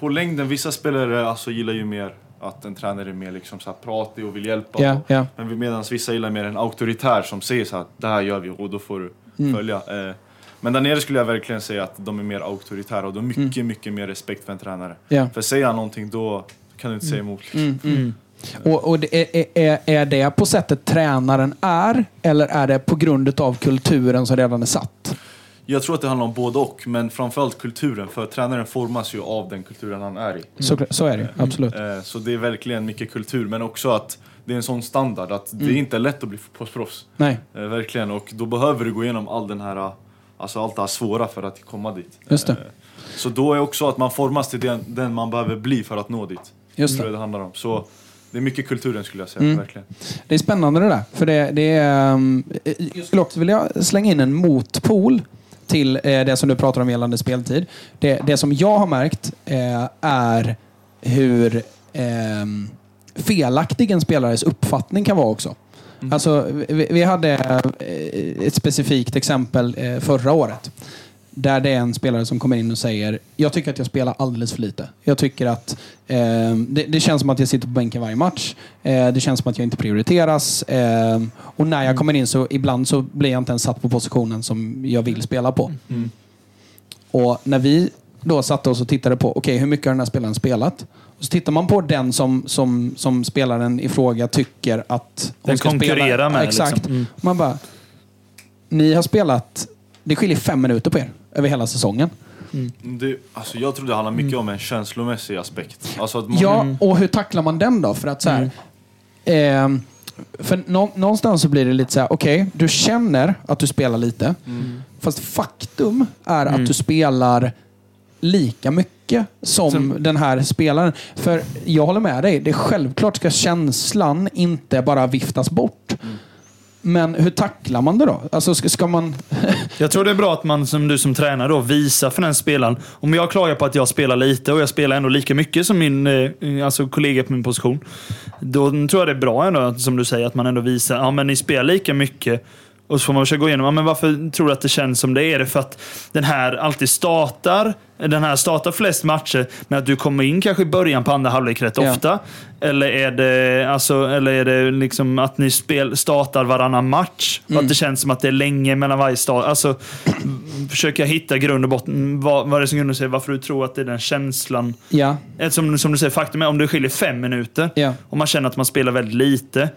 på längden, vissa spelare alltså, gillar ju mer att en tränare är mer liksom så här pratig och vill hjälpa. Ja, ja. Men medan vissa gillar mer en auktoritär som säger så här, det här gör vi och då får du Mm. följa. Eh, men där nere skulle jag verkligen säga att de är mer auktoritära och de har mycket, mycket mer respekt för en tränare. Mm. Ja. För säger han någonting då kan du inte säga emot. Liksom. Mm, Och, och det är, är, är det på sättet tränaren är eller är det på grund av kulturen som redan är satt? Jag tror att det handlar om både och, men framförallt kulturen. För tränaren formas ju av den kulturen han är i. Så, så är det ju, absolut. Eh, Så det är verkligen mycket kultur, men också att det är en sån standard att Mm. det är inte lätt att bli fotbollsproffs. Nej, Eh, verkligen, och då behöver du gå igenom all den här, alltså allt det här svåra för att komma dit. Just det. Eh, Så då är också att man formas till den, den man behöver bli för att nå dit. Just det. det handlar om. Så det är mycket kulturen skulle jag säga, Mm. verkligen. Det är spännande det där. För det, det är, um, jag skulle också vilja slänga in en motpol till eh, det som du pratar om gällande speltid. Det, det som jag har märkt eh, är hur ehm, felaktig en spelares uppfattning kan vara också. Alltså, vi, vi hade eh, ett specifikt exempel förra året. Där det är en spelare som kommer in och säger Jag tycker att jag spelar alldeles för lite. Jag tycker att eh, det, det känns som att jag sitter på bänken varje match. Eh, det känns som att jag inte prioriteras. Eh, och när jag kommer in så ibland så blir jag inte ens satt på positionen som jag vill spela på. Och när vi då satte oss och tittade på okej hur mycket har den här spelaren spelat? Och så tittar man på den som, som, som spelaren i fråga tycker att hon Den ska konkurrerar spela. med, Exakt. liksom. Mm. Man bara, ni har spelat, det skiljer fem minuter på er över hela säsongen. Det, alltså jag tror det handlar mycket om en känslomässig aspekt. Alltså att många, Ja, och hur tacklar man den då? För att så här, ehm, för nå, någonstans så blir det lite så här, okej, du känner att du spelar lite. Fast faktum är att du spelar lika mycket som den här spelaren. För jag håller med dig, det är självklart ska känslan inte bara viftas bort. Men hur tacklar man det då? Alltså ska, ska man... Jag tror det är bra att man som du som tränare då visar för den spelaren. Om jag klagar på att jag spelar lite och jag spelar ändå lika mycket som min eh, alltså kollega på min position. Då tror jag det är bra ändå, som du säger, att man ändå visar ja men ni spelar lika mycket. Och så får man försöka gå igenom, ja, men varför tror du att det känns som det är? Det för att den här alltid startar? den här startar flest matcher med att du kommer in kanske i början på andra halvlek rätt Ja. ofta? Eller är det, alltså, eller är det liksom att ni spel, startar varannan match? Mm. att det känns som att det är länge mellan varje start? Alltså, försöka hitta grund och botten. Vad, vad är det som grundar sig varför du tror att det är den känslan? Ja, Eftersom, som du säger, faktum är om det skiljer fem minuter ja. och man känner att man spelar väldigt lite.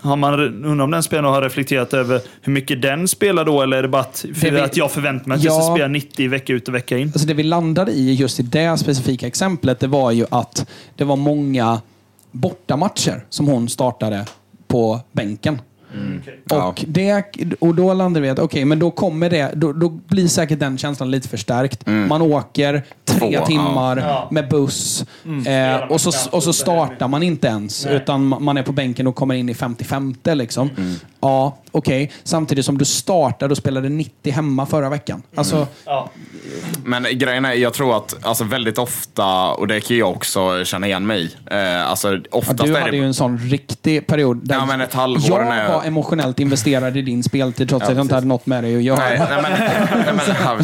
Har man, undrar om den spelaren har reflekterat över hur mycket den spelar då, eller är det bara att, för vi- att jag förväntar mig att jag Ja. ska spela 90 vecka ut och vecka in? Alltså det vi landade i just i det specifika exemplet, det var ju att det var många bortamatcher som hon startade på bänken. Ja. Och, det, och då landade vi att okej, men då kommer det, då, då blir säkert den känslan lite förstärkt. Man åker tre Två, timmar ja. med buss eh, och, så, och så startar man inte ens. Utan man är på bänken och kommer in i 55 liksom. Ja, okej. Samtidigt som du startade och spelade 90 hemma förra veckan. Alltså, Ja. Men grejen är, jag tror att alltså, väldigt ofta, och det kan jag också känna igen mig i. Eh, alltså, Ja, du hade det... ju en sån riktig period där Ja, men ett halvår jag när jag- var emotionellt investerad i din speltid trots Ja, att jag inte hade något med dig att göra. Nej, nej, men, nej, men, ja,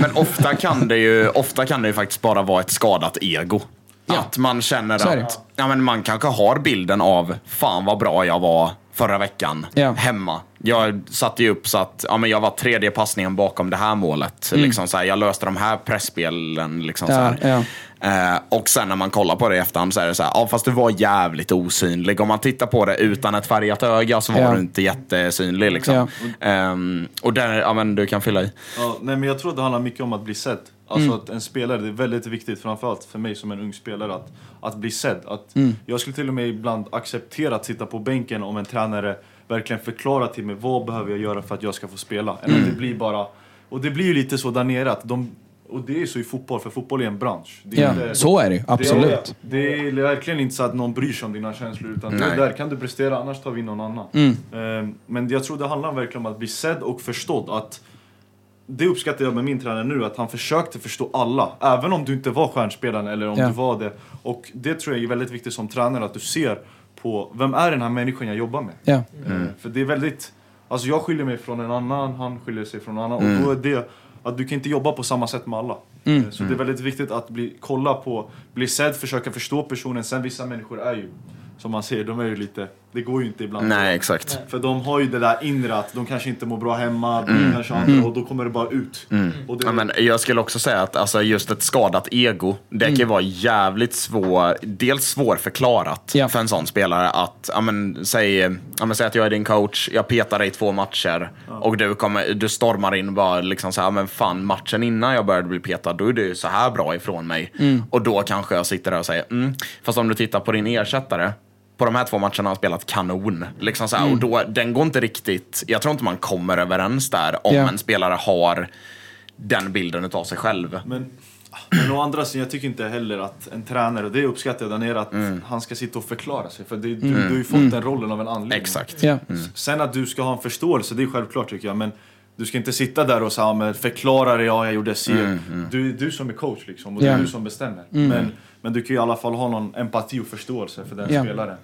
men ofta, kan det ju, ofta kan det ju faktiskt bara vara ett skadat ego. Ja. Att man känner att ja, men man kanske har bilden av fan vad bra jag var förra veckan Ja. hemma. Jag satte ju upp så att ja, men jag var tredje passningen bakom det här målet. Mm. Liksom så här, jag löste de här pressspelen. Liksom så Ja, här. ja. Eh, och sen när man kollar på det i efterhand så är det så här, ja fast du var jävligt osynlig. Om man tittar på det utan ett färgat öga så var Ja. du inte jättesynlig. Liksom. Ja. Ehm, och där, ja men du kan fylla i. Ja, nej, men jag tror att det handlar mycket om att bli sedd. Alltså att en spelare, det är väldigt viktigt, framförallt för mig som en ung spelare, att, att bli sedd. Att Jag skulle till och med ibland acceptera att sitta på bänken om en tränare verkligen förklarar till mig vad behöver jag göra för att jag ska få spela. Än att det blir bara... Och det blir ju lite så där nere att de... Och det är så i fotboll, för fotboll är en bransch. Är Ja, inte- så är det. Absolut. Det är, det är verkligen inte så att någon bryr sig om dina känslor. Utan Nej. där kan du prestera, annars tar vi in någon annan. Mm. Ehm, Men jag tror det handlar verkligen om att bli sedd och förstådd. Att det uppskattar jag med min tränare nu, att han försökte förstå alla. Även om du inte var stjärnspelaren eller om Ja. du var det. Och det tror jag är väldigt viktigt som tränare, att du ser på vem är den här människan jag jobbar med. Ja. Eh, För det är väldigt... Alltså jag skiljer mig från en annan, han skiljer sig från en annan. Mm. Och då är det att du kan inte jobba på samma sätt med alla. Eh, Så det är väldigt viktigt att bli, kolla på, bli sedd, försöka förstå personen. Sen vissa människor är ju, som man ser, de är ju lite... Det går ju inte ibland. Nej, exakt. För de har ju det där inre att de kanske inte mår bra hemma, Mm. kanske andra, och då kommer det bara ut. Och det, Ja, men jag skulle också säga att alltså, just ett skadat ego, det kan ju vara jävligt svår, dels svårförklarat Ja. för en sån spelare att, ja men, säg, ja, men, säg att jag är din coach, jag petar dig i två matcher och du, kommer, du stormar in och bara liksom så här, men fan matchen innan jag började bli petad, då är du ju så här bra ifrån mig. Och då kanske jag sitter där och säger, mm. fast om du tittar på din ersättare, på de här två matcherna har han spelat kanon. Liksom så här, Och då, den går inte riktigt, jag tror inte man kommer överens där om Ja. en spelare har den bilden av sig själv. Men, men å andra sidan, jag tycker inte heller att en tränare, och det uppskattar jag där nere, att Mm. han ska sitta och förklara sig. För det, du, du har ju fått den rollen av en anledning. Exakt. Ja. Sen att du ska ha en förståelse, det är självklart tycker jag. Men du ska inte sitta där och säga, förklara det, ja jag gjorde si. Mm, Du är du som är coach liksom, och det Ja. är du som bestämmer. Men, men du kan ju i alla fall ha någon empati och förståelse för den Ja. spelaren.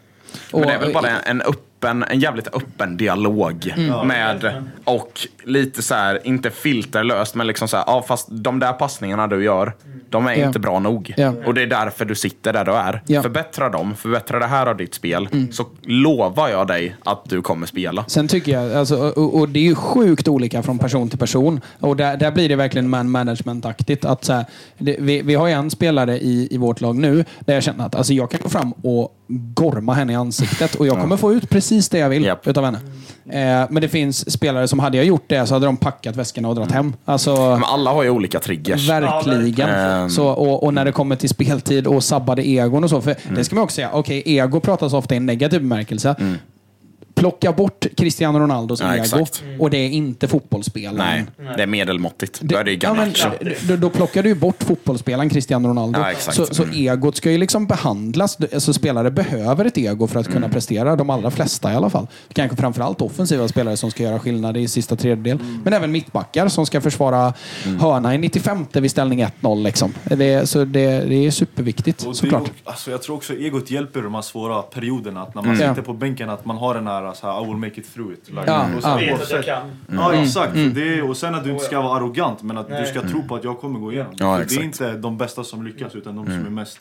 Men det är väl bara en, en öppen, en jävligt öppen dialog med, och lite så här, inte filterlöst, men liksom så här, ja fast de där passningarna du gör, de är Ja. inte bra nog. Ja. Och det är därför du sitter där du är. Ja. Förbättra dem, förbättra det här av ditt spel, så lovar jag dig att du kommer spela. Sen tycker jag, alltså, och, och det är ju sjukt olika från person till person. Och där, där blir det verkligen man management-aktigt. Att, så här, det, vi, vi har ju en spelare i, i vårt lag nu där jag känner att alltså, jag kan gå fram och gorma henne i ansiktet och jag kommer få ut precis det jag vill Japp. utav henne. Eh, men det finns spelare som, hade jag gjort det så hade de packat väskorna och dragit hem. Alltså, Men alla har ju olika triggers. Verkligen. Ehm. Så, och, och när det kommer till speltid och sabbade egon och så. För Mm. Det ska man också säga. Okej, ego pratas ofta i en negativ bemärkelse. Plocka bort Cristiano Ronaldos Ja, ego exakt. och det är inte fotbollsspelaren. Nej, det är medelmåttigt. Då är det ju ja, men, då, då plockar du ju bort fotbollsspelaren Cristiano Ronaldo. Ja. Så, så Mm. egot ska ju liksom behandlas. Alltså, spelare behöver ett ego för att kunna Mm. prestera. De allra flesta i alla fall. Kanske framförallt offensiva spelare som ska göra skillnad i sista tredjedel. Mm. Men även mittbackar som ska försvara hörna i 95 vid ställning 1-0. Liksom. Det, så det, det är superviktigt Och det såklart. ju- alltså, jag tror också egot hjälper i de här svåra perioderna. Att när man Mm. sitter på bänken, att man har den här bara så här, I will make it through it. Like, Ja, och så ja. Vet att jag oavsett- kan. Ja exakt, Mm. det, och sen att du inte ska vara arrogant men att Nej. du ska tro på att jag kommer gå igenom. Ja, det är inte de bästa som lyckas utan de som är mest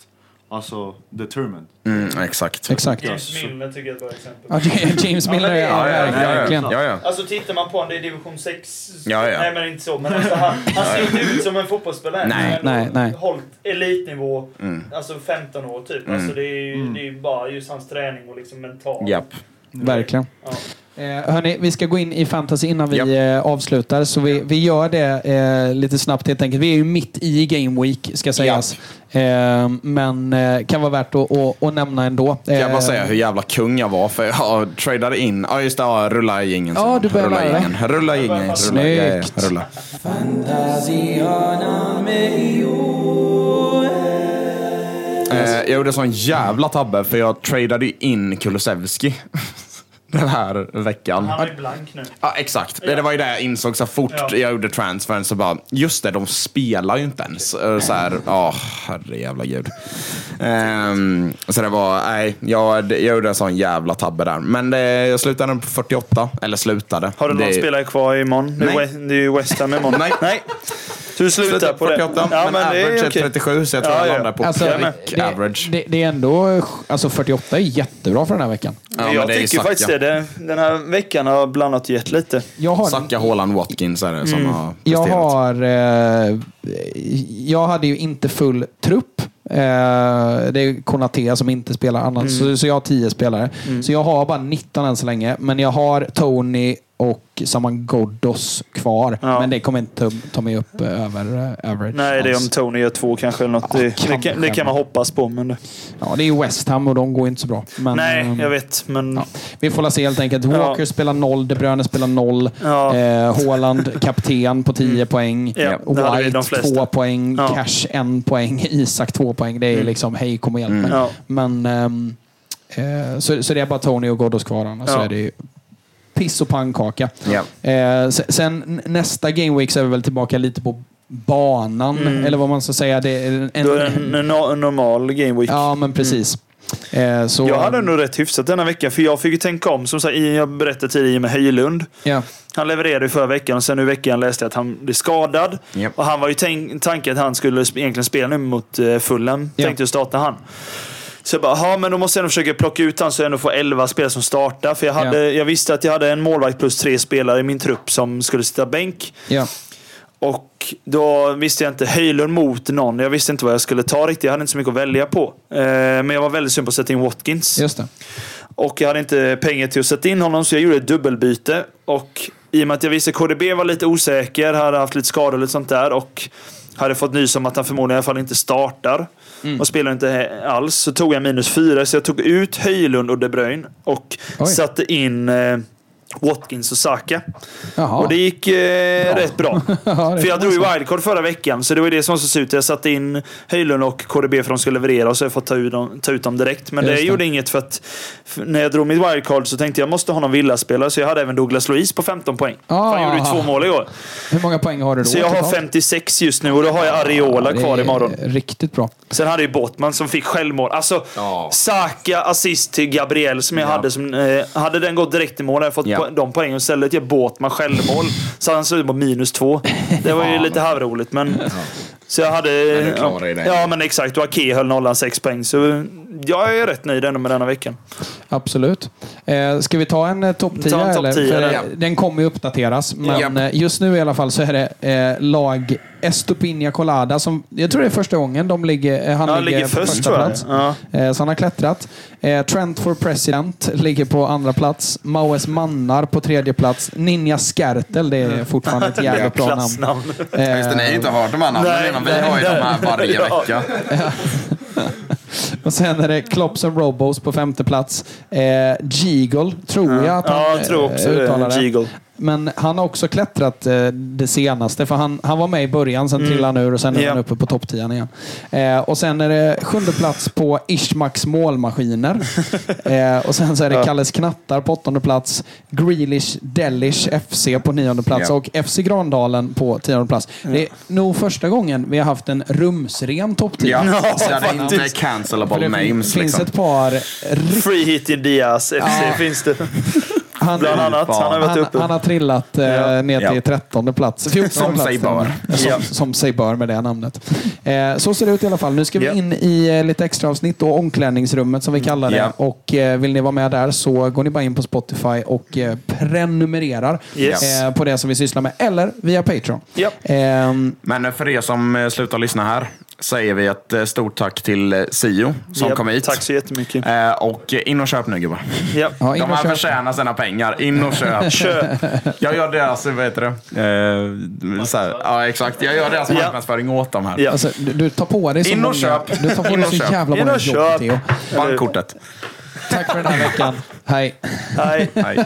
alltså, determined. Mm, exakt. Exakt. James Milner tycker jag är ett bra exempel. Ja, James Milner, Ja, ja, verkligen. Ja, ja. Alltså tittar man på honom, det är division 6. Ja, ja. Nej men inte så. Men alltså, han, han ser inte ut som en fotbollsspelare. Nej. Men Nej, nej. Hållit elitnivå, Mm. alltså 15 år typ. Alltså, det, är ju, det är ju bara just hans träning och liksom mental. Japp. Verkligen. Ja. Eh, hörni, vi ska gå in i fantasy innan vi Japp. eh, avslutar. Så vi, vi gör det eh, lite snabbt helt enkelt. Vi är ju mitt i Game Week, ska sägas. Eh, men kan vara värt att, att, att nämna ändå. Kan jag bara säga hur jävla kung jag var för jag tradade in, ja just det, ja, rulla i ingen. Ja, du börjar rulla ingen. Rulla i ingen. Rulla, ja, ja, Snyggt. rulla. Eh, jag gjorde sån jävla tabbe för jag tradade in Kulusevski den här veckan. Han är blank nu. Ja, exakt. Det var ju det jag insåg så fort Ja. jag gjorde transfern. Så bara, just det, de spelar ju inte ens. Eh, Så här, åh, herre jävla gud. Ehm, så det var, nej, jag, jag gjorde en sån jävla tabbe där. Men det, jag slutade på 48, eller slutade. Har du någon det, spelare kvar imorgon? Det är Nej. West- Det är ju West Ham imorgon. Nej. Nej. Du slutar Slutade på det? 48, men, average är 37, så jag tror Ja, jag ja. landar på Alltså, det, average. det, det är ändå... Alltså 48 är jättebra för den här veckan. Ja, men jag tycker Saka. faktiskt det. Den här veckan har blandat och gett lite. Jag har, Saka, Haaland, Watkins är det som Mm. har jag presterat. har... Eh, jag hade ju inte full trupp. Eh, det är Konaté som inte spelar annars. Mm. Så, så jag har 10 spelare. Så jag har bara 19 än så länge. Men jag har Tony och Saman Ghoddos kvar. Ja. Men det kommer inte ta, ta mig upp eh, över eh, average. Nej, det är om. Tony gör två kanske eller något. Ja, det, det, kan, det kan man hoppas på. Men det, Ja, det är ju West Ham och de går inte så bra. Men, nej, ehm, jag vet. Men Ja. Vi får se helt enkelt. Walker Ja. spelar noll, De Bruyne spelar noll. Ja. Eh, Haaland kapten på 10 poäng. Ja, det hade vi White de flesta. 2 poäng. Ja. Cash 1 poäng. Isak 2 poäng. Det är liksom, hej kom och hjälp mig. Ja. Men, ehm, eh, så, så det är bara Tony och Ghoddos kvar annars så är det ju piss och pannkaka. Ja. Eh, sen, nästa Game Week så är vi väl tillbaka lite på banan. Mm. Eller vad man ska säga. Det är en, är en, en, normal game week. Ja, men precis. Eh, så, Jag hade nog rätt hyfsat denna vecka, för jag fick ju tänka om. Som sagt, jag berättade tidigare med Höjlund. Ja. Han levererade ju förra veckan och sen nu i veckan läste jag att han blev skadad. Japp. Och han var ju tanken att han skulle egentligen spela nu mot uh, Fulham. Ja. Tänkte starta han. Så jag bara, ja men då måste jag ändå försöka plocka ut han så jag ändå får 11 spelare som startar. För jag, hade, jag visste att jag hade en målvakt plus tre spelare i min trupp som skulle sitta bänk. Ja. Och då visste jag inte Höjlund mot någon. Jag visste inte vad jag skulle ta riktigt. Jag hade inte så mycket att välja på. Eh, men jag var väldigt sugen på att sätta in Watkins. Just det. Och jag hade inte pengar till att sätta in honom så jag gjorde ett dubbelbyte. Och i och med att jag visste att KDB var lite osäker, hade haft lite skador och lite sånt där. Och hade fått nys om att han förmodligen i alla fall inte startar. Och spelar inte alls. Så tog jag minus fyra. Så jag tog ut Höjlund och De Bruyne. Och Oj. satte in eh, Watkins och Saka. Jaha. Och det gick eh, rätt bra. Ja, för jag drog ju wildcard förra veckan, så det var det som var så surt. Jag satte in Höjlund och KDB för att de skulle leverera och så har jag fått ta ut dem, ta ut dem direkt. Men Just det, det. gjorde inget för att för när jag drog mitt wildcard så tänkte jag måste ha någon villaspelare. Så jag hade även Douglas Luiz på 15 poäng. För han gjorde ju Ah. två mål igår. Hur många poäng har du då? Så jag har totalt? 56 just nu och då har jag Areola Det kvar imorgon. Riktigt bra. Sen hade jag ju Bottman som fick självmål. Alltså, Ja. Saka assist till Gabriel som jag hade. Som, eh, hade den gått direkt i mål hade jag fått Ja. Po- de poängen. Istället gör Båtman självmål. Så han ut på minus två. Det var ju lite halvroligt men... Så jag hade... ja, ja, men exakt. Och Ake höll nollan sex poäng. Så jag är rätt nöjd ändå med denna veckan. Absolut. Eh, ska vi ta en eh, topp 10? Ta en topp eller? 10, För, eller? eh, Den kommer ju uppdateras. Men Japp. eh, just nu i alla fall så är det eh, lag Estopinha Colada som, jag tror det är första gången de ligger, eh, han Han ligger, ligger på först första tror jag. plats. Ja. Eh, så han har klättrat. Eh, Trent for President ligger på andra plats. Maues Mannar på tredje plats. Ninja Skertel, det är fortfarande ett jävligt bra namn. Klassnamn. Eh, Just det, ni har inte hört de här namnen innan. Vi har ju de här varje Ja. vecka. Och sen är det Klops and Robos på femte plats. Eh, Geagle, tror jag att han Ja, jag tror också eh, det. uttalar det. Geagle. Men han har också klättrat eh, det senaste. För han, han var med i början, sen trillade han ur och sen är Ja. han uppe på topp 10 igen. Eh, och sen är det sjunde plats på Ishmaks målmaskiner. eh, och sen så är det Kalles Knattar på åttonde plats. Grealish Delish FC på nionde plats. Ja. Och FC Grandalen på tionde plats. Det är nog första gången vi har haft en rumsren topp 10. Ja, det är inte cancelable det names finns liksom. ett par Free hit Diaz FC Ja. finns det. Han, Bland annat. Han har varit han, uppe. han har trillat eh, Ja. ner till. 13 plats. 14 Som plats sig bör. Som, sig bör med det namnet. Eh, så ser det ut i alla fall. Nu ska vi in i eh, lite extra avsnitt och omklädningsrummet som vi kallar det. Och eh, vill ni vara med där så går ni bara in på Spotify och eh, prenumererar Yes. eh, på det som vi sysslar med. Eller via Patreon. Ehm, Men för er som eh, slutar lyssna här säger vi ett eh, stort tack till eh, Sio som Ja, kom hit. Tack så jättemycket. Eh, Och eh, in och köp nu gubbar. Ja. ja, De här förtjänar sina pengar. In och köp. Köp. Jag gör deras, vad heter det? Eh, så här, ja, exakt. Jag gör deras marknadsföring åt dem här. Ja. Alltså, du, du tar på dig så In och många, köp. Du tar på dig så köp. jävla In många och jobb, köp. Theo. Bankkortet. Tack för den här veckan. Hej. Hej. Nej.